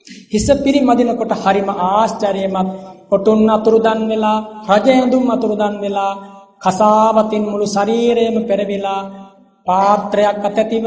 හිස පිරිමදිනකොට හරිම ආශ්චර්යමත් ඔටුන් අතුරුදන් වෙලා රජ ඇඳුම් අතුරුදන් වෙලා කසාවතින් මුළු ශරීරයම පෙරවිලා පාත්‍රයක් අතැතිව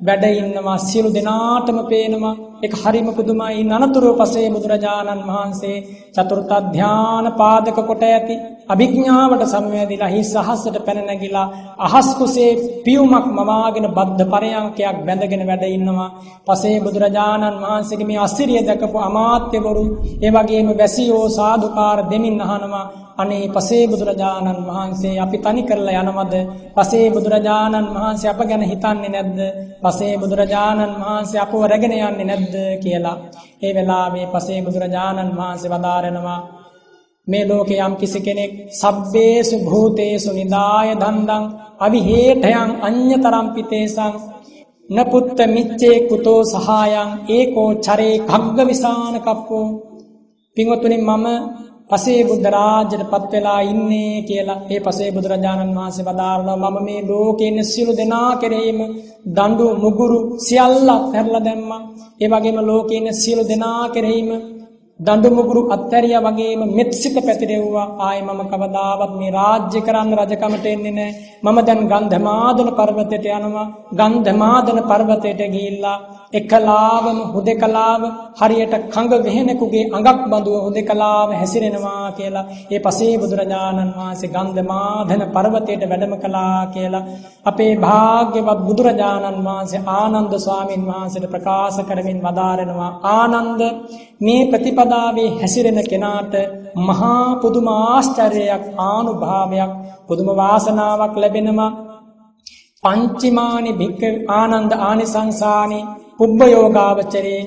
වැඩ ඉන්නවා සියලු දෙනාටම පේනවා. ඒක හරිම පුදුමයි. අනතුරු පසේ බුදුරජාණන් වහන්සේ චතුර්ථ ධානය පාදක කොට ඇති අභිඥාවට සමවැදිලා හිස් අහසට පැන නැගිලා අහස් කුසේ පියුමක් මවාගෙන බද්ධ පරයන්කයක් බැඳගෙන වැඩ ඉන්නවා. පසේ බුදුරජාණන් වහන්සේගේ මේ අසිරිය දැකපු අමාත්‍යවරු ඒ වගේම වැසියෝ සාදුකාර දෙමින් අහනවා. අනේ පසේ බුදුරජාණන් වහන්සේ අපි තනි කරලා යනවද? පසේ බුදුරජාණන් වහන්සේ අප ගැන හිතන්නේ නැද්ද? පසේ බුදුරජාණන් වහන්සේ අපව රැගෙන යන්නේ නැද්ද කියලා. ඒ වෙලාවේ පසේ බුදුරජාණන් වහන්සේ වදාරනවා මේ ලෝකේ යම් කිසි කෙනෙක් සබ්බේසු භූතේසු නිදාය දන්දං අවිහෙඨයන් අඤ්‍යතරම් පිතේසං නපුත්ත මිච්චේ කුතෝ සහායං ඒකෝ චරේ භග්ග විසාන කප්පෝ. පින්වතුනි මම පසේ බුද්ධ රාජ්‍යයට පත් වෙලා ඉන්නේ කියලා ඒ පසේ බුදුරජාණන් වහන්සේ වදාරනවා මම මේ ලෝකේ ඉන්න සියලු දෙනා කෙරෙහිම දඬු මුගුරු සියල්ලක් හැරලා දැම්මා. ඒ වගේම ලෝකේ ඉන්න සියලු දෙනා කෙරෙහිම දඬු මුගුරු අත්හැරියා වගේම මෙත්සිත පැතිරෙව්වා. ආයි මම කවදාවත් මේ රාජ්‍ය කරන්න රජකමට එන්නේ නැහැ මම දැන් ගන්ධමාදන පර්වතයට යනවා. ගන්ධමාදන පර්වතයට ගිහිල්ලා එකලාවම හුදකලාව හරියට කඟ වෙහෙනෙකුගේ අඟක් බඳුව හුදකලාව හැසිරෙනවා කියලා ඒ පසේ බුදුරජාණන් වහන්සේ ගන්ධමාදන පර්වතයට වැඩම කළා කියලා අපේ භාග්‍යවත් බුදුරජාණන් වහන්සේ ආනන්ද ස්වාමින් වහන්සේට ප්‍රකාශ කරමින් වදාරනවා. ආනන්ද මේ ප්‍රතිපදාවේ හැසිරෙන කෙනාට මහා පුදුම ආශ්චර්යයක් ආනුභාවයක් පුදුම වාසනාවක් ලැබෙනවා. පංචිමානි භික්ක ආනන්ද ආනිසංසානි පුබ්බයෝගාවචරේ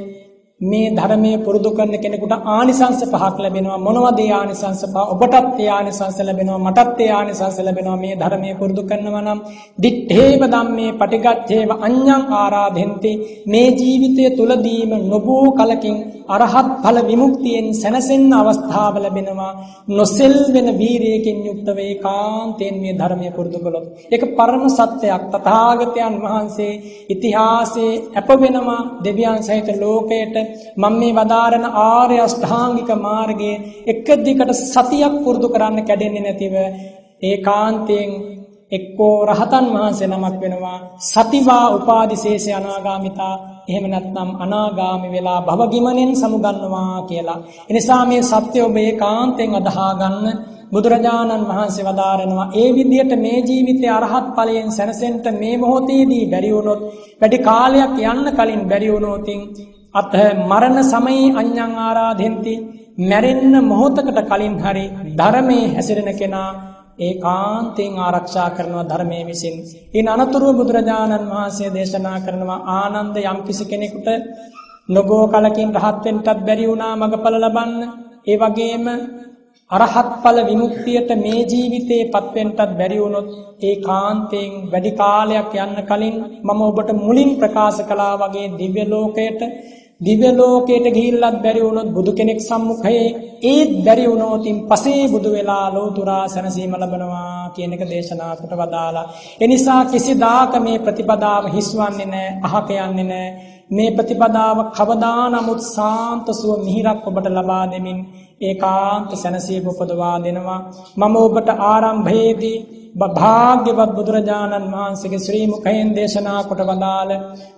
මේ ධර්මයේ පුරුදු කරන කෙනෙකුට ආනිසංස පහක් ලැබෙනවා. මොනවද ඒ ආනිසංස පහ? ඔබටත් ඒ ආනිසංස ලැබෙනවා. මටත් ඒ ආනිසංස ලැබෙනවා. මේ ධර්මයේ පුරුදු කරනවා නම් දිත්තේව ධම්මේ පටිගච්ඡේව අඤ්ඤං ආරාධෙන්ති. මේ ජීවිතය තුලදීම නොබෝ කලකින් අරහත් ඵල විමුක්තියෙන් සැනසෙන්න අවස්ථාව ලැබෙනවා. නොසෙල් වෙන වීරයකින් යුක්තව ඒකාන්තයෙන් මේ ධර්මයේ පුරුදු කළොත්. ඒක පරම සත්‍යයක්. තථාගතයන් වහන්සේ ඉතිහාසයේ අප වෙනවා දෙවියන් සහිත ලෝකයට මම මේ වදාරන ආර්ය අෂ්ටාංගික මාර්ගයේ එක දිගට සතියක් පුරුදු කරන්න කැඩෙන්නේ නැතිව ඒකාන්තයෙන් එක්කෝ රහතන් වහන්සේ නමක් වෙනවා සතිවා උපාදිශේෂ අනාගාමිතා එහෙම නැත්නම් අනාගාමි වෙලා භවගිමනෙන් සමුගන්නවා කියලා. එනිසා මේ සත්‍ය ඔබ ඒකාන්තයෙන් අදහා ගන්න බුදුරජාණන් වහන්සේ වදාරනවා ඒ විදිහට මේ ජීවිතයේ අරහත් ඵලයෙන් සැනසෙන්න මේ මොහොතේදී බැරි වුණොත් වැඩි කාලයක් යන්න කලින් බැරි වුණොත් අත මරණ සමයේ අඤ්ඤං ආරාධෙන්ති මැරෙන්න මොහොතකට කලින් හරි ධර්මයේ හැසිරෙන කෙනා ඒකාන්තයෙන් ආරක්ෂා කරනවා ධර්මයේ විසින්. ඊන අනතුරුව බුදුරජාණන් වහන්සේ දේශනා කරනවා ආනන්ද යම්කිසි කෙනෙකුට නොබෝ කලකින් රහත් වෙන්නත් බැරි වුණා මගඵල ලබන්න. ඒ වගේම අරහත් ඵල විමුක්තියට මේ ජීවිතේ පත්වෙන්නත් බැරි වුණොත් ඒකාන්තයෙන් වැඩි කාලයක් යන්න කලින් මම ඔබට මුලින් ප්‍රකාශ කළා වගේ දිව්‍ය ලෝකයට දිව්‍ය ලෝකයට ගිහිල්ලත් බැරි වුණොත් බුදු කෙනෙක් සම්මුඛයේ ඒත් බැරි වුණොතින් පසේ බුදු වෙලා ලෝතුරා සැනසීම ලබනවා කියන එක දේශනා කොට වදාලා. ඒ නිසා කිසිදාක මේ ප්‍රතිපදාව හිස්වන්නේ නැහැ, අහක යන්නේ නැහැ. මේ ප්‍රතිපදාව කවදා නමුත් සාන්ත සුව මිහිරක් ඔබට ලබා දෙමින් ඒකාන්ත සැනසීම උපදවා දෙනවා. මම ඔබට ආරම්භයේදී භාග්‍යවත් බුදුරජාණන් වහන්සේගේ ශ්‍රී මුඛයෙන් දේශනා කොට වදාළ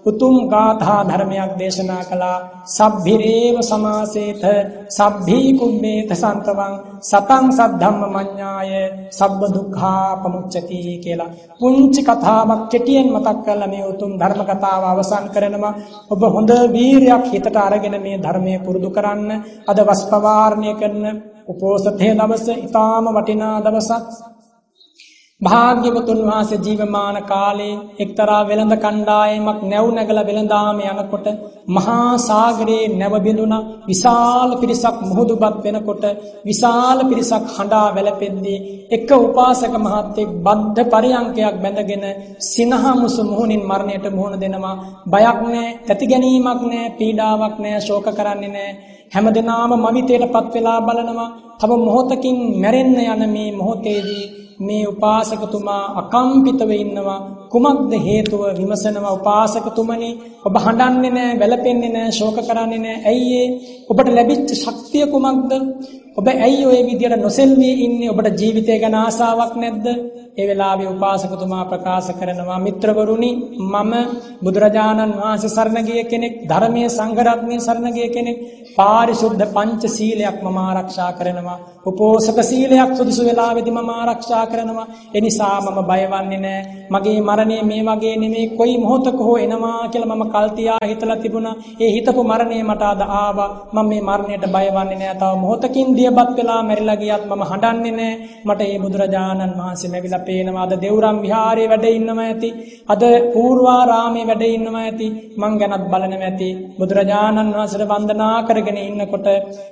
උතුම් ගාථා ධර්මයක් දේශනා කළා. සබ්බිරේව සමාසේත සබ්බී කුම්මේත සන්තවං සතං සද්ධම්ම මඤ්ඤාය සබ්බ දුක්ඛා පමුච්චති කියලා. පුංචි කතාවක් කෙටියෙන් මතක් කරලා මේ උතුම් ධර්ම කතාව අවසන් කරනවා. ඔබ හොඳ වීරයක් හිතට අරගෙන මේ ධර්මයේ පුරුදු කරන්න අද වස්පවාරණය කරන උපෝසතේ දවස ඊටාම වටිනා දවසක්. භාග්‍යවතුන් වහන්සේ ජීවමාන කාලේ එක්තරා වෙළඳ කණ්ඩායමක් නැව් නැගලා වෙළඳාම යනකොට මහා සාගරයේ නැව බිඳුණා. විශාල පිරිසක් මුහුදුබත් වෙනකොට විශාල පිරිසක් හඬා වැළපෙද්දී එක උපාසක මහත්තයෙක් බද්ධ පරියංකයක් බැඳගෙන සිනහමුසු මුහුණින් මරණයට මුහුණ දෙනවා. බයක් නැහැ තැති ගැනීමක් නැහැ පීඩාවක් නැහැ ශෝක කරන්නේ නැහැ හැමදෙනාම මවිතයටපත් වෙලා බලනවා. තව මොහොතකින් මැරෙන්න යන මේ මොහොතේදී මේ උපාසකතුමා අකම්පිතව ඉන්නවා. කුමක්ද හේතුව විමසනවා? උපාසකතුමනි ඔබ හඬන්නේ නැහැ වැළපෙන්නේ නැහැ ශෝක කරන්නේ නැහැ ඇයි ඔබට ලැබිච්ච ශක්තිය කුමක්ද? ඔබ ඇයි ඔය විදියට නොසෙල්වී ඉන්නේ? ඔබට ජීවිතය ගැන ආසාවක් නැද්ද? ඒ වෙලාවේ උපාසකතුමා ප්‍රකාශ කරනවා මිත්‍රවරුනි මම බුදුරජාණන් වහන්සේ සරණ ගිය කෙනෙක් ධර්මයේ සංඝ රත්නයේ සරණ ගිය කෙනෙක්. පාරිශුද්ධ පංච සීලයක් මම ආරක්ෂා කරනවා. උපෝසක සීලයක් සුදුසු වෙලාවෙදි මම ආරක්ෂා කරනවා. ඒ නිසා මම බයවන්නේ නැහැ මගේ මරණය මේ වගේ නෙමෙයි කොයි මොහොතක හෝ එනවා කියලා මම කල් තියා හිතලා තිබුණා. ඒ හිතපු මරණය මට අද ආවා. මම මේ මරණයට බයවන්නේ නැහැ තව මොහොතකින් දියබත් වෙලා මැරිලා ගියත් මම හඬන්නේ නැහැ මට මේ බුදුරජාණන් වහන්සේ මැවිලා පේනවා. අද දෙවුරම් විහාරයේ වැඩ ඉන්නවා ඇති. අද පූර්වාරාමේ වැඩ ඉන්නවා ඇති. මං ගැනත් බලනවා ඇති. බුදුරජාණන් වහන්සේට වන්දනා කරගෙන ඉන්නකොට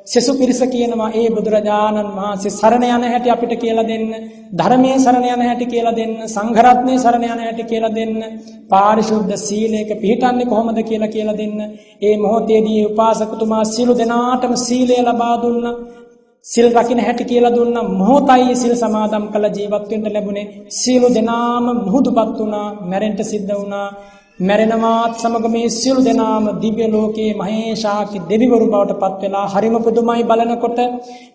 සෙසු පිරිස කියනවා ඒ බුදුරජාණන් වහන්සේ සරණ යන හැටි අපිට කියලා දෙන්න. ධර්මයේ සරණ යන හැටි කියලා දෙන්න. සංඝ රත්නයේ සරණ යන හැටි කියලා දෙන්න. පාරිශුද්ධ සීලයක පිළිටන්නේ කොහොමද කියලා කියලා දෙන්න. ඒ මොහොතේදී උපාසකතුමා සියලු දෙනාටම සීලය ලබා දුන්නා. සිල් රකින්න හැටි කියලා දුන්න. මොහොතයි සිල් සමාදම් කළ ජීවත් වෙන්න ලැබුණේ. සියලු දෙනාම මුහුදුපත් වුණා මැරෙන්න සිද්ධ වුණා. මැරෙනවාත් සමග මේ සියලු දෙනාම දිව්‍ය ලෝකයේ මහේශාකි දෙවිවරු බවට පත් වෙලා හරිම පුදුමයි බලනකොට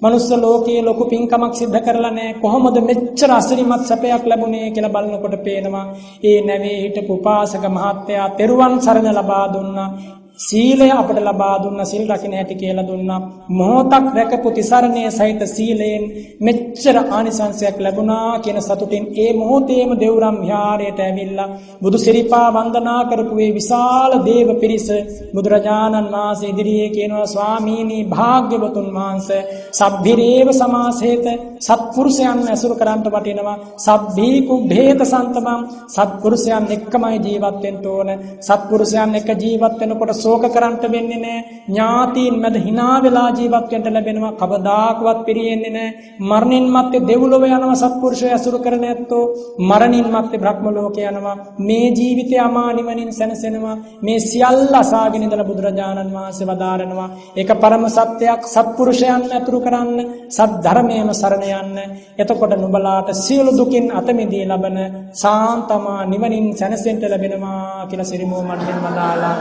මනුස්ස ලෝකයේ ලොකු පින්කමක් සිද්ධ කරලා නැහැ. කොහොමද මෙච්චර අසිරිමත් සැපයක් ලැබුණේ කියලා බලනකොට පේනවා. ඒ නැවේ හිටපු උපාසක මහත්තයා තෙරුවන් සරණ ලබා දුන්නා. සීලය අපට ලබා දුන්න සිල් රකින්න හැටි කියලා දුන්නා මොහොතක් රැකපු තිසරණයේ සහිත සීලයෙන් මෙච්චර ආනිසංසයක් ලැබුණා කියන සතුටින් ඒ මොහොතේම දෙවුරම් විහාරයට ඇවිල්ලා බුදු සිරිපා වන්දනා කරපු ඒ විශාල දේව පිරිස බුදුරජාණන් වහන්සේ ඉදිරියේ කියනවා ස්වාමීනි භාග්‍යවතුන් වහන්සේ සබ්බිරේව සමාසේත සත්පුරුෂයන් ඇසුරු කරන්ට වටිනවා සබ්බී කුබ්බේත සන්තමම් සත්පුරුෂයන් එක්කමයි ජීවත් වෙන්න ඕන සත්පුරුෂයන් එක්ක ජීවත් වෙනකොට ශෝක කරන්ට වෙන්නේ නැහැ. ඥාතීන් මැද hina වෙලා ජීවත් වෙන්න ලැබෙනවා. කවදාකවත් පිරෙන්නේ නැහැ. මරණින් මත්තේ දෙව්ලොව යනවා සත්පුරුෂය අසුරු කරන ඇත්තෝ. මරණින් මත්තේ බ්‍රහ්ම ලෝක යනවා. මේ ජීවිතය අමා නිවනින් සැනසෙනවා. මේ සියල්ල අසාගෙන ඉඳලා බුදුරජාණන් වහන්සේ වදාරනවා. ඒක පරම සත්‍යයක් සත්පුරුෂයන් අතුරු කරන්න, සත් ධර්මයේම සරණ යන්න. එතකොට නුඹලාට සියලු දුකින් අත මිදී ලබන සාන්තමා නිවනින් සැනසෙන්න ලැබෙනවා කියලා සිරිමෝ මණ්ඩෙන් වදාලා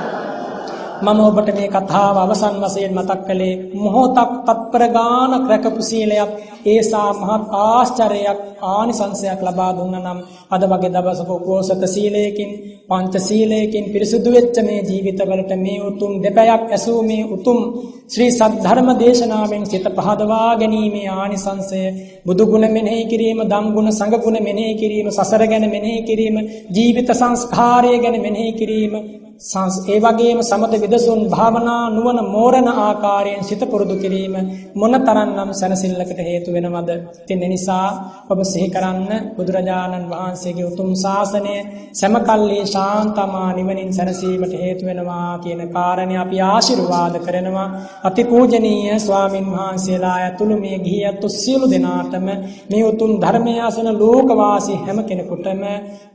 මම ඔබට මේ කතාව අවසන් වශයෙන් මතක් කළේ මොහොතක් තත්පර ගානක් රැකපු සීලයක් ඒසා මහත් ආශ්චර්යයක් ආනිසංසයක් ලබා දුන්න නම් අද වගේ දවසක උපෝසත සීලයකින් පංච සීලයකින් පිරිසුදු වෙච්ච මේ ජීවිතවලට මේ උතුම් දෙපයක් ඇසූ මේ උතුම් ශ්‍රී සද්ධර්ම දේශනාවෙන් සිත පහදවා ගැනීමේ ආනිසංසය බුදු ගුණ මෙනෙහි කිරීම දම් ගුණ සංඝ ගුණ මෙනෙහි කිරීම සසර ගැන මෙනෙහි කිරීම ජීවිත සංස්කාරය ගැන මෙනෙහි කිරීම ඒ වගේම සමත විදසුන් භාවනා නුවණ මෝරණ ආකාරයෙන් සිත පුරුදු කිරීම මොන තරම්නම් සැනසෙල්ලකට හේතු වෙනවද? ඉතින් ඒ නිසා ඔබ සිහි කරන්න බුදුරජාණන් වහන්සේගේ උතුම් ශාසනය සමකල්ලි ශාන්තමා නිවනින් සැනසීමට හේතු වෙනවා කියන කාරණේ අපි ආශිර්වාද කරනවා. අතිපූජනීය ස්වාමින් වහන්සේලා ඇතුළු මේ ගිහියත් සියලු දෙනාටම මේ උතුම් ධර්මය අසන ලෝකවාසී හැම කෙනෙකුටම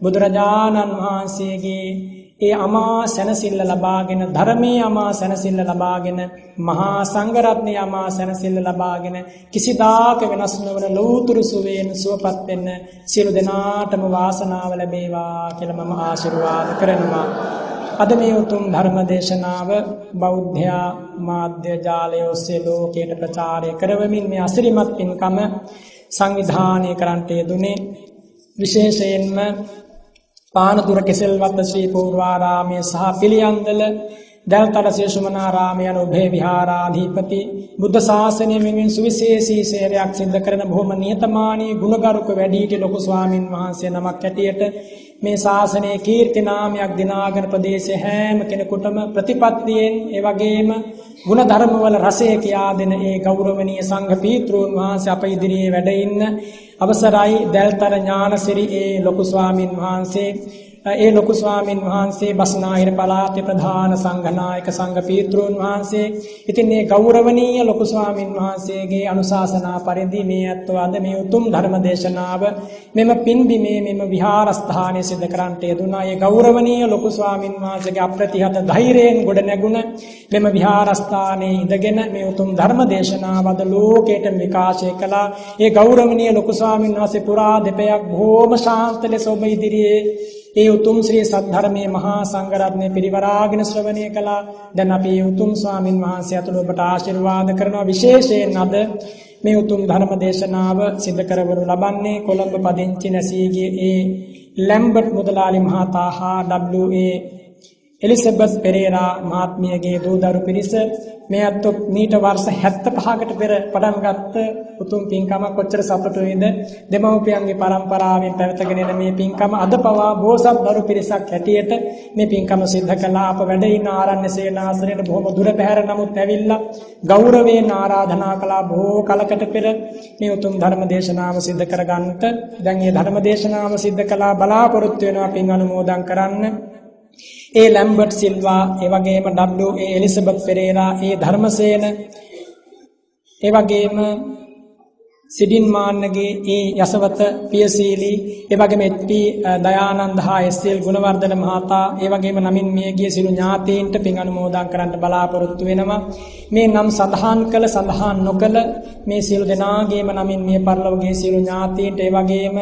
බුදුරජාණන් වහන්සේගේ ඒ අමා සැනසිල්ල ලබාගෙන ධර්මයේ අමා සැනසිල්ල ලබාගෙන මහා සංඝරත්නයේ අමා සැනසිල්ල ලබාගෙන කිසිදාක වෙනස් නොවන ලෞතුරු සුවේන සුවපත් වෙන්න සියලු දෙනාටම වාසනාව ලැබේවා කියලා මම ආශිර්වාද කරනවා. අද මේ උතුම් ධර්ම දේශනාව බෞද්ධයා මාධ්‍ය ජාලය ඔස්සේ ලෝකයට ප්‍රචාරය කරවමින් මේ අසිරිමත් පින්කම සංවිධානය කරන්නට යෙදුනේ. විශේෂයෙන්ම පානදුර කෙසෙල්වත්ත ශ්‍රී පූර්වාරාමය සහ පිළියන්දල දැල්තල ශේෂුමනාරාමය යන උභය විහාරාධිපති බුද්ධ ශාසනය වෙනුවෙන් සුවිශේෂී සේවයක් සිද්ධ කරන බොහොම නිහතමානී ගුණගරුක වැඩිහිටි ලොකු ස්වාමින් වහන්සේ නමක් ඇටියට මේ ශාසනයේ කීර්ති නාමයක් දිනාගෙන ප්‍රදේශයේ හැම කෙනෙකුටම ප්‍රතිපත්තියෙන් ඒ වගේම ගුණ ධර්මවල රසය කියා දෙන ඒ ගෞරවනීය සංඝ පීත්‍රෝන් වහන්සේ අප ඉදිරියේ වැඩ ඉන්න අවසරයි දැල්තර ඥානසිරි ඒ ලොකු ස්වාමින් වහන්සේ. ඒ ලොකු ස්වාමින් වහන්සේ බස්නාහිර පළාතේ ප්‍රධාන සංඝනායක සංඝ පීත්‍රෝන් වහන්සේ ඉතින් මේ ගෞරවනීය ලොකු ස්වාමින් වහන්සේගේ අනුශාසනා පරිදි මේ අත්ව අද මේ උතුම් ධර්ම දේශනාව මෙම පින්බිමේ මෙම විහාරස්ථානයේ සිද්ධ කරන්නට යෙදුනා. ඒ ගෞරවනීය ලොකු ස්වාමින් වහන්සේගේ අප්‍රතිහත ධෛර්යයෙන් ගොඩ නැගුණ මෙම විහාරස්ථානයේ ඉඳගෙන මේ උතුම් ධර්ම දේශනාව අද ලෝකයට විකාශය කළා. ඒ ගෞරවනීය ලොකු ස්වාමින් වහන්සේ පුරා දෙපයක් බොහෝම ශාන්ත ලෙස ඔබ ඉදිරියේ ඒ උතුම් ශ්‍රී සද්ධර්මයේ මහා සංඝරත්නය පිරිවරාගෙන ශ්‍රවණය කළා. දැන් අපි උතුම් ස්වාමින් වහන්සේ අතුළු ඔබට ආශිර්වාද කරනවා විශේෂයෙන් අද මේ උතුම් ධර්ම දේශනාව සිදු කරවනු ලබන්නේ කොළඹ පදිංචි නැසී ගිය ඒ ලැම්බර්ට් මුදලාලි මහතා හා WA එලිසබෙත් පෙරේරා මහත්මියගේ දූදරු පිරිස මේ අත්තු මීට වර්ෂ 75කට පෙර පටන් ගත්ත උතුම් පින්කම කොච්චර සතුටුයිද දෙමව්පියන්ගේ පරම්පරාවෙන් පැවතගෙන එන මේ පින්කම අද පවා බෝසත් දරු පිරිසක් හැටියට මේ පින්කම සිද්ධ කළා. අප වැඩ ඉන්න ආරණ්‍ය සේනාසනයේ බොහොම දුර බැහැර නමුත් ඇවිල්ලා ගෞරවයෙන් ආරාධනා කළා. බොහෝ කලකට පෙර මේ උතුම් ධර්ම දේශනාව සිද්ධ කරගන්නට. දැන් මේ ධර්ම දේශනාව සිද්ධ කළා. බලාපොරොත්තු වෙනවා පින් අනුමෝදන් කරන්න. ඒ ලැම්බර්ට් සිල්වා ඒ වගේම W A Elizabeth Perera A Dharmasena ඒ වගේම සිඩින් මාන්නගේ ඒ යසවත පියසීලී ඒ වගේම එච්.පී. දයානන්ද හා එස්.එල්. ගුණවර්ධන මහතා ඒ වගේම නමින් මියගිය සිළු ඥාතීන්ට පින් අනුමෝදන් කරන්න බලාපොරොත්තු වෙනවා මේ නම් සඳහන් කළ සඳහන් නොකළ මේ සියලු දෙනාගේම නමින් මිය පරලොවගේ සියලු ඥාතීන්ට ඒ වගේම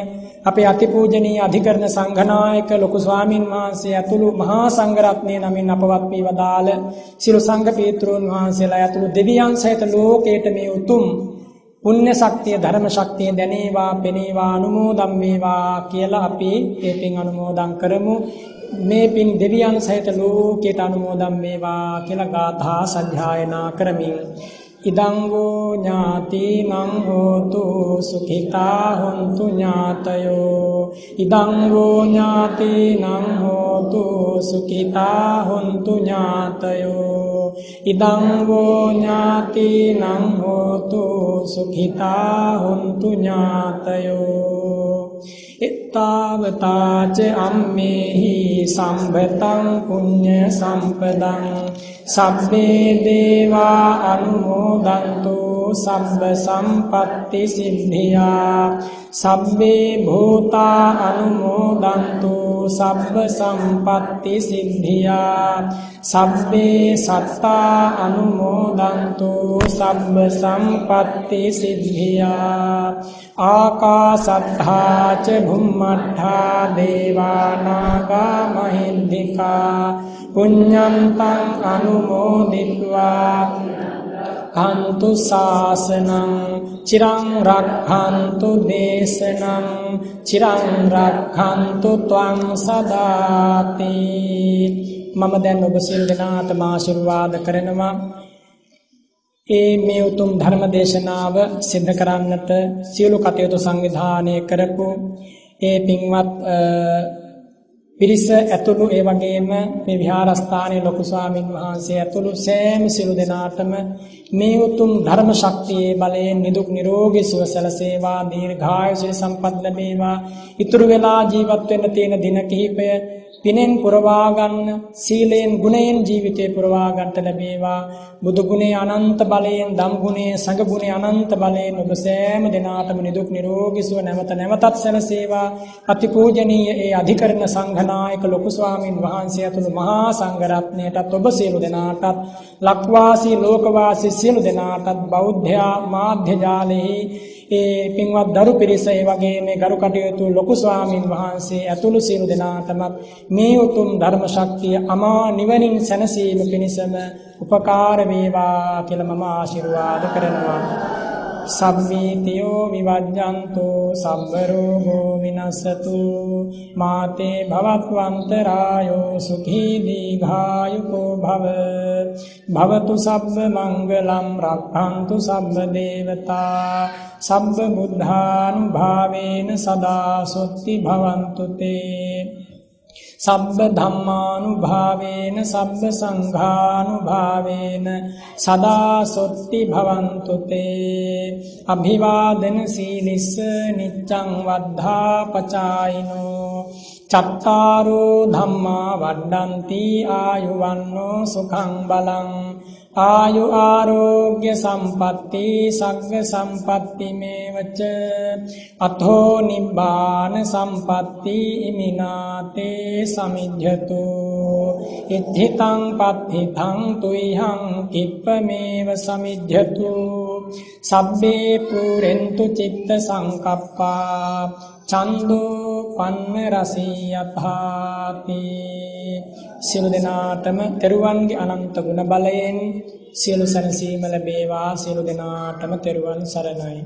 අපේ අතිපූජනීය අධිකරණ සංඝනායක ලොකු ස්වාමින් වහන්සේ ඇතුළු මහා සංඝරත්නය නමින් අපවත් වී වදාළ සිළු සංඝ පීත්‍රෝන් වහන්සේලා ඇතුළු දෙවියන් සහිත ලෝකයට මේ උතුම් පුණ්‍ය ශක්තිය ධර්ම ශක්තිය දැනේවා පෙනේවා අනුමෝදම් වේවා කියලා අපි ඒ පින් අනුමෝදන් කරමු. මේ පින් දෙවියන් සහිත ලෝකයට අනුමෝදම් වේවා කියලා ගාථා සජ්ජායනා කරමින් ඉදං වූ ඥාතිනං හෝතු සුඛිතා හොන්තු ඥාතයෝ. ඉදං වූ ඥාතිනං හෝතු සුඛිතා හොන්තු ඥාතයෝ. ඉදං වූ ඥාතිනං හෝතු සුඛිතා හොන්තු ඥාතයෝ. එත්තාවතාච අම්මේහි සම්භතං පුඤ්ඤ සම්පදං සබ්බේ දේවා අනුමෝදන්තු. සම්බ සම්පත්ති සිද්ධියා। සබ්බේ භූතා අනුමෝදන්තු। සබ්බ සම්පත්ති සිද්ධියා। සබ්බේ සත්තා අනුමෝදන්තු। සබ්බ සම්පත්ති සිද්ධියා। ආකාසත්තා ච භුම්මත්තා දේවානාගා මහින්దికා। පුඤ්ඤන්තං අනුමෝදිත්වා। කන්තු ශාසනං චිරං රක්ඛන්තු දේශනං චිරං රක්ඛන්තු ත්වං සදාති. මම දැන් ඔබ සිල් දෙනාටම ආශිර්වාද කරනවා. ඒ මේ උතුම් ධර්ම දේශනාව සිද්ධ කරන්නට සියලු කටයුතු සංවිධානය කරපු ඒ පින්වත් පිරිස ඇතුළු ඒ වගේම මේ විහාරස්ථානයේ ලොකු ස්වාමින් වහන්සේ ඇතුළු සෑම සිළු දෙනාටම මේ උතුම් ධර්ම ශක්තියේ බලයෙන් නිදුක් නිරෝගී සුව සැලසේවා දීර්ඝායුෂ සම්පත් ලැබේවා ඉතුරු වෙලා ජීවත් වෙන්න තියෙන දින කිහිපය පිනෙන් පුරවා ගන්න සීලයෙන් ගුණයෙන් ජීවිතේ පුරවා ගන්නට ලැබේවා. බුදු ගුණේ අනන්ත බලයෙන් ධම් ගුණේ සංඝ ගුණේ අනන්ත බලයෙන් ඔබ සෑම දිනාටම නිදුක් නිරෝගී සුව නැවත නැවතත් සැලසේවා අතිපූජනීය ඒ අධිකරණ සංඝනායක ලොකු ස්වාමින් වහන්සේ ඇතුළු මහා සංඝ රත්නයටත් ඔබ සියලු දෙනාටත් ලක්වාසී ලෝකවාසී සියලු දෙනාටත් බෞද්ධ මාධ්‍ය ජාලෙහි ඒ පින්වත් දරු පිරිස ඒ වගේ මේ ගරු කටයුතු ලොකු ස්වාමින් වහන්සේ ඇතුළු සියලු දෙනාටම මේ උතුම් ධර්ම ශක්තිය අමා නිවනින් සැනසීම පිණිසම උපකාර වේවා කියලා මම ආශිර්වාද කරනවා. සම්මීතියෝ විවජ්ජන්තෝ සම්බරෝගෝ විනස්සතු මාතේ භවත්වන්තරායෝ සුඛී දීඝායුකෝ භව. භවතු සබ්බ මංගලම් රක්ඛන්තු සබ්බ දේවතා. සබ්බ බුද්ධානුභාවේන සදා සොත්ති භවන්තු තේ. සබ්බ ධම්මානුභාවේන සබ්බ සංඝානුභාවේන සදා සොත්ති භවන්තු තේ අභිවාදන සීලිස්ස නිච්ඡං වද්ධා පචායිනෝ. චත්තාරෝ ධම්මා වඩ්ඩಂತಿ ආයුවන්නෝ සුඛං බලං. ආයු ආරෝග්‍ය සම්පatti සග්ග සම්පatti මේවච. අතෝ නිබ්බාන සම්පatti ඉමිනාතේ සමිජ්ජතු. ඉද්ධිතං පත්ථිතං තුයිහං කිප්පමේව සමිජ්ජතු. සබ්බේ පුරෙන්තු චිත්ත සංකප්පා. චන්දෝ පන්න රසී යථාති. සියලු දෙනාටම තෙරුවන්ගේ අනන්ත ගුණ බලයෙන් සියලු සැනසීම ලැබේවා. සියලු දෙනාටම තෙරුවන් සරණයි.